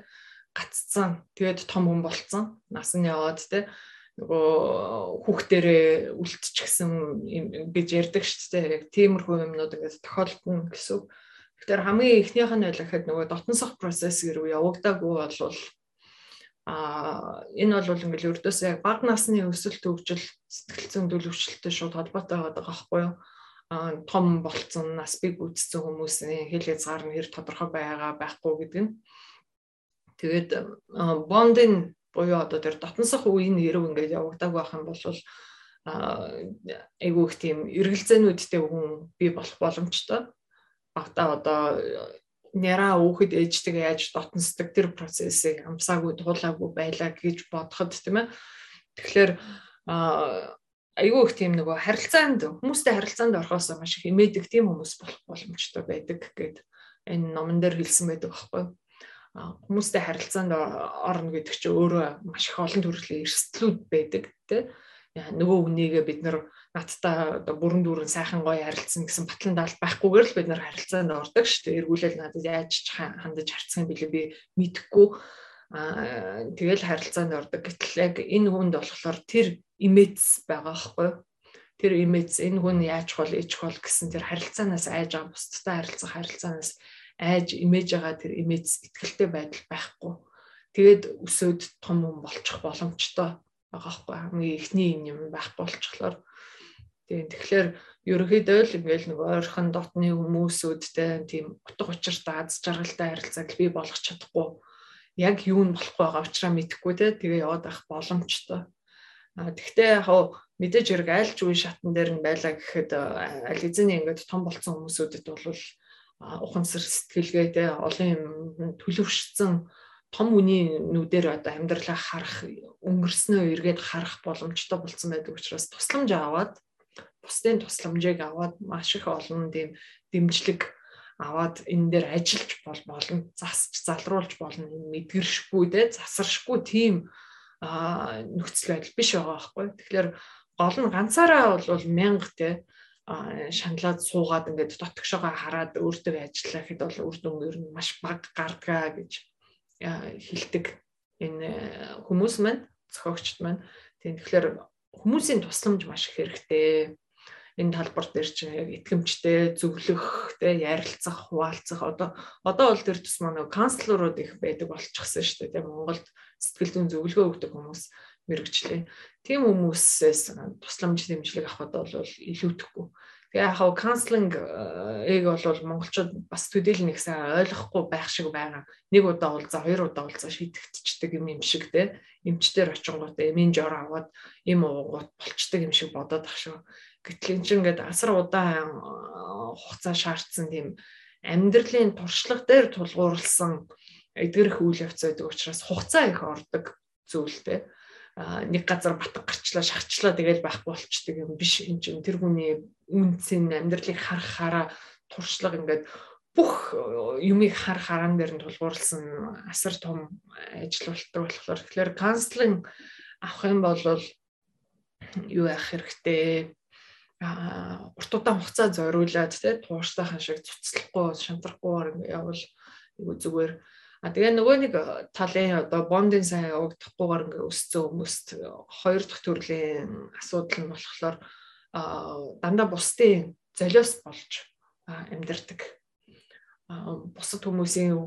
гаццсан. Тэгээд том хүн болцсон. Нас нь яваад те нөгөө хүүхдэрээ үлдчихсэн гэж ярьдаг шүү дээ. Яг тиймэрхүү юмнууд ингээд тохиолдно гэсэн. Тэгэхээр хамгийн эхнийх нь байлахад нөгөө дотносох процесс гэрүү явагдаагүй болвол а энэ бол ингээл өрдөөсөө яг бага насны өсөлт хөгжил сэтгэл зүйн төлөвчлөлтөд шууд холбоотой байгаа байхгүй юу? а том болцсон нас бий гүйцсэн хүмүүсийн хэл хязгаар нь хэр тодорхой байгаа байхгүй гэдэг нь Тэгээд бондын буюу одоо тэр дотносох үеийн хэрэг ингээд явагдааг байх юм бол айгүй их тийм эргэлзээнүүдтэй хүн бий болох боломжтой. Багтаа одоо няраа өөхөд ээжтэйгээ яаж дотносдог тэр процессыг амсаагүй туулаагүй байлаа гэж бодоход тийм ээ. Тэгэхээр айгүй их тийм нөгөө харилцаанд хүмүүстэй харилцаанд орохоос маш их имэдэг тийм хүмүүс болох боломжтой байдаг гэд энэ номон дээр хэлсэн байдаг байхгүй юу? Хүмүүстэй харилцаанд орно гэдэг чинь өөрөө маш их олон төрлийн эрсдлүүд байдаг тий нөгөө хүнийгээ бид нар надтай бүрэн дүүрэн сайхан гоё харилцсан гэсэн батлан даалт байхгүйгээр л бид нар харилцаанд ордог шүү дээ. Эргүүлэл надад яаж хандаж харцсан бэлээ би мэдэхгүй. Аа тэгэл харилцаанд ордог. Гэтэл яг энэ хүнд болохоор тэр имэц байгаа байхгүй юу? Тэр имэц энэ хүн яаж хол ээж хол гэсэн тэр харилцаанаас айж байгаа бусдтай харилцах харилцаанаас айж имэж байгаа тэр имэж ихтгэлтэй байдал байхгүй. Тэгээд өсөөд том хүн болчих боломжтой байгаа байхгүй. Хамгийн эхний юм байх болчихлоор тийм тэгэхээр ерөөхдөө л ингээл нэг ойрхон дотны хүмүүсүүдтэй тийм утга учир дааз жаргалтай харилцааг бий болгох чадахгүй яг юу нь болох байгаа учраас мэдэхгүй те тэгээ яваад байх боломжтой. А тэгтээ яг мэдээж хэрэг аль ч үе шатн дээр нь байлаа гэхэд аль эзэний ингээд том болцсон хүмүүсүүдэд бол ухамсар сэтгэлгээ те олон юм төлөвшсөн том үний нүдээр одоо амьдралаа харах өнгөрснөө эргээд харах боломжтой болсон байдаг учраас тусламж аваад бусдын тусламжийг аваад маш их олон тийм дэмжлэг аваад энэ дээр ажиллаж бол болно засч залруулж болно мэдгэршгүй те засаршгүй тийм нөхцөл байдал биш байгаа байхгүй. Тэгэхээр гол нь ганцаараа бол мянга те шаналаад суугаад ингээд дотгошоогоо хараад өөртөө ажиллаа гэхэд бол үр дүн ер нь маш бага гардгаа гэж хэлдэг энэ хүмүүс маань зохиогчд маань. Тийм тэгэхээр хүмүүсийн тусламж маш их хэрэгтэй. Энэ талбар дээр чинь яг итгэмжтэй, зөвлөх, тэ ярилцах, хуваалцах одоо одоо бол тэр тус маань канцлерууд их байдаг болчихсон шүү дээ. Монголд сэтгэл зүйн зөвлөгөө өгдөг хүмүүс мэрэгчлээ. Тийм хүмүүсээс тусламж дэмжлэг авахд бол илүүдэхгүй. Тэгээ яг хав counseling эг бол монголчууд бас төдийлнэ гэсэн ойлгохгүй байх шиг байгаа. Нэг удаа уулзаа, хоёр удаа уулзаа шийдэгдчихдэг юм юм шиг те. Эмчтэр очингууд эмийн жор аваад им уугууд болчдөг юм шиг бодоод ах шүү. Гэтэл энэ чинь ингээд асар удаан хугацаа шаардсан тийм амьдралын туршлага дээр тулгуурласан эдгэрх үйл явц байдаг учраас хугацаа их ордог зүйлтэй нэг газар батг гарчлаа шахчлаа тэгэл байхгүй болчдөг юм биш энэ чинь тэр хүний үнцэн амьдралыг харахаараа туршлага ингээд бүх юмыг хар хараан дээр нь тулгуурласан асар том ажил болдог болохоор тэгэхээр канцлинг авах юм бол юу яах хэрэгтэй? А урт удаан хугацаа зориулаад тий тууштай шиг цуцлахгүй шантрахгүй явал зүгээр А тэгээ нөгөө нэг э, талын одоо бондын сайн явагдахгүйгээр ингээ өссөн хүмүүст э, хоёр дахь төрлийн асуудал нь болохоор дандаа бусдын золиос болж амьдардаг. Бусад хүмүүсийн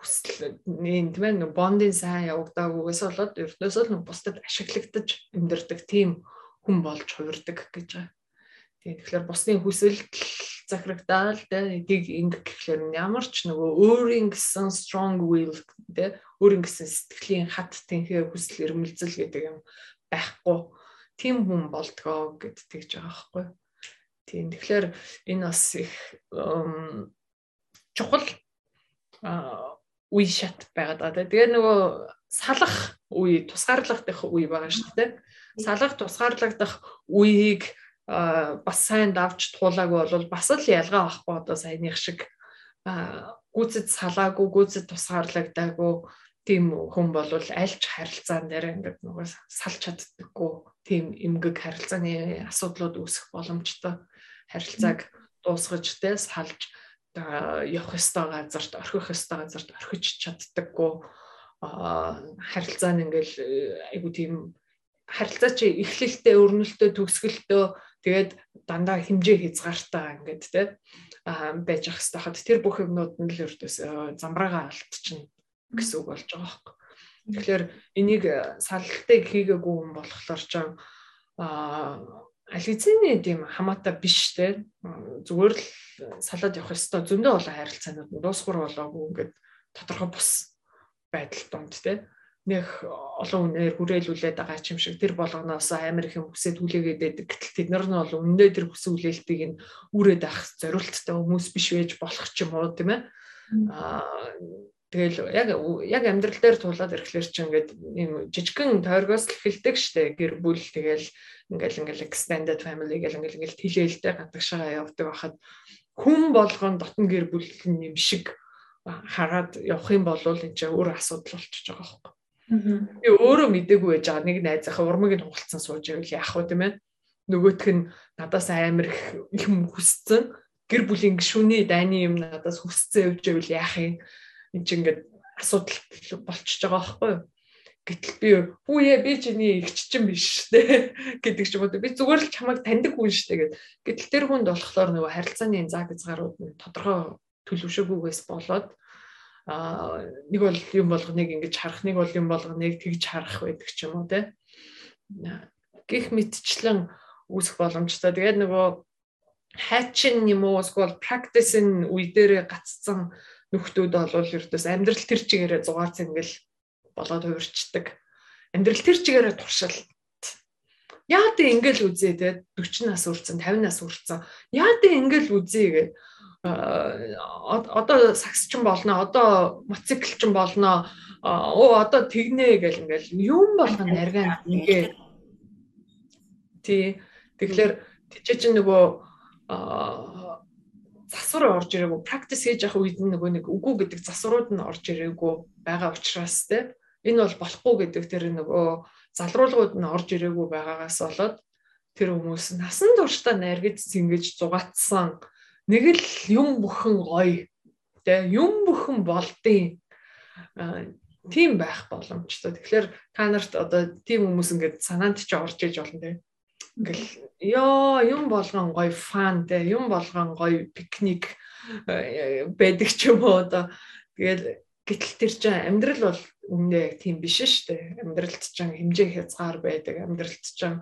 хүсэл нэг тийм ээ бондын сайн явагдаагүйгээс болоод ердөөсөө л бусдад ашиглагдаж амьдардаг тийм хүн болж хувирдаг гэж байгаа. Тийм тэгэхээр бусдын хүсэлт захирагдаал тэг ингэ гэхлээр ямар ч нөгөө өөрийн гэсэн strong will тэ өөрийн гэсэн сэтгэлийн хат тэнхээ хүсэл эрмэлзэл гэдэг юм байхгүй тийм хүн болдгоо гэд тэгж байгаа байхгүй. Тийм тэгэхээр энэ бас их чухал үе шат байгаад байгаа. Тэгээ нөгөө салах үе, тусгаарлагдах үе байгаа шүү дээ. Салах, тусгаарлагдах үеийг бас сайн давж туулаагүй бол бас л ялгаа байхгүй одоо саяных шиг. Гүцэд салаагүй гүцэд тусгаарлагдаагүй тийм хүн бол аль ч харилцаан дээр ингээд нөгөө салж чаддаггүй тийм эмгэг харилцааны асуудлууд үүсэх боломжтой харилцааг дуусгаж тэ салж явах ёстой газарт орхих ёстой газарт орхиж чаддаггүй. Харилцаа нь ингээл айгу тийм харилцаа чи эхлэлтэй өрнөлтөө төгсгөлтөө Тэгээд дандаа хэмжээ хязгаартай ингээд те байж ах хэвээр хад тэр бүх юмнууд нь л өртөөс замбраага алдчихна гэсэн үг болж байгаа байхгүй. Тэгэхээр энийг салалтыг хийгээгүй хүн болохоор ч а ализины тийм хамаатай биш те. Зүгээр л салаад явах ёстой. Зөндөө олон харилцаанууд нь дуусгар болоогүй ингээд тодорхой бус байдал донд те нэх олон үнээр хүрээлүүлээд байгаа ч юм шиг тэр болгоноос амар их юм хүсээд хүлээгээд байдаг. Гэтэл тэд нар нь бол үнэндээ тэр хүсэн хүлээлтийг нь үрээд авах зориулттай хүмүүс биш байж болох ч юм уу тийм ээ. Аа тэгэл яг яг амьдрал дээр туулаад ирэхлээр чи ингээд ийм жижигхэн тойргоос л эхэлдэг штэ гэр бүл тэгэл ингээл ингээл extended family гэл ингээл ингээл тэлээлтэй гадагшаа явдаг байхад хүн болгон дотн гэр бүл юм шиг хараад явах юм бол энэ чинь өөр асуудал болчихж байгаа байхгүй. Би өөрөө мдэггүй байж байгаа нэг найзынхаа урмыг нь хугалцсан сууж байвал яах вэ тийм ээ. Нөгөөх нь надаас амар их юм хүссэн. Гэр бүлийн гишүүний дайны юм надаас хүссэн явж байвал яах юм. Энд чинь ингээд асуудал болчихж байгаа байхгүй юу? Гэтэл би хүүе би чиний игч чинь биш те гэдэг ч юм уу би зүгээр л чамайг таньдаг хүн дээ гэд. Гэтэл тэр хүнд болохоор нөгөө харилцааны заг хязгаарууд нь тодорхой төлөвшөөгүйгээс болоод а нэг бол юм болгоныг ингэж харах нэг бол юм болгоныг тэгж харах байдаг ч юм уу те гих мэдчлэн үүсэх боломжтой. Тэгээд нөгөө хайчин юм уу эсвэл practice нь үе дээрээ гацсан нөхдүүд бол ердөөс амьдрал тэр чигээрээ зугаар цэнгэл болоод хувирчдаг. Амьдрал тэр чигээрээ туршил. Яа тэ ингээл үзээ те 40 нас хүрсэн 50 нас хүрсэн. Яа тэ ингээл үзээ гэдэг одоо сагсчин болно одоо мотоциклчин болно оо одоо тэгнэ гэл ингээл юм болгон нарийн ингээ тий. Тэгэхээр тийч чинь нөгөө засвар орж ирээгүй практис хийж явах үед нөгөө нэг үгүй гэдэг засварууд нь орж ирээгүй байгаа учраас те энэ бол болохгүй гэдэг тэр нөгөө залруулгууд нь орж ирээгүй байгаагаас болоод тэр хүмүүс насан туршдаа наргид зингэж зугаатсан нэг л юм бүхэн гоё тэ юм бүхэн болдیں۔ тийм байх боломжтой. Тэгэхээр та нарт одоо тийм хүмүүс ингээд санаанд ч орж иж болно те. Ингээл ёо юм болгон гоё фан те юм болгон гоё пикник байдаг ч юм уу одоо тэгэл гэтэл тэр чинь амьдрал бол үнэ тийм биш шүү дээ. Амьдралд чинь хэмжээ хязгаар байдаг. Амьдралд чинь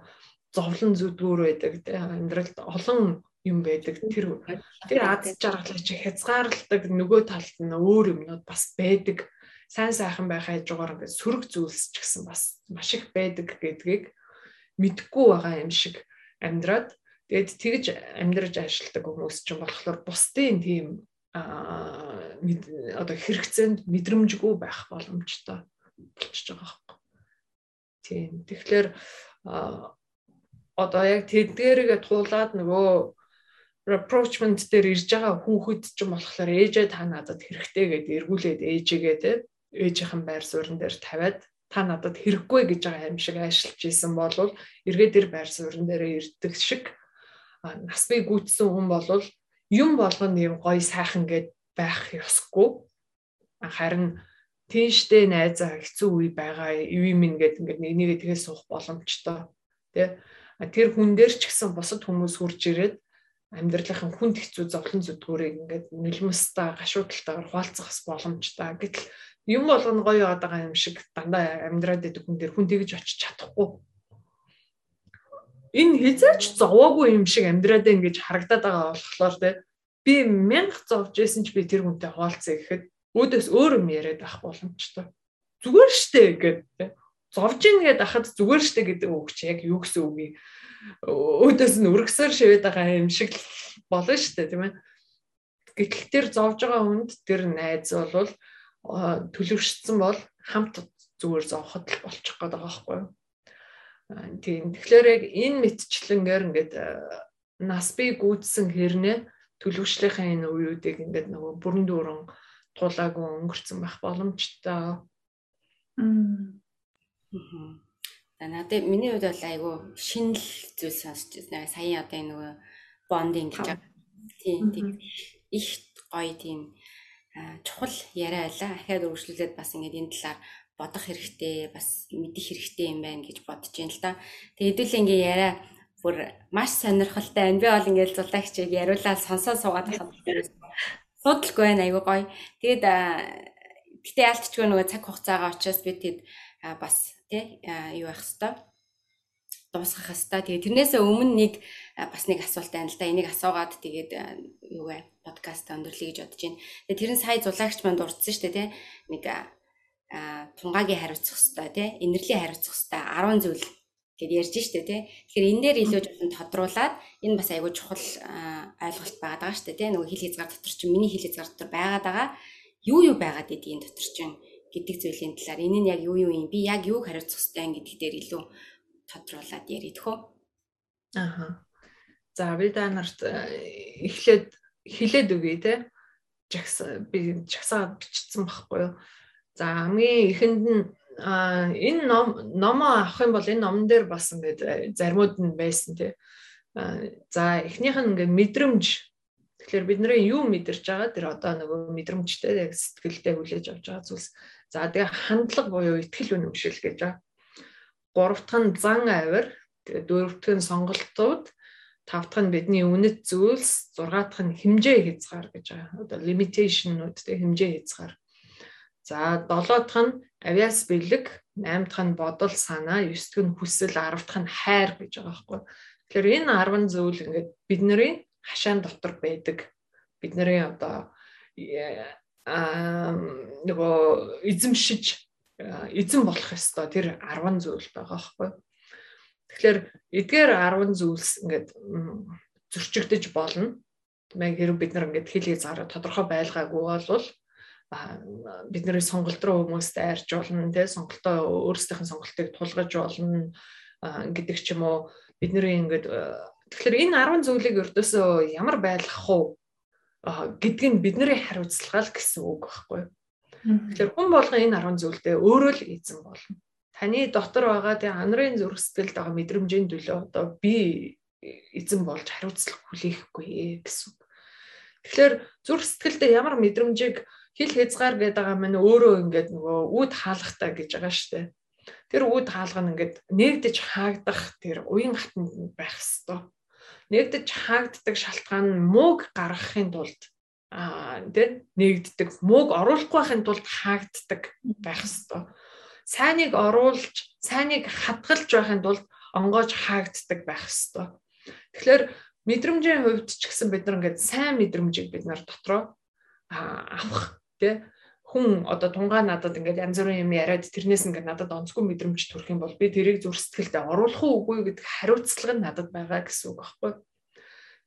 зовлон зүдгүүр байдаг те. Амьдралд олон юм байдаг. Тэр тэр аз жаргалыг чи хязгаарладаг нөгөө талд нь өөр юмнууд бас байдаг. Сайн сайхан байх хажуугаар ингээд сөрөг зүйлс ч гэсэн бас маш их байдаг гэдгийг мэдгүй байгаа юм шиг амьдраад тэгээд тэгж амьдраж ажилладаг хүмүүс ч болохоор бусдын тийм а одоо хэрэгцээнд мэдрэмжгүй байх боломжтой болчихж байгаа хэрэг. Тийм. Тэгэхээр одоо яг тэдгээрээ туулаад нөгөө approachment дээр ирж байгаа хүүхэд ч юм болохоор ээжээ та надад хэрэгтэй гэдээ эргүүлээд ээжигээ те ээжийнхэн байр суурин дээр тавиад та надад хэрэггүй гэж байгаа юм шиг ажиллаж исэн болвол эргээд тэр байр суурин дээр ирдэг шиг нас бий гүйтсэн хүн болвол юм болгоно юм гоё сайхан гэд байх ёсгүй. Харин тийштэй найзаа хэцүү үе байгаа юу юм ингээд ингээд нэг нэгэ тэгээ суух боломжтой тий тэр хүн дээр ч гэсэн бусад хүмүүс хурж ирээд амьдралынхаа хүнд хэцүү зовлон зүтгүүрийг ингээд нөлмөстэй гашуудалтайгаар хуалцах боломжтой. Гэтэл юм болгоно гоё яваад байгаа юм шиг дандаа амьдраад идэг хүн дээр хүн тэгж очиж чадахгүй. Энэ хязгаарч зовоогүй юм шиг амьдраад ингэж харагдаад байгаа болохоор те би мянга зовж исэн ч би тэр хүнтэй хуалцъя гэхэд өөдөөс өөр юм яриад байх боломжтой. Зүгээр штэ гэдэг. Зовж ийн гэдээ ахад зүгээр штэ гэдэг үг чи яг юу гэсэн үг юм өөдөөс нь үргэсээр шивээд байгаа юм шиг болно шүү дээ тийм ээ. Гэтэл тэр зовж байгаа хүнд тэр найз бол төлөвшсөн бол хамт зүгээр зовход л болчих гээд байгаа байхгүй юу. Тийм. Тэгэхээр яг энэ мэдчлэнгээр ингээд нас би гүйдсэн хэрнээ төлөвшлийнхээ энэ үеүүдийг ингээд нөгөө бүрэн дүүрэн тулаагүй өнгөрцөн байх боломжтой. Мм. Надад миний хувьд бол айгүй шинэл зүйл сонсч байна. Сая одоо энэ нөгөө бондинг гэж байгаа. Тийм тийм их гоё тийм чухал яриа байлаа. Ахаад өргөжлүүлээд бас ингээд энэ талаар бодох хэрэгтэй, бас мэдэх хэрэгтэй юм байна гэж бодож байна л да. Тэгээ хэдүүлээ ингээ яриа бүр маш сонирхолтой байна. Би бол ингээд зулаагчийг яриулаад сонсоо суугаад байгаа. Судалгүй байна айгүй гоё. Тэгээд гэтээ ялтчгүй нөгөө цаг хугацаагаа очиос би тэгэд бас тий юу байх хэвээр дуусгах хэвээр. Тэгээ тэрнээсээ өмнө нэг бас нэг асуулт байна л да. Энийг асуугаад тэгээд юу вэ? подкаст өндөрлөе гэж бодож байна. Тэгээ тэр нь сая зулаагч манд урдсан шүү дээ тий. Нэг а тунгагийн хариуцах хэвээр тий. Инэрлийн хариуцах хэвээр 10 зүйл гэд ярьж штэ тий. Тэгэхээр энэ дээр илүү жоохон тодруулаад энэ бас айгүй чухал ойлголт байгаад байгаа штэ тий. Нөгөө хил хязгаар дотор чинь миний хил хязгаар дотор байгаад байгаа юу юу байгаад гэдгийг дотор чинь гэдэг зүйлийн талаар энэ нь яг юу юу юм би яг юуг хариуцах хэрэгтэй гэдэг дээр илүү тодруулаад яридэх үү. Аа. За та нарт э, эхлээд хилээд өгье те. Жагс би жагсаа бичсэн байхгүй юу. За хамгийн ихэнд нь энэ ном номоо авах юм бол энэ номон дээр бас ингээд э, заримуд нь байсан тий. За эхнийх нь ингээд мэдрэмж Тэгэхээр бид нарын юу мэдэрч байгаа тэр одоо нөгөө мэдрэмжтэй яг сэтгэлдээ хүлээж авч байгаа зүйлс За тэгээ хандлага буюу ихтгэл үнэмшил гэж байгаа. Гурав дахь нь зан авир, дөрөв дахь нь сонголтууд, тав дахь нь бидний үнэт зүйлс, зургаа дахь нь хэмжээ хязгаар гэж байгаа. Одоо limitationнууд тэгээ хэмжээ хязгаар. За долоо дахь нь авиас бэлэг, найм дахь нь бодол санаа, ёс дахь нь хүсэл, арав дахь нь хайр гэж байгаа байхгүй. Тэгэхээр энэ 10 зүйл ингээд бидний хашаан дотор байдаг. Бидний одоо нөгөө эзэмшиж эзэн болох ёстой тэр 10 зүйл байгаа байхгүй. Тэгэхээр эдгээр 10 зүйлс ингээд зөрчигдөж болно. Мэг хэрэг бид нар ингээд хэлийг зараа тодорхой байлгаагүй болвол бидний сонголт руу хүмүүст айрч болно тий сонголтоо өөрсдийнх нь сонголтыг тулгаж болно гэдэг ч юм уу бидний ингээд тэгэхээр энэ 10 зүйлийг өрдөөсөө ямар байлгах уу гэдг нь бидний хариуцлага л гэсэн үг байхгүй. Тэгэхээр хүн болгон энэ 10 зүйлдээ өөрөө л эзэн болно. Таны дотор байгаа тийм анарын зүрх сэтгэлд байгаа мэдрэмжийн төлөө одоо би эзэн болж хариуцлага хүлээхгүй гэсэн. Тэгэхээр зүрх сэтгэлдээ ямар мэдрэмжийг хил хязгаар гэдэг байгаа маань өөрөө ингээд нөгөө үүд хаалгатай гэж байгаа штэ. Тэр үүд хаалга нь ингээд нэгдэж хаагдах тэр уян хатанд байх хэвээр нэгдэж хаагддаг шалтгаан нь мууг гаргахын тулд аа тийм нэгддэг мууг оруулахгүй байхын тулд хаагддаг байх хэвээр. Сайныг оруулж, сайныг хадгалж байхын тулд онгоож хаагддаг байх хэвээр. Тэгэхээр мэдрэмжийн хувьд ч гэсэн бид нар ингээд сайн мэдрэмжийг бид нар дотроо авах тий хүн одоо тунгаа надад ингээд янз бүрийн юм яриад тэрнээс ингээд надад онцгүй мэдрэмж төрөх юм бол би тэрийг зүр сэтгэлдээ оруулах уугүй гэдэг хариуцлага нь надад байгаа гэсэн үг байхгүй.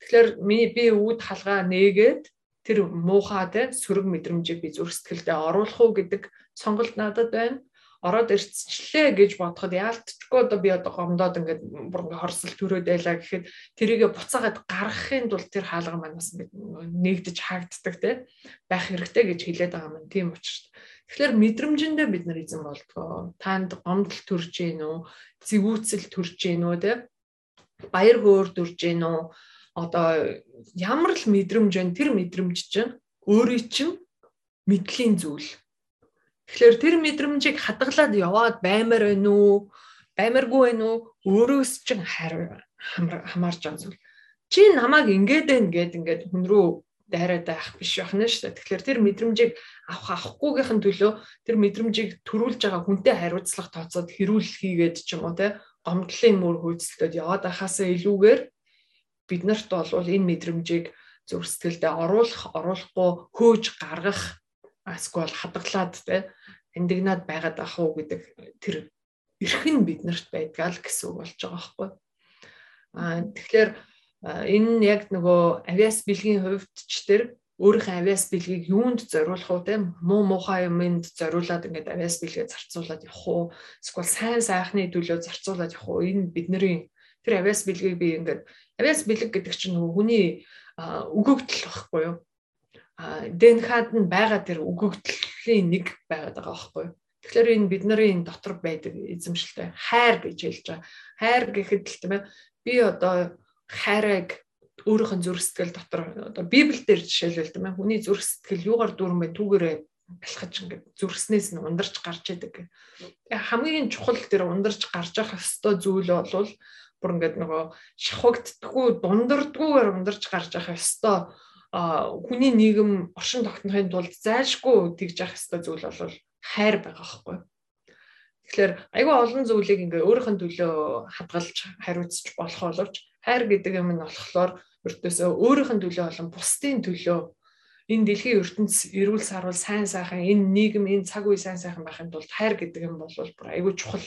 Тэгэхээр би үүд халгаа нээгээд тэр муухай те сөрөг мэдрэмжийг би зүр сэтгэлдээ оруулах уу гэдэг сонголт надад байна ороод ирцчлээ гэж бодоход яалтчгүй одоо би одоо гомдоод ингээд бүр ингээд хорсол төрөөд байлаа гэхэд тэрийгэ буцаагаад гаргахын тулд тэр хаалга манаас ингээд нэгдэж хаагддаг те байх хэрэгтэй гэж хэлээд байгаа юм. Тийм учраас тэгэхээр мэдрэмжэндээ бид нар эзэн болдгоо. Танд гомдол төрж гин үү? Зэвүүцэл төрж гин үү те? Баяр хөөр төрж гин үү? Одоо ямар л мэдрэмж вэ? Тэр мэдрэмж чинь өөрийн чинь мэдлийн зүйл Тэгэхээр тэр мэдрэмжийг хадгалаад яваад баймаар байна уу? Баймаргүй байна уу? Өөрөөс чинь хамаарч байгаа зүйл. Чи намайг ингээд байна гэд ингээд хүн рүү дайраад байх биш байна шүү дээ. Тэгэхээр тэр мэдрэмжийг авах авахгүйгийнхэн төлөө тэр мэдрэмжийг төрүүлж байгаа хүнтэй хариуцлага тооцоод хэрүүл хийгээд ч юм уу те гомдлын мөр хөөцөлтөд яваад байхаасаа илүүгээр бид нарт бол энэ мэдрэмжийг зүрх сэтгэлдээ оруулах, оруулахгүй хөөж гаргах эсвэл хадгалаад те эндигнаад байгаад ах уу гэдэг тэр эрх нь биднэрт байдгаа л гэсэн үг болж байгаа байхгүй. Аа тэгэхээр энэ яг нөгөө авиас бэлгийн хувьд ч тэр өөрийнхөө авиас бэлгийг юунд зориулах уу те? Муу муухай юмд зориулаад ингээд авиас бэлгээ зарцуулаад явах уу? Эсвэл сайн сайхны төлөө зарцуулаад явах уу? Энэ бидний тэр авиас бэлгийг би ингээд авиас бэлэг гэдэг чинь нөгөө хүний өгөгдөл байхгүй юу ДНХ-д нь байгаа тэр өгөгдлийн нэг байгаад байгаа байхгүй юу. Тэгэхээр энэ бидний дотор байдаг эзэмшилтэй хайр гэж хэлж байгаа. Хайр гэхэд л тийм ээ би одоо хайрыг өөрийнх нь зүрх сэтгэл дотор одоо Библиэлд жишээлбэл тийм ээ хүний зүрх сэтгэл юугаар дүүрэн бай түүгээрээ балхаж ингээд зүрхснээс нь ундарч гарч идэг. Тэгээ хамгийн чухал тэр ундарч гарч явах ёстой зүйл бол бүр ингээд нөгөө шахагддггүй дундардгүйгээр ундарч гарч явах ёстой хүний нийгэм оршин тогтнохын тулд зайлшгүй тэгж явах ёстой зүйл бол хайр байгаа байхгүй. Тэгэхээр айгүй олон зүйлийг ингээ өөрийнх нь төлөө хадгалж хариуцж болох боловч хайр гэдэг юм нь болохоор өртөөсөө өөрийнх нь төлөө болон бусдын төлөө энэ дэлхийн ертөнц эрүүл сарвал сайн сайхан энэ нийгэм энэ цаг үе сайн сайхан байхын тулд хайр гэдэг юм бол бүр айгүй чухал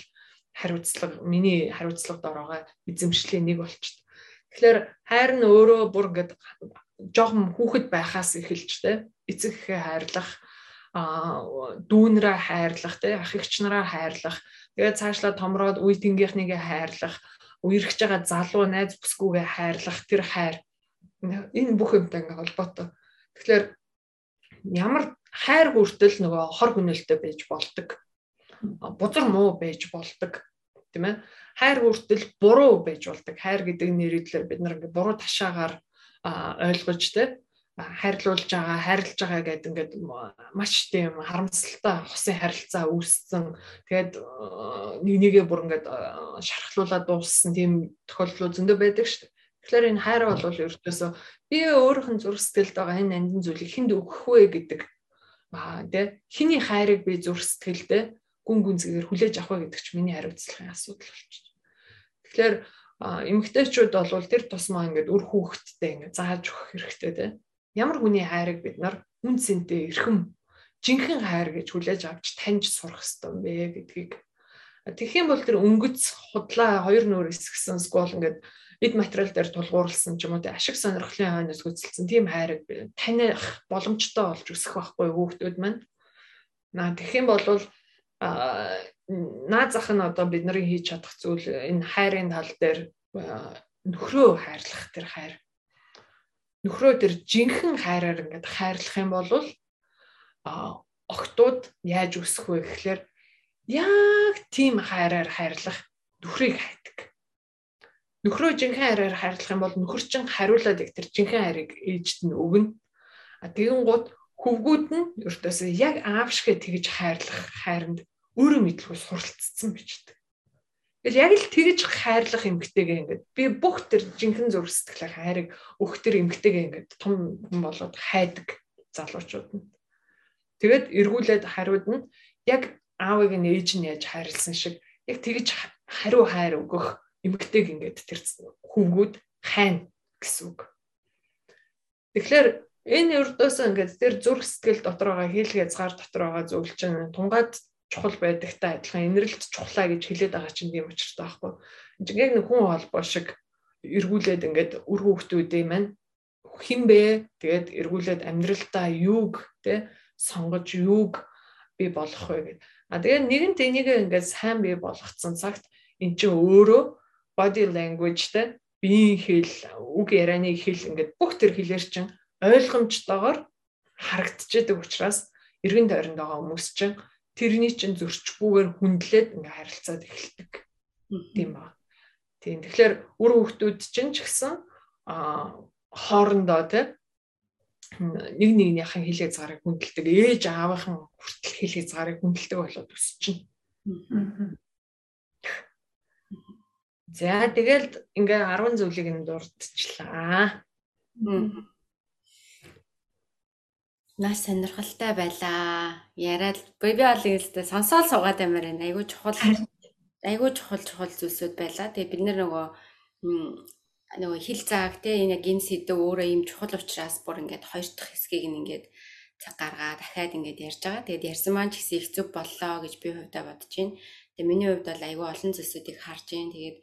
хариуцлага миний хариуцлагад ороогоо эзэмшлийн нэг болчихд. Тэгэхээр хайр нь өөрөө бүр ингээд жоохон хүүхэд байхаас эхэлж те эцэг эхээ хайрлах дүүнрээ хайрлах те ах эгч нараа хайрлах. Тэгээд цаашлаа томроод үе тэнгийнхнийгээ хайрлах үерхэж байгаа залуу найз бүсгүйгээ хайрлах тэр хайр. Энэ бүх юмтай ингээ холбоотой. Тэгэхээр ямар хайр хүртэл нөгөө хор хүнэлтэд байж болдог? Бузар муу байж болдог тийм ээ. Хайр хүртэл буруу байж болдог. Хайр гэдэг нэрийдлэр бид нар ингээ буруу ташаагаар ойлгож тэ хайрлуулж байгаа, хайрлаж байгаа гэдэг ингээд маш тийм харамсалтай хусын харилцаа үүссэн. Тэгээд нэг нэгээ бүр ингээд шархлуулаад дууссан тийм тохиолдлууд зөндөө байдаг шүү дээ. Тэгэхээр энэ хайр бол ердөөсөө би өөрийнх нь зүрх сэтгэлд байгаа энэ нандин зүйлийг хүнд өгөх вэ гэдэг аа тий хиний хайрыг би зүрх сэтгэлдээ гүн гүнзгээр хүлээж авах вэ гэдэг чинь миний хариуцлагын асуудал болчих. Тэгэхээр эмэгтэйчүүд бол тэр тусмаа ингээд үр хүүхэдтэй ингээд зааж өгөх хэрэгтэй те. Ямар хүний хайрыг бид нар үн цэнтэй эрхэм жинхэнэ хайр гэж хүлээж авч таньж сурах хэрэгтэй юм бэ гэдгийг. Тэгэх юм бол тэр өнгөц худлаа хоёр нүүр эсгсэн скол ингээд эд материал дээр тулгуурласан ч юм уу те ашиг сонирхлын хойноос гүйцэлсэн тийм хайрыг таних боломжтой болж өсөх байхгүй хүүхдүүд маань. Наа тэгэх юм бол наад зах нь одоо бид нарын хийж чадах зүйл энэ хайрын тал дээр нөхрөө хайрлах тэр хайр. Нөхрөө тэр жинхэнэ хайраар ингээд хайрлах юм бол а октод яаж өсөх вэ гэхээр яг тийм хайраар хайрлах нөхрийг хайдаг. Нөхрөө жинхэнэ хайраар хайрлах юм бол нөхөр чинь хариулаад яг тэр жинхэнэ хайрыг ээжд нь өгнө. А тэгэн гут хөвгүүд нь өртөөсөө яг аав шигэ тэгж хайрлах хайранд өөрөө мэдлгүй суралцсан бичдэг. Тэгэл яг л тэгж хайрлах эмгтэйгээ ингээд би бүх тэр жинхэнэ зураг сэтгэлээ хайрыг өөх тэр эмгтэйгээ ингээд том хүн болоод хайдаг залуучууд нь. Тэгэд эргүүлээд хариуд нь яг аавыг нь ээж нь яаж хайрлсан шиг яг тэгж хариу хайр өгөх эмгтэйг ингээд тэр хүүгүүд хайна гэсэн үг. Тэгэхээр энэ өрдөөс ингээд тэр зүрх сэтгэл дотор байгаа хийлгээ згаар дотор байгаа зүйл чинь тунгаад чухал байдагтай адилхан инэрэлт чухлаа гэж хэлээд байгаа чинь тийм учиртай байхгүй. Яг нэг хүн холбоо шиг эргүүлээд ингээд үр хүүхдүүдээ маань хинбэ тэгээд эргүүлээд амьдралдаа юуг те сонгож юуг би болох вэ гэд. А тэгээд нэгэнт энийг ингээд сайн бий болгоцсон цагт эн чинь өөрөө body language те биеийн хэл үг ярианы хэл ингээд бүх тэр хэлээр чинь ойлгомжтойгоор харагдчихэдэг учраас эргэн тойронд байгаа хүмүүс чинь тэрний чинь зөрчгүйгээр хүндлээд ингээ харилцаад эхэлдэг. Тийм ба. Тийм. Тэгэхээр үр хүүхдүүд чинь ч гэсэн а хоорондоо тий нэг нэгнийхэн хилээ згарыг хүндэлдэг ээж аавынхан хүртэл хилээ згарыг хүндэлдэг болоод өсчихнэ. За тэгэл ингээ 10 зүйлийг нь дурдчихлаа. Маш сонирхолтой байлаа. Яриад би би бол ингээлтэй сонсоол суугаад амар байна. Айгуу чухал айгуу чухал чухал зүйлсүүд байлаа. Тэгээ бид нөгөө нөгөө хил зааг те энэ яг энэ сэдв өөрөө юм чухал учраас бүр ингээд хоёр дахь хэсгийг нь ингээд цаг гаргаа дахиад ингээд ярьж байгаа. Тэгээд ярьсан маань ч гэсэн их зүг боллоо гэж би хувьдаа бодож байна. Тэгээд миний хувьд бол айгүй олон зүйлсүүдийг харж байна. Тэгээд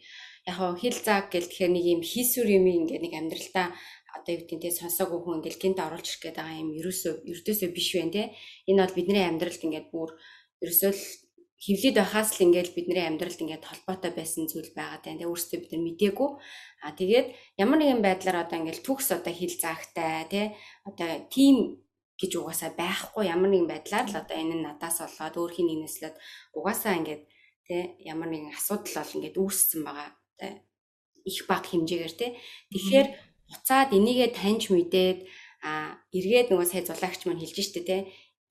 яг хоо хил зааг гэл тэгэхээр нэг юм хийсүр юм ингээд нэг амьдралдаа одоо юу гэдэг нь сонсоогүй хүн ингээл гинт оруулж ирэх гээд байгаа юм ерөөсөө ердөөсөө биш байна те. Энэ бол бидний амьдралд ингээд бүр ерөөсөө л хөвлөд байхаас л ингээл бидний амьдралд ингээд холбоотой байсан зүйл байгаа тань. Тэгээ өөрсдөө бид нар мдээгүй. А тэгээд ямар нэгэн байдлаар одоо ингээл төгс одоо хил заагтай тий одоо тим гэж угаасаа байхгүй ямар нэгэн байдлаар л одоо энэ нь надаас болоод өөр хин нэгнээс л угаасаа ингээд тий ямар нэгэн асуудал бол ингээд үүссэн байгаа их баг хэмжээгээр тий тэгэхээр буцаад энийгээ таньж мэдээд а эргээд нөгөө сая зулагч маань хэлж штэ тий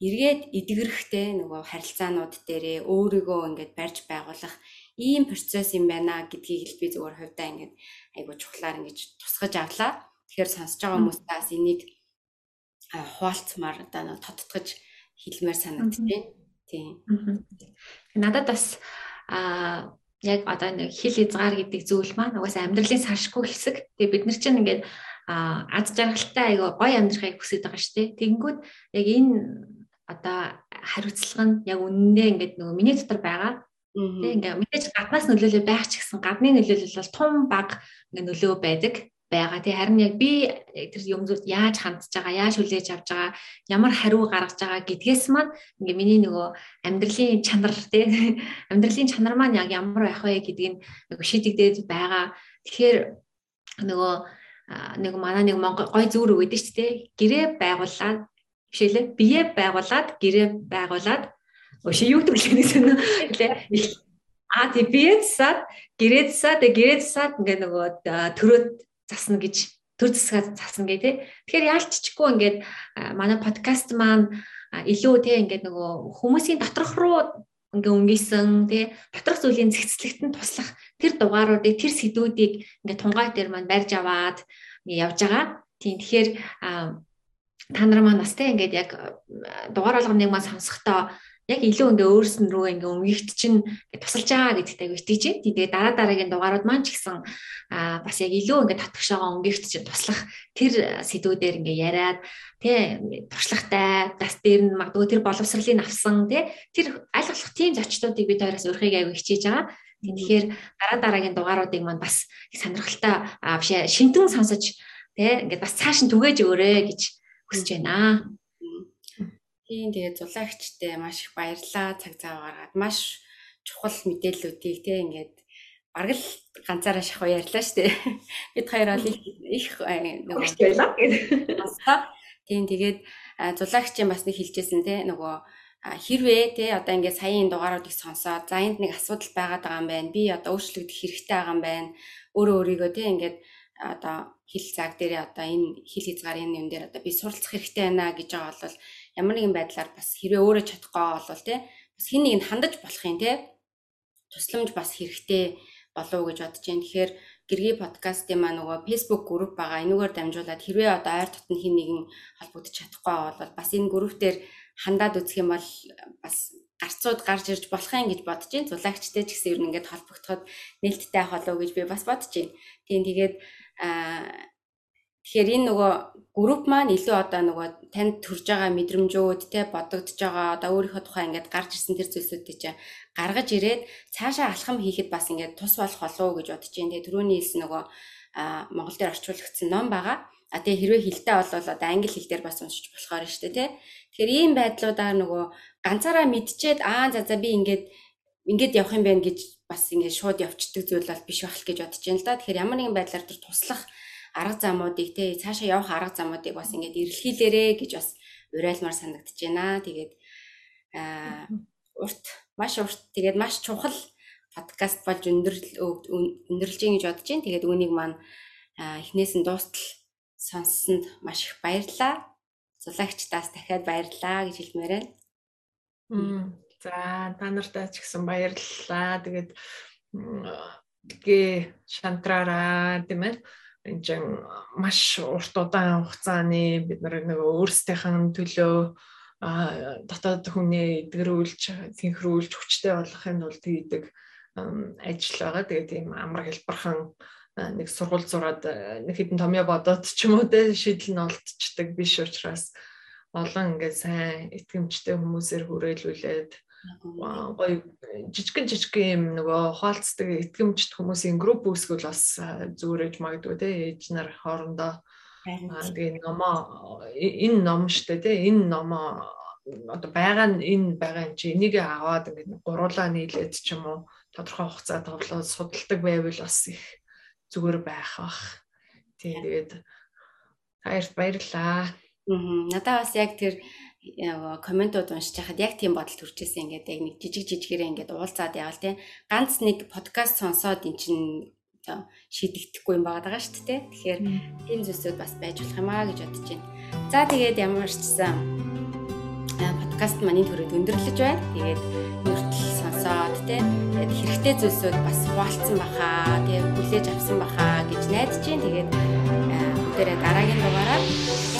эргээд эдгэрхтэй нөгөө харилцаанууд дээрээ өөрийгөө ингээд барьж байгуулах ийм процесс юм байна гэдгийг л би зүгээр хувьдаа ингээд айгуу чухлаар ингэж тусгаж авлаа. Тэгэхээр сонсож байгаа хүмүүстээс энийг хуалцмаар одоо нэг тодтогч хэлмээр санагдчихэв. Тийм. Надад бас а яг одоо нэг хил хязгаар гэдэг зүйл маань угаасаа амьдралын салшгүй хэсэг. Тэгээ бид нар чинь ингээд аз жаргалтай айгаа гоё амьдрахыг хүсэж байгаа шүү дээ. Тэгэнгүүт яг энэ одоо хариуцлага нь яг үнэндээ ингээд нөгөө миний дотор байгаа Тэг ингээ мэдээж гаднаас нөлөөлөл байх ч гэсэн гадны нөлөөлөл бол тун баг ингээ нөлөө байдаг байгаа. Тэг харин яг би тэр юм зүйл яаж хандж байгаа, яаж хүлээж авч байгаа, ямар хариу гаргаж байгаа гэдгээс маань ингээ миний нөгөө амьдралын чанар тий амьдралын чанар маань яг ямар байх вэ гэдгийг нөгөө шийдэгдээд байгаа. Тэгэхээр нөгөө нэг манай нэг монгол гой зүүр нь ч тий гэрээ байгуулад бишээлээ бие байгуулад гэрээ байгуулад Өши юу гэдэг вэ гэсэн үү? А тий биэсад гэрээсаа тэг гэрээсаа ингээ нөгөө төрөөд засна гэж төр засгаад засна гэ тий. Тэгэхээр яалччихгүй ингээд манай подкаст маань илүү тий ингээд нөгөө хүмүүсийн доторх руу ингээ өнгөсөн тий доторх зүйлийн зэгцлэгт нь туслах тэр дугааруудыг тэр сэдвүүдийг ингээ тунгаай дээр маань барьж аваад явж байгаа. Тийм тэгэхээр та нар маань бас тий ингээд яг дугаар болгоныг маань сонсохдоо яг илүү ингээ өөрсөн рүү ингээ өмгийгт чинь тусалж байгаа гэдэгт аягүй итгэж байна. Тэгээ дараа дараагийн дугаарууд маань ч гэсэн аа бас яг илүү ингээ татгшаага өмгийгт чинь туслах тэр сэдвүүдээр ингээ яриад тий туршлагатай бас дээр нь магадгүй тэр боловсролыг авсан тий тэр аль болох тийм зочдуудыг бид хоёроос өөрхийг аягүй хичээж байгаа. Тэгэхээр дараа дараагийн дугааруудыг маань бас сонирхолтой шинтэн сонсож тий ингээд бас цааш нь түгээж өгөөрэй гэж хүсэж байна. Тийм тэгээд зулагчтай маш их баярлаа цаг зав гаргаад маш чухал мэдээллүүдийг тийм ингээд бараг л ганцаараа шахуу ярьлаа шүү дээ. Бид хоёр бол их нөгөө. Тийм тэгээд зулагчийн бас нэг хэлжсэн тийм нөгөө хэрвээ тий одоо ингээд саяын дугааруудыг сонсоод за энд нэг асуудал байгаад байгаа юм байна. Би одоо өөрчлөгдөх хэрэгтэй байгаа юм байна. Өөрөө өөрийгөө тий ингээд одоо хил цаг дээрээ одоо энэ хил хязгаарын юм дээр одоо би суралцах хэрэгтэй байна гэж байгаа бол ямар нэгэн байдлаар бас хэрвээ өөрөө чадахгүй болвол те бас хин нэг нь хандаж болох юм те тусламж бас хэрэгтэй болов гэж бодож байна. Тэгэхээр гэргий подкастын маа нөгөө Facebook групп байгаа. Энүүгээр дамжуулаад хэрвээ одоо ойр дотн хин нэгэн холбогдож чадахгүй бол бас энэ групп дээр хандаад үзэх юм бол бас гарцууд гарч ирж болох юм гэж бодож байна. Зулагчтай ч гэсэн ер нь ингээд холбогдоход нээлттэй ах болов гэж би бас бодож байна. Тийм тэгээд Тэгэхээр энэ нөгөө групп маань илүү одоо нөгөө танд төрж байгаа мэдрэмжүүд те бодогдож байгаа одоо өөрийнхөө тухай ингээд гарч ирсэн тэр зүйлсүүдийг чинь гаргаж ирээд цаашаа алхам хийхэд бас ингээд тус болох болов уу гэж бодож байна. Тэгээ түрүүний хэлсэн нөгөө Монгол дээр орчуулагдсан ном байгаа. А тэгээ хэрвээ хилтэй болвол одоо англи хэл дээр бас уншиж болохоор нь шүү дээ тий. Тэгэхээр ийм байдлуудаар нөгөө ганцаараа мэдчихэд аа за за би ингээд ингээд явах юм байна гэж бас ингээд шууд явцдаг зүйл бол биш байх гэж бодож байна л да. Тэгэхээр ямар нэгэн байдлаар тэр туслах арга замуудыг те цаашаа явах арга замуудыг бас ингээд эрэлхийлээрэ гэж бас урайлмаар санагдаж байна. Тэгээд аа урт маш урт тэгээд маш чухал подкаст болж өндөрлөж өндөрлж гэж бодож байна. Тэгээд үүнийг маань эхнээс нь дуустал сонссонд маш их баярлалаа. Зулагчдаас дахиад баярлалаа гэж хэлмээр байна. За та нартай ч гэсэн баярлалаа. Тэгээд гээ шантраараа тийм ээ энэ чинь маш урт удаан хугацааны бид нар нэг өөрсдийнхэн төлөө дотоод хүний эдгэрүүлж синхруулж хүчтэй болгохын тулд хийдэг ажил байгаа. Тэгээд тийм амар хэлбархан нэг сургууль зураад нэг хэдэн томьёо бодоод ч юм уу те шийдэл нь олдчихдаг биш учраас олон ингээд сайн итгэмжтэй хүмүүсээр хүрээлүүлээд гоё. Жижигэн жижигэн юм нөгөө хаалцдаг итгэмжт хүмүүсийн групп үүсгэл бас зүгээрэж магадгүй те ээж нар хоорондоо. Тэгээ номоо энэ ном штэ те энэ номоо одоо байгаа нь энэ байгаа юм чи энийг аваад ингээд гуруулаа нийлээд ч юм уу тодорхой хугацаа тоглоод судалдаг байвал бас их зүгээр байх бах. Тийм тэгээд баярт баярлаа. Надаа бас яг тэр комментууд уншиж хахад яг тийм бодол төрчихсэн ингээд яг нэг жижиг жижигээрээ ингээд уулзаад явал тийм ганц нэг подкаст сонсоод эн чин шийдэгдэхгүй юм байгаа даа шүү дээ. Тэгэхээр тийм зүйлсүүд бас байж болох юм аа гэж бодож байна. За тэгээд ямар ч гэсэн подкаст маань энэ төрөд өндөрлөж байна. Тэгээд нүртэл сонсоод тийм тэгээд хэрэгтэй зүйлсүүд бас хуваалцсан баха, тэгээд хүлээж авсан баха гэж найдаж байна. Тэгээд бүгдээрээ дараагийн дугаараар